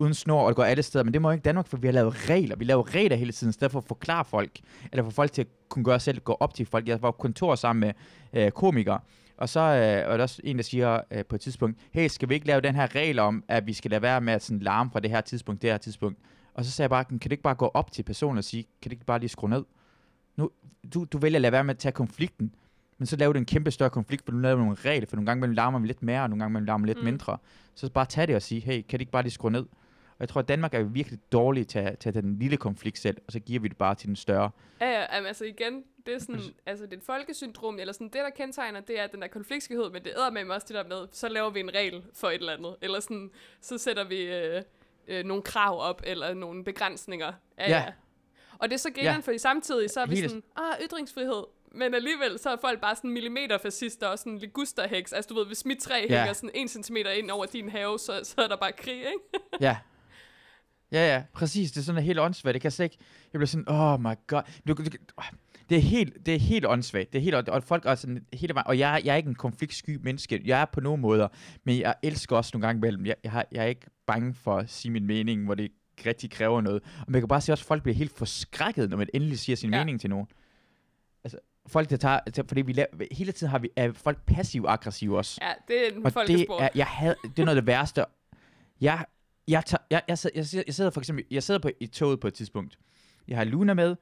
Uden snor, og det går alle steder, men det må ikke Danmark, for vi har lavet regler. Vi laver regler hele tiden, i stedet for at forklare folk, eller for folk til at kunne gøre selv, gå op til folk. Jeg var på kontor sammen med øh, komikere, og så øh, var der også en, der siger øh, på et tidspunkt, hey, skal vi ikke lave den her regel om, at vi skal lade være med at sådan larme fra det her tidspunkt, det her tidspunkt. Og så sagde jeg bare, kan du ikke bare gå op til personen og sige, kan du ikke bare lige skrue ned? Nu, du, du vælger at lade være med at tage konflikten, men så laver du en kæmpe større konflikt, for du laver nogle regler, for nogle gange mellem larmer vi lidt mere, og nogle gange mellem larmer lidt mm. mindre. Så bare tag det og sige, hey, kan du ikke bare lige skrue ned? Og jeg tror, at Danmark er virkelig dårlige til at tage den lille konflikt selv, og så giver vi det bare til den større. Ja, ja, jamen, altså igen, det er sådan, altså det er et folkesyndrom, eller sådan det, der kendetegner, det er den der konfliktskyhed, men det æder med også det der med, så laver vi en regel for et eller andet, eller sådan, så sætter vi øh, øh, nogle krav op, eller nogle begrænsninger. Ja, ja. Ja. Og det er så grineren, Ja. fordi samtidig, så er vi Helt- sådan, ah, ytringsfrihed, men alligevel, så er folk bare sådan millimeterfascister og sådan ligusterheks. Altså du ved, hvis mit træ Ja. hænger sådan en centimeter ind over din have, så, så er der bare krig, ikke? Ja. [laughs] Ja, ja, præcis. Det er sådan helt åndssvagt. Det kan jeg slet ikke... Jeg bliver sådan, oh my god. Du, du, det er helt, det er helt åndssvagt. Det er helt, og folk er sådan hele vejen, og jeg, er- jeg er ikke en konfliktsky menneske. Jeg er på nogle måder, men jeg elsker også nogle gange imellem. Jeg, jeg, har, jeg er ikke bange for at sige min mening, hvor det ikke rigtig kræver noget. Og man kan bare se også, at folk bliver helt forskrækket, når man endelig siger sin Ja. mening til nogen. Altså, folk, der tager, fordi vi laver, hele tiden har vi, er folk passiv-aggressive også. Ja, det er en Og det folkesport. er, jeg had, det er noget af det værste. Jeg jeg, tager, jeg, jeg, jeg, jeg, jeg sidder for eksempel jeg sidder på, i toget på et tidspunkt. Jeg har Luna med,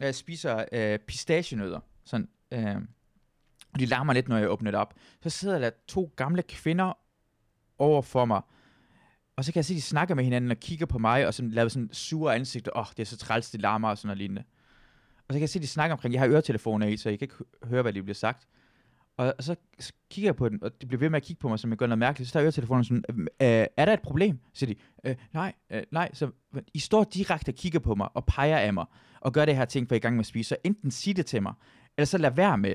jeg spiser øh, pistachienødder. Sådan, øh, og de larmer lidt, når jeg åbner det op. Så sidder der to gamle kvinder over for mig, og så kan jeg se, at de snakker med hinanden og kigger på mig, og sådan laver sådan sure ansigter. Åh, oh, det er så træls, det larmer og sådan noget lignende. Og så kan jeg se, at de snakker omkring, jeg har øretelefoner i, så jeg kan ikke høre, hvad de bliver sagt. Og, så kigger jeg på den, og de bliver ved med at kigge på mig, som jeg gør noget mærkeligt. Så tager jeg øretelefonen sådan, øh, er der et problem? Så siger de, øh, nej, øh, nej. Så I står direkte og kigger på mig og peger af mig, og gør det her ting, for I er i gang med at spise. Så enten sig det til mig, eller så lad være med.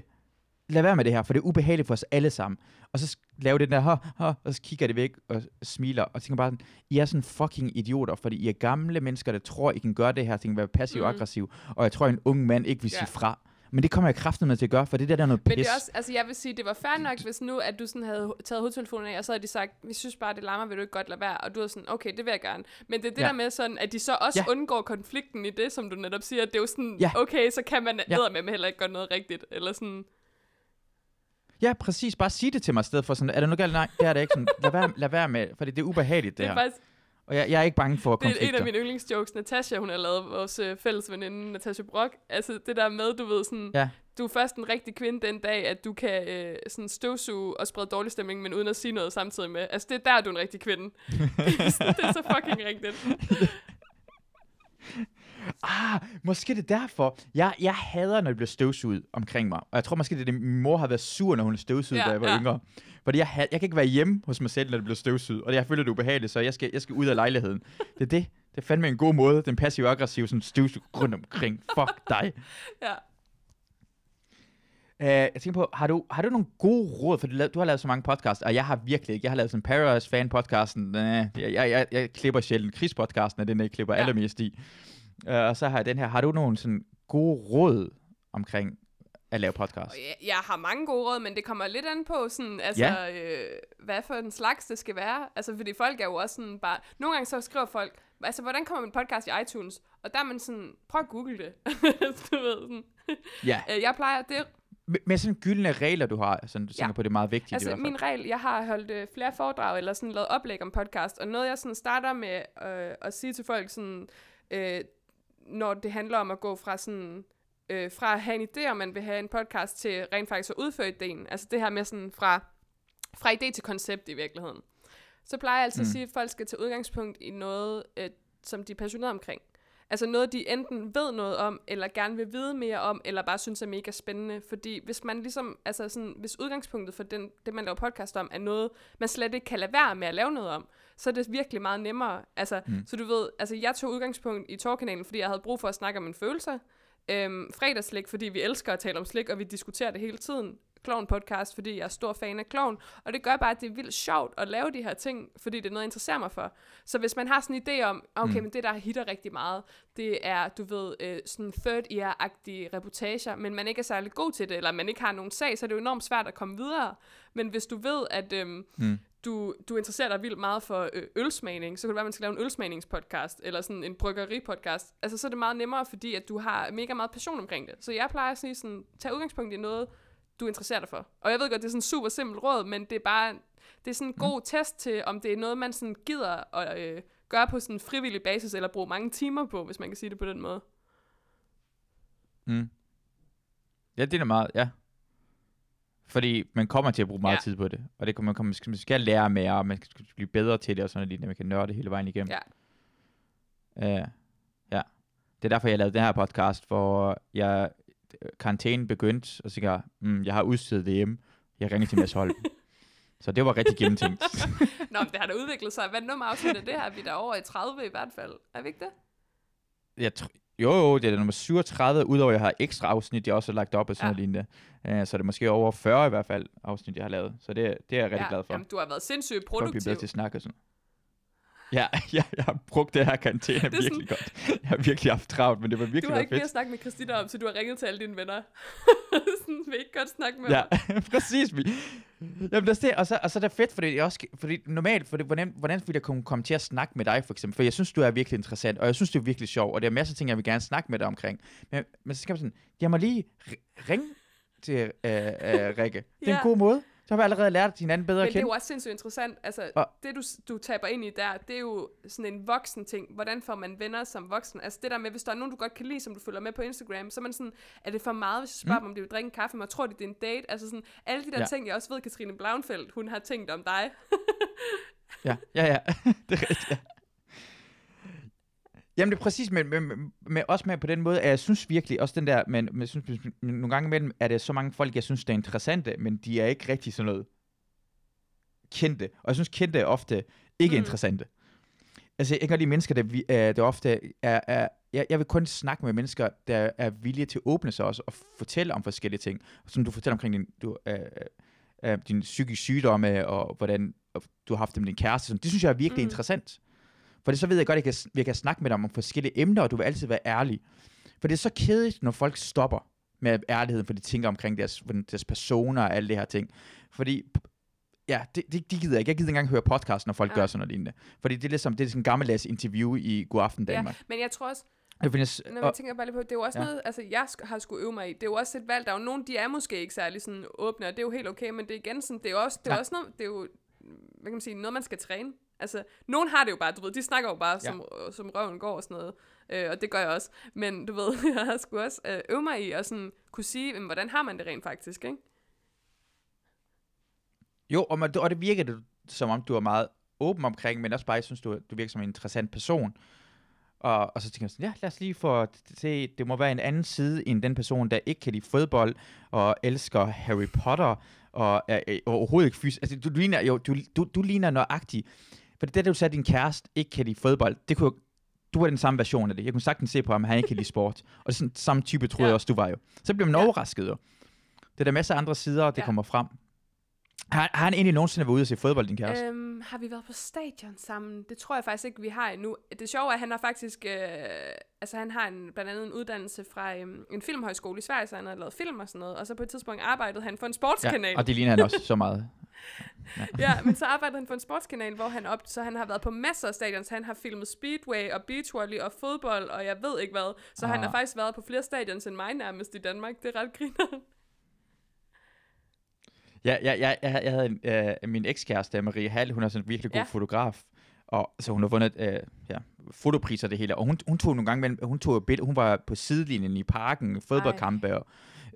Lad være med det her, for det er ubehageligt for os alle sammen. Og så sk- lave det der, ha, ha, og så kigger det væk og smiler, og tænker bare sådan, I er sådan fucking idioter, fordi I er gamle mennesker, der tror, I kan gøre det her ting, være passiv og Mhm. aggressiv, og jeg tror, en ung mand ikke vil sige Ja. fra. Men det kommer jeg kraften med til at gøre, for det der, der er noget Men pis. det er også, altså jeg vil sige, det var fair nok, hvis nu, at du sådan havde taget hovedtelefonen af, og så havde de sagt, vi synes bare, det larmer, vil du ikke godt lade være? Og du er sådan, okay, det vil jeg gerne. Men det er det Ja. der med sådan, at de så også Ja. undgår konflikten i det, som du netop siger. Det er jo sådan, Ja. okay, så kan man Ja. med heller ikke gøre noget rigtigt. Eller sådan, Ja, præcis. Bare sig det til mig i stedet for sådan, er der noget galt? Nej, det er det ikke. Sådan, lad, være, lad være med, for det er ubehageligt, det, det er her. faktisk, Og jeg, jeg er ikke bange for det er konflikter. en af mine yndlingsjokes, Natasha, hun har lavet, vores øh, fælles veninde, Natasha Brock. Altså det der med, du ved sådan, Ja. du er først en rigtig kvinde den dag, at du kan øh, sådan støvsuge og sprede dårlig stemning, men uden at sige noget samtidig med. Altså det er der, du er en rigtig kvinde. [laughs] det er så fucking rigtigt. [laughs] Ah, måske det er derfor. Jeg, jeg hader, når det bliver støvsuget omkring mig. Og jeg tror måske, det er det, min mor har været sur, når hun er støvsuget, Ja, da jeg var ja. yngre. Fordi jeg, jeg kan ikke være hjemme hos mig selv, når det bliver støvsuget. Og jeg føler, det ubehageligt, så jeg skal, jeg skal ud af lejligheden. Det er det. Det er fandme en god måde, den passive aggressive sådan støvsug rundt omkring. Fuck dig. Ja. Uh, jeg tænker på, har du, har du nogle gode råd? For du, du har lavet så mange podcasts, og jeg har virkelig ikke. Jeg har lavet sådan Paradise Fan podcasten. Uh, jeg, jeg, jeg, jeg klipper sjældent. Krigspodcasten er den, jeg klipper ja. allermest i. Uh, og så har jeg den her. Har du nogle sådan gode råd omkring at lave podcast? Jeg, jeg har mange gode råd, men det kommer lidt an på, sådan, altså, ja. øh, hvad for en slags det skal være. Altså, fordi folk er jo også sådan bare... Nogle gange så skriver folk, altså, hvordan kommer min podcast i iTunes? Og der er man sådan, prøv at google det. [laughs] du ved, sådan. Ja. Øh, jeg plejer, det Med, med sådan gyldne regler, du har, sådan, du Ja. tænker på, det er meget vigtigt i Altså hvert fald. min regel, jeg har holdt øh, flere foredrag eller sådan lavet oplæg om podcast, og noget jeg sådan starter med øh, at sige til folk sådan, øh, når det handler om at gå fra sådan øh, fra at have en idé om, man vil have en podcast, til rent faktisk at udføre ideen. Altså det her med sådan fra, fra idé til koncept i virkeligheden. Så plejer jeg altid mm. At sige, at folk skal tage udgangspunkt i noget, øh, som de er passionerede omkring. Altså noget, de enten ved noget om, eller gerne vil vide mere om, eller bare synes er mega spændende. Fordi hvis man ligesom, altså sådan, hvis udgangspunktet for den, det, man laver podcast om, er noget, man slet ikke kan lade være med at lave noget om, så er det virkelig meget nemmere. Altså. Mm. så du ved, altså jeg tog udgangspunkt i Torkanalen, fordi jeg havde brug for at snakke om mine følelser. Øhm, fredagslik, fordi vi elsker at tale om slik, og vi diskuterer det hele tiden. Clown podcast, fordi jeg er stor fan af clown. Og det gør bare, at det er vildt sjovt at lave de her ting, fordi det er noget, jeg interesserer mig for. Så hvis man har sådan en idé om, okay, mm. Men det der hitter rigtig meget, det er, du ved, øh, sådan third year-agtige reportager, men man ikke er særlig god til det, eller man ikke har nogen sag, så er det jo enormt svært at komme videre. Men hvis du ved, at øhm, Mm. Du, du interesserer dig vildt meget for øh, ølsmagning, så kan det være, at man skal lave en ølsmagningspodcast, eller sådan en bryggeripodcast. Altså, så er det meget nemmere, fordi at du har mega meget passion omkring det. Så jeg plejer at sige sådan, tag udgangspunkt i noget, du interesserer dig for. Og jeg ved godt, det er sådan super simpelt råd, men det er bare, det er sådan en god test til, om det er noget, man sådan gider at øh, gøre på sådan en frivillig basis, eller bruge mange timer på, hvis man kan sige det på den måde. Mm. Ja, det er meget, ja. Fordi man kommer til at bruge meget Ja. tid på det. Og det kommer, man, kommer, man skal lære mere, og man skal blive bedre til det, og sådan noget, man kan nørde det hele vejen igennem. Ja. Uh, ja. Det er derfor, jeg lavede den her podcast, hvor jeg, karantænen begyndte, og så tænkte jeg, mm, jeg har udstedet det hjemme. Jeg ringer til Mads Holm. [laughs] så det var rigtig gennemtænkt. [laughs] Nå, men det har da udviklet sig. Hvad nummer afsnit er det her? Vi er da over i 30 i hvert fald. Er vi ikke det? jeg tr- jo, jo, det er nummer 37, udover at jeg har ekstra afsnit, jeg også har lagt op og sådan Ja. noget lignende. Uh, så det er måske over 40 i hvert fald afsnit, jeg har lavet. Så det, det er jeg rigtig ja. glad for. Jamen, du har været sindssygt produktiv. bedre til at snakke og sådan Ja, [laughs] ja, jeg har brugt det her karantæne Det er sådan- virkelig godt. Jeg har virkelig haft travlt, men det var virkelig Du har ikke mere fedt. at snakke med Christina om, så du har ringet til alle dine venner. [laughs] sådan, vil ikke godt snakke med Ja, [laughs] præcis. Vi. Jamen, det er. Og så, og så er det fedt, fordi, jeg også, fordi normalt, fordi, hvordan, hvordan ville jeg kunne komme til at snakke med dig, for eksempel? For jeg synes, du er virkelig interessant, og jeg synes, du er virkelig sjov, og der er masser af ting, jeg vil gerne snakke med dig omkring. Men, men så skal man sådan, jeg må lige ri- ringe til øh, øh, Rikke. Det er Ja. en god måde. Så har vi allerede lært hinanden bedre Men at det er kende. jo også sindssygt interessant. Altså, Og- det du, du taber ind i der, det er jo sådan en voksen ting. Hvordan får man venner som voksen? Altså det der med, hvis der er nogen, du godt kan lide, som du følger med på Instagram, så er man sådan, er det for meget, hvis jeg spørger mm. dem, om de vil drikke en kaffe, men tror de, det er en date? Altså sådan, alle de der Ja. ting, jeg også ved, Katrine Blauenfeldt, hun har tænkt om dig. Ja, ja, ja. [laughs] det er rigtigt, ja. Jamen det er præcis, men, men, men, men også med på den måde, at jeg synes virkelig, også den der, men, men jeg synes, men nogle gange imellem er det så mange folk, jeg synes, der er interessante, men de er ikke rigtig sådan noget kendte. Og jeg synes, kendte er ofte ikke mm. Interessante. Altså, jeg kan godt lide mennesker, der, vi- øh, der ofte er, er jeg, jeg vil kun snakke med mennesker, der er villige til at åbne sig også og fortælle om forskellige ting. Som du fortæller omkring din, du, øh, øh, din psykiske sygdomme, og hvordan du har haft det med din kæreste. Sådan. Det synes jeg er virkelig mm. Interessant. For det, så ved jeg godt, at jeg kan, jeg kan snakke med dig om forskellige emner, og du vil altid være ærlig. For det er så kedeligt, når folk stopper med ærligheden, for de tænker omkring deres, deres personer og alle det her ting. Fordi, ja, det, det, de gider jeg ikke. Jeg gider ikke engang høre podcast, når folk Nej. gør sådan noget lignende. Fordi det er ligesom, det er sådan en gammeldags interview i God Aften Danmark. Ja, men jeg tror også, Jeg finder, når og, man tænker bare lige på, det er jo også Ja. ja. noget, altså jeg har skulle øve mig i, det er jo også et valg, der er jo nogen, de er måske ikke særlig sådan åbne, og det er jo helt okay, men det er igen sådan, det er jo også, det er jo også noget, det er jo, hvad kan man sige, noget man skal træne. Altså, nogen har det jo bare, du ved, de snakker jo bare, som, som røven går og sådan noget, øh, og det gør jeg også. Men du ved, [laughs] jeg har sgu også øh, øve mig i at sådan kunne sige, jamen, hvordan har man det rent faktisk, ikke? jo, og, man, og det virker det, som om, du er meget åben omkring, men også bare, jeg synes, du, du virker som en interessant person. Og, og så tænker jeg sådan, ja, lad os lige få se, det må være en anden side end den person, der ikke kan lide fodbold, og elsker Harry Potter, og er, er overhovedet ikke fysisk. Altså, du, du ligner, jo, du, du, du ligner nøjagtigt. For det der, du sagde, at din kæreste ikke kan lide fodbold, det kunne du var den samme version af det. Jeg kunne sagtens se på ham, at han ikke kan lide sport. Og det er sådan samme type, troede ja. Jeg også, du var jo. Så bliver man Ja. overrasket jo. Det er der masser af andre sider, det Ja. kommer frem. Har, har han egentlig nogensinde været ude og se fodbold, din kæreste? Øhm, har vi været på stadion sammen? Det tror jeg faktisk ikke, vi har endnu. Det sjove er, at han har faktisk... Øh, altså, han har en, blandt andet en uddannelse fra øhm, en filmhøjskole i Sverige, så han har lavet film og sådan noget. Og så på et tidspunkt arbejdede han for en sportskanal. Ja, og det ligner han også så meget. [laughs] ja, men så arbejdede han for en sportskanal, hvor han op, så han har været på masser af stadions. Han har filmet Speedway og beachvolley og fodbold, og jeg ved ikke hvad. Så ah. han Ah. har faktisk været på flere stadions end mig nærmest i Danmark. Det er ret griner. Ja, ja, ja, jeg, jeg havde en, øh, min ekskæreste, Marie Hall, hun er sådan en virkelig god Ja. fotograf. Og så hun har vundet øh, ja, fotopriser det hele. Og hun, hun tog nogle gange, mellem, hun tog et billede, hun var på sidelinjen i parken, fodboldkampe og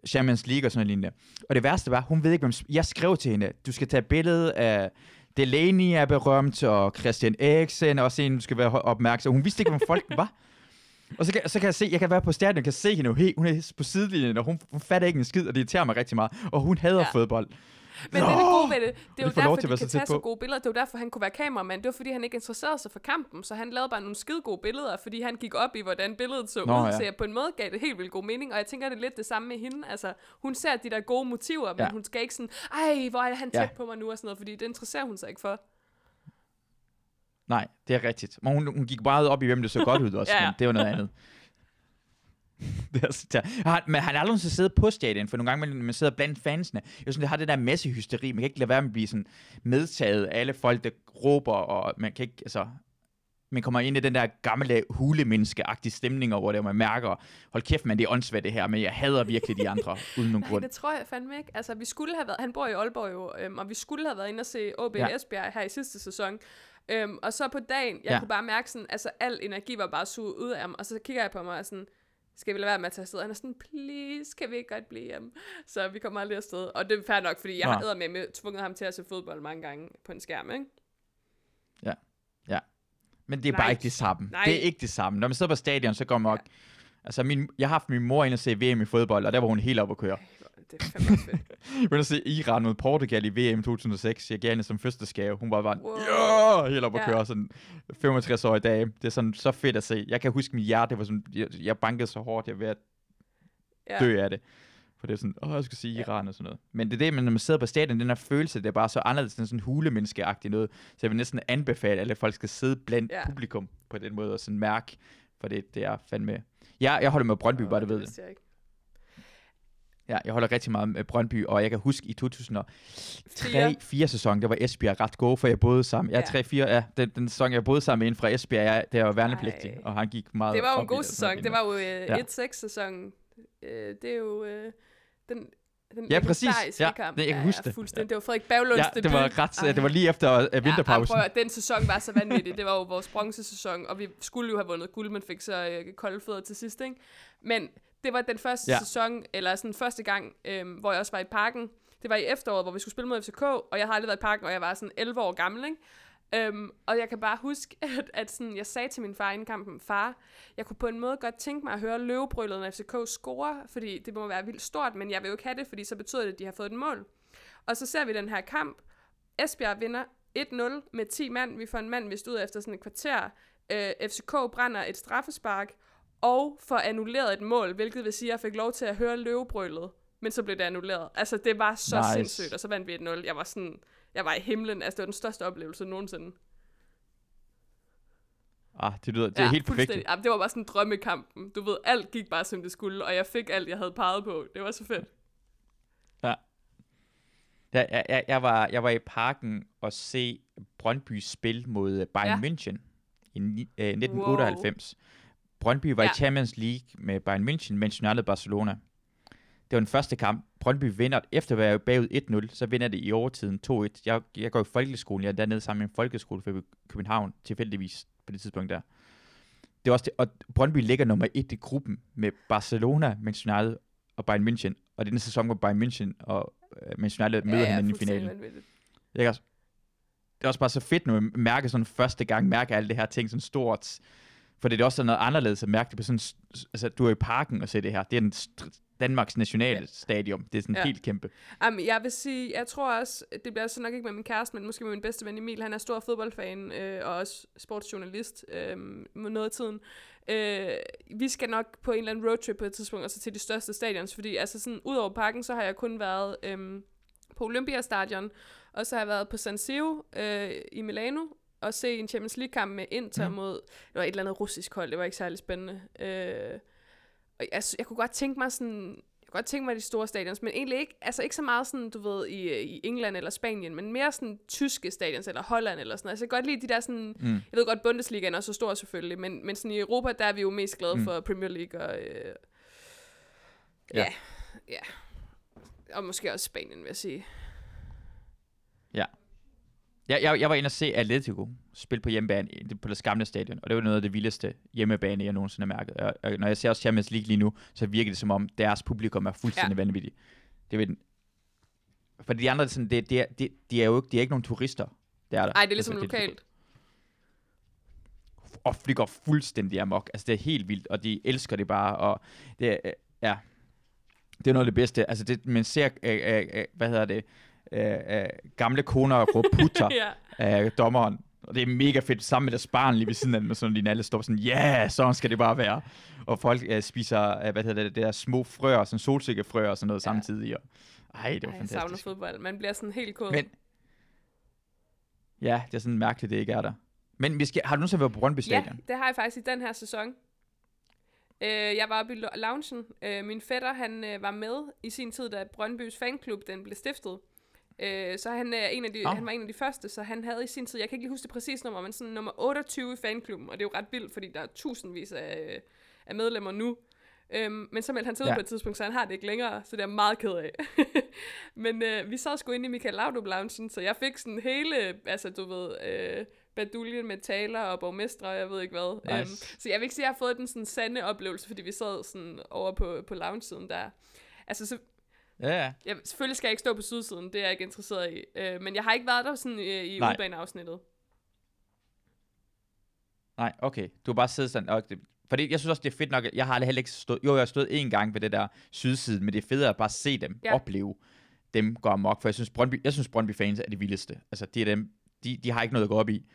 Champions League og sådan noget lignende. Og det værste var, hun ved ikke, hvem, jeg skrev til hende, du skal tage billede af Delaney er berømt, og Christian Eriksen, og en, du skal være opmærksom. Hun vidste ikke, hvem folk var. Og så kan, så kan jeg se, jeg kan være på stadion, og kan se hende helt, hun er på sidelinjen, og hun, hun fatter ikke en skid, og det irriterer mig rigtig meget. Og hun hader. Ja. fodbold. Men det er det gode ved det. Det er jo derfor, de kan tage så gode billeder. Det er jo derfor, han kunne være kameramand. Det var, fordi han ikke interesserede sig for kampen. Så han lavede bare nogle skide gode billeder, fordi han gik op i, hvordan billedet så Nå, ud. ja. Så jeg på en måde gav det helt vildt god mening. Og jeg tænker, det er lidt det samme med hende. Altså, hun ser de der gode motiver, men Ja. hun skal ikke sådan, ej, hvor er han tæt Ja. på mig nu og sådan noget, fordi det interesserer hun sig ikke for. Nej, det er rigtigt. Men hun, hun gik meget op i, hvem det så godt ud også, Ja, [laughs] ja. men det var noget andet. [laughs] det er, så, han, men han har aldrig nogensinde siddet på stadion, for nogle gange, man, man sidder blandt fansene. Jeg synes, det har det der masse hysteri. Man kan ikke lade være med at blive sådan medtaget af alle folk, der råber, og man kan ikke, altså, man kommer ind i den der gamle hulemenneske-agtige stemning, hvor det, man mærker, hold kæft, man, det er åndssvagt det her, men jeg hader virkelig de andre, [laughs] uden nogen Nej, grund. det tror jeg fandme ikke. Altså, vi skulle have været, han bor i Aalborg jo, øhm, og vi skulle have været inde og se OB Ja. Esbjerg her i sidste sæson. Øhm, og så på dagen, jeg Ja. ja. kunne bare mærke sådan, altså al energi var bare suget ud af ham, og så kigger jeg på mig og sådan, skal vi lade være med at tage afsted? Han er sådan, please, kan vi ikke godt blive hjemme? Så vi kommer aldrig afsted. Og det er fair nok, fordi jeg Nå. har med med tvunget ham til at se fodbold mange gange på en skærm, ikke? Men det er Nej. bare ikke det samme. Nej. Det er ikke det samme. Når man sidder på stadion, så går man ja. Altså, min, jeg har haft min mor ind og se VM i fodbold, og der var hun helt oppe at køre. Det er fandme også fedt. [laughs] Jeg var at se Iran mod Portugal i VM 2006. Jeg hende som første skave. Hun var bare, Wow. ja, helt oppe at Ja. køre. Sådan 65 år i dag. Det er sådan så fedt at se. Jeg kan huske, mit hjerte var sådan, jeg, jeg bankede så hårdt, jeg var ved at Ja. dø af det. For det er sådan, åh, jeg skal sige Ja. Iran og sådan noget. Men det er det, men når man sidder på stadion, den her følelse, det er bare så anderledes, den sådan hulemenneskeagtig noget. Så jeg vil næsten anbefale, at alle folk skal sidde blandt Ja. publikum på den måde og sådan mærke, for det, det er fandme... Jeg, jeg holder med Brøndby, bare du ved det. jeg ikke. Ja, jeg holder rigtig meget med Brøndby, og jeg kan huske i 2003-4 sæson, der var Esbjerg ret gode, for jeg boede sammen. Ja, Ja. 3-4, ja, den, den sæson, jeg boede sammen med en fra Esbjerg, jeg, der var værnepligtig, Ej. og han gik meget Det var jo en god sæson. Det var jo øh, Ja. 1-6 sæson. Øh, det er jo... Øh, den, Den Ja, præcis. Ja, kamp. det- jeg kan huske det. Fuldstændig. Det var Frederik Bavlunds Ja, det var, ret, Ej. det var lige efter Ja, vinterpausen. prøv, at- den sæson var så vanvittig. Det var jo vores bronzesæson, og vi skulle jo have vundet guld, men fik så øh, kolde fødder til sidst, ikke? Men det var den første Ja. sæson, eller sådan første gang, øh, hvor jeg også var i parken. Det var i efteråret, hvor vi skulle spille mod FCK, og jeg har aldrig været i parken, og jeg var sådan 11 år gammel, ikke? Øhm, og jeg kan bare huske, [laughs] at, at sådan, jeg sagde til min far inden kampen, far, jeg kunne på en måde godt tænke mig at høre løvebrøllet, når FCK scorer, fordi det må være vildt stort, men jeg vil jo ikke have det, fordi så betyder det, at de har fået et mål. Og så ser vi den her kamp. Esbjerg vinder 1-0 med 10 mand. Vi får en mand vist ud efter sådan et kvarter. Øh, FCK brænder et straffespark og får annulleret et mål, hvilket vil sige, at jeg fik lov til at høre løvebrølet, men så blev det annulleret. Altså, det var så Nice. sindssygt, og så vandt vi 1-0. Jeg var sådan, jeg var i himlen. Altså, det var den største oplevelse nogensinde. Ah, det lyder, det er helt perfekt. fuldstændig. Jamen, det var bare sådan drømmekampen. Du ved, alt gik bare, som det skulle, og jeg fik alt, jeg havde peget på. Det var så fedt. Ja, jeg, jeg, jeg, var, jeg var i parken og se Brøndby spil mod øh, Bayern Ja. München i øh, 1998. Brøndby var ja. Ja. i Champions League med Bayern München, mens United Barcelona. Det var den første kamp. Brøndby vinder, efter at være bagud 1-0, så vinder det i overtiden 2-1. Jeg, jeg går i folkeskolen, jeg er dernede sammen med en folkeskole fra København, tilfældigvis på det tidspunkt der. Det var også det, og Brøndby ligger nummer 1 i gruppen med Barcelona, Manchester United og Bayern München. Og det den sæson, hvor Bayern München og øh, Manchester United møder hinanden i finalen. Ikke også? Det er også bare så fedt, når man mærker sådan første gang, mærker alle det her ting sådan stort. For det er også sådan noget anderledes at mærke det på sådan, altså du er i parken og ser det her. Det er den st- Danmarks nationale Ja. stadion. Det er sådan Ja. helt kæmpe. Jamen, jeg vil sige, jeg tror også, det bliver så nok ikke med min kæreste, men måske med min bedste ven Emil. Han er stor fodboldfan øh, og også sportsjournalist øh, med noget af tiden. Øh, vi skal nok på en eller anden roadtrip på et tidspunkt, og så til de største stadions, fordi altså sådan, ud over parken, så har jeg kun været øh, på Olympiastadion, og så har jeg været på San Siro øh, i Milano, og se en Champions League-kamp med Inter mm. mod, det var et eller andet russisk hold, det var ikke særlig spændende. Øh, og jeg, jeg kunne godt tænke mig sådan, jeg kunne godt tænke mig de store stadions, men egentlig ikke, altså ikke så meget sådan, du ved, i, i England eller Spanien, men mere sådan tyske stadions, eller Holland eller sådan noget. Altså jeg kan godt lide de der sådan, Mm. jeg ved godt, Bundesligaen er så stor selvfølgelig, men, men sådan i Europa, der er vi jo mest glade mm. for Premier League og, øh, Ja. ja, ja, og måske også Spanien, vil jeg sige. Jeg, jeg, jeg var inde og se Atletico spille på hjemmebane på det gamle stadion, og det var noget af det vildeste hjemmebane, jeg nogensinde har mærket. Og, og når jeg ser også Champions League lige nu, så virker det som om, deres publikum er fuldstændig ja. vanvittigt. Det vil for de andre, sådan, det, det, er, det, de er jo ikke, de er ikke nogen turister. Det er der. Ej, det er ligesom Altså, lokalt. og flyger fuldstændig amok. Altså, det er helt vildt, og de elsker det bare, og det er, ja, det er noget af det bedste. Altså, det, man ser, øh, øh, øh, hvad hedder det, øh, gamle koner råbe putter [laughs] ja. af dommeren, og det er mega fedt, sammen med deres barn lige ved siden af dem, og sådan, de alle står sådan, ja, yeah, sådan skal det bare være. Og folk øh, spiser, øh, hvad hedder det, det der små frøer, sådan solsikkefrøer og sådan noget ja. Ja. samtidig. Og, ej, det var Ej, jeg savner fantastisk. fodbold. Man bliver sådan helt kod. Men, ja, det er sådan mærkeligt, det ikke er der. Men vi skal, har du nogensinde været på Brøndby Ja, Stadion? det har jeg faktisk i den her sæson. Øh, jeg var oppe i lo- loungen. Øh, min fætter, han øh, var med i sin tid, da Brøndbys fanklub den blev stiftet. Øh, så han, er en af de, Nå. han var en af de første, så han havde i sin tid, jeg kan ikke lige huske det præcis nummer, men sådan nummer 28 i fanklubben, og det er jo ret vildt, fordi der er tusindvis af, af medlemmer nu. Øhm, men så meldte han sig ud Ja. på et tidspunkt, så han har det ikke længere, så det er jeg meget ked af. [laughs] men øh, vi sad sgu inde i Michael Laudrup loungen, så jeg fik sådan hele, altså du ved, øh, baduljen med taler og borgmestre, og jeg ved ikke hvad. Nice. så jeg vil ikke sige, at jeg har fået den sådan sande oplevelse, fordi vi sad sådan over på, på lounge-siden der. Altså, så, Ja, ja. jeg, selvfølgelig skal jeg ikke stå på sydsiden, det er jeg ikke interesseret i. Øh, men jeg har ikke været der sådan øh, i Nej. udbaneafsnittet. Nej, okay. Du har bare siddet sådan, og det, fordi jeg synes også, det er fedt nok, jeg har aldrig heller ikke stået, jo, jeg har stået en gang ved det der sydsiden, men det er federe at bare se dem, ja. Ja. opleve dem gå amok, for jeg synes, Brøndby, jeg synes, Brøndby fans er de vildeste. Altså, de er dem, de, de har ikke noget at gå op i.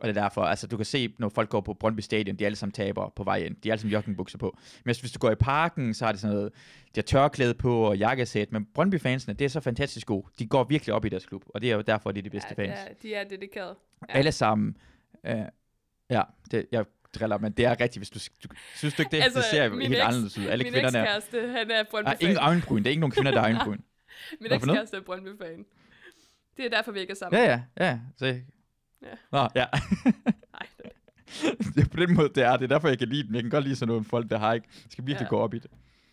Og det er derfor, altså du kan se, når folk går på Brøndby Stadion, de alle sammen taber på vej ind. De er alle sammen joggingbukser på. Men hvis, du går i parken, så har de sådan noget, de har tørklæde på og jakkesæt. Men Brøndby-fansene, det er så fantastisk gode. De går virkelig op i deres klub, og det er jo derfor, de er de bedste ja, fans. det er, de er dedikerede. Ja. Alle sammen. Øh, ja, det, jeg driller, men det er rigtigt, hvis du, du synes du ikke det? [laughs] Altså, det ser helt eks- anderledes ud. Alle min kvinderne er... han er Brøndby Der er ingen øjenbryn. Det er ikke nogen kvinder, der er øjenbryn. [laughs] Min ekskæreste er Brøndby fan. Det er derfor, vi ikke er sammen. Ja, ja, ja. Så, Ja. Nå, ja. [laughs] Nej, det, det er [laughs] på den måde, det er. Det er derfor, jeg kan lide dem. Jeg kan godt lide sådan nogle folk, der har ikke... skal virkelig ja. Ja. gå op i det.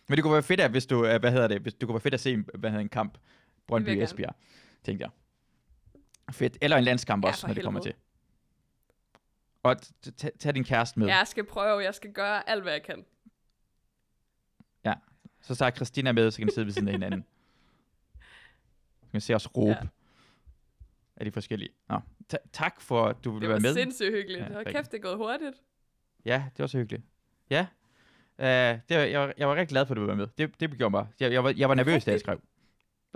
Men det kunne være fedt, at, hvis du, øh, hvad hedder det, hvis du kunne være fedt at se hvad hedder en kamp, Brøndby jeg Esbjerg, tænkte jeg. Fedt. Eller en landskamp Ja, også, når det kommer til. Og tag din kæreste med. Jeg skal prøve, jeg skal gøre alt, hvad jeg kan. Så tager Christina med, så kan de sidde ved siden af hinanden. [laughs] Så kan se os råbe Ja. Af de forskellige. Nå. Ta- tak for, at du ville Det være var med. sindssygt hyggeligt. Ja, Hold kæft, det er gået hurtigt. Ja, det var så hyggeligt. Ja. Uh, det var, jeg, var, jeg var rigtig glad for, at du ville være med. Det, det gjorde mig. Jeg, jeg, var, jeg var nervøs, da jeg skrev.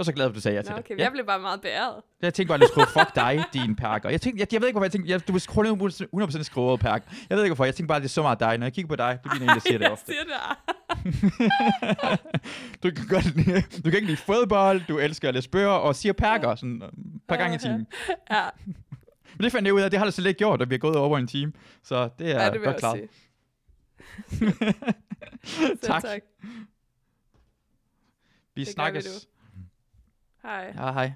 Jeg var så glad at du sagde ja til Nå, det. okay, Ja. jeg blev bare meget beæret. Jeg tænkte bare, at jeg skulle fuck dig, din perker. Jeg, tænkte, jeg, jeg ved ikke, hvorfor jeg tænkte, jeg, du var 100% skruet over perker. Jeg ved ikke, hvorfor. Jeg tænkte bare, at det er så meget dig. Når jeg kigger på dig, du ligner en, der siger det [laughs] ofte. siger det. [laughs] Du kan, godt lide, du kan ikke lide fodbold, du elsker at læse bøger og siger perker sådan et par gange i timen. ja, [laughs] Men det fandt jeg ud af, det har det så lidt gjort, at vi er gået over en time. Så det er ja, det godt klart. Selv tak. tak. Vi Det gør snakkes. vi Hej. Ja, hej.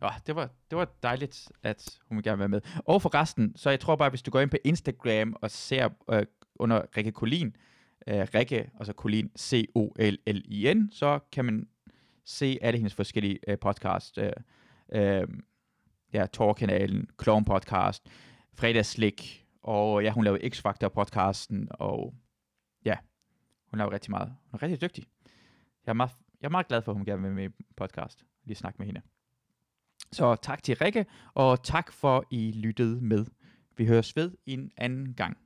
Oh, det, var, det var dejligt, at hun vil gerne være med. Og for resten, så jeg tror bare, hvis du går ind på Instagram og ser øh, under Rikke Kolin, øh, Rikke, så Kolin, C-O-L-L-I-N, så kan man se alle hendes forskellige øh, podcast. Øh, øh, ja, Torkanalen, Clown Podcast, Fredagsslik, og ja, hun laver X-Factor podcasten, og ja, hun laver rigtig meget. Hun er rigtig dygtig. Jeg er meget, jeg er meget glad for, at hun gerne vil med i podcast. Lige snakke med hende. Så tak til Rikke, og tak for, at I lyttede med. Vi høres ved en anden gang.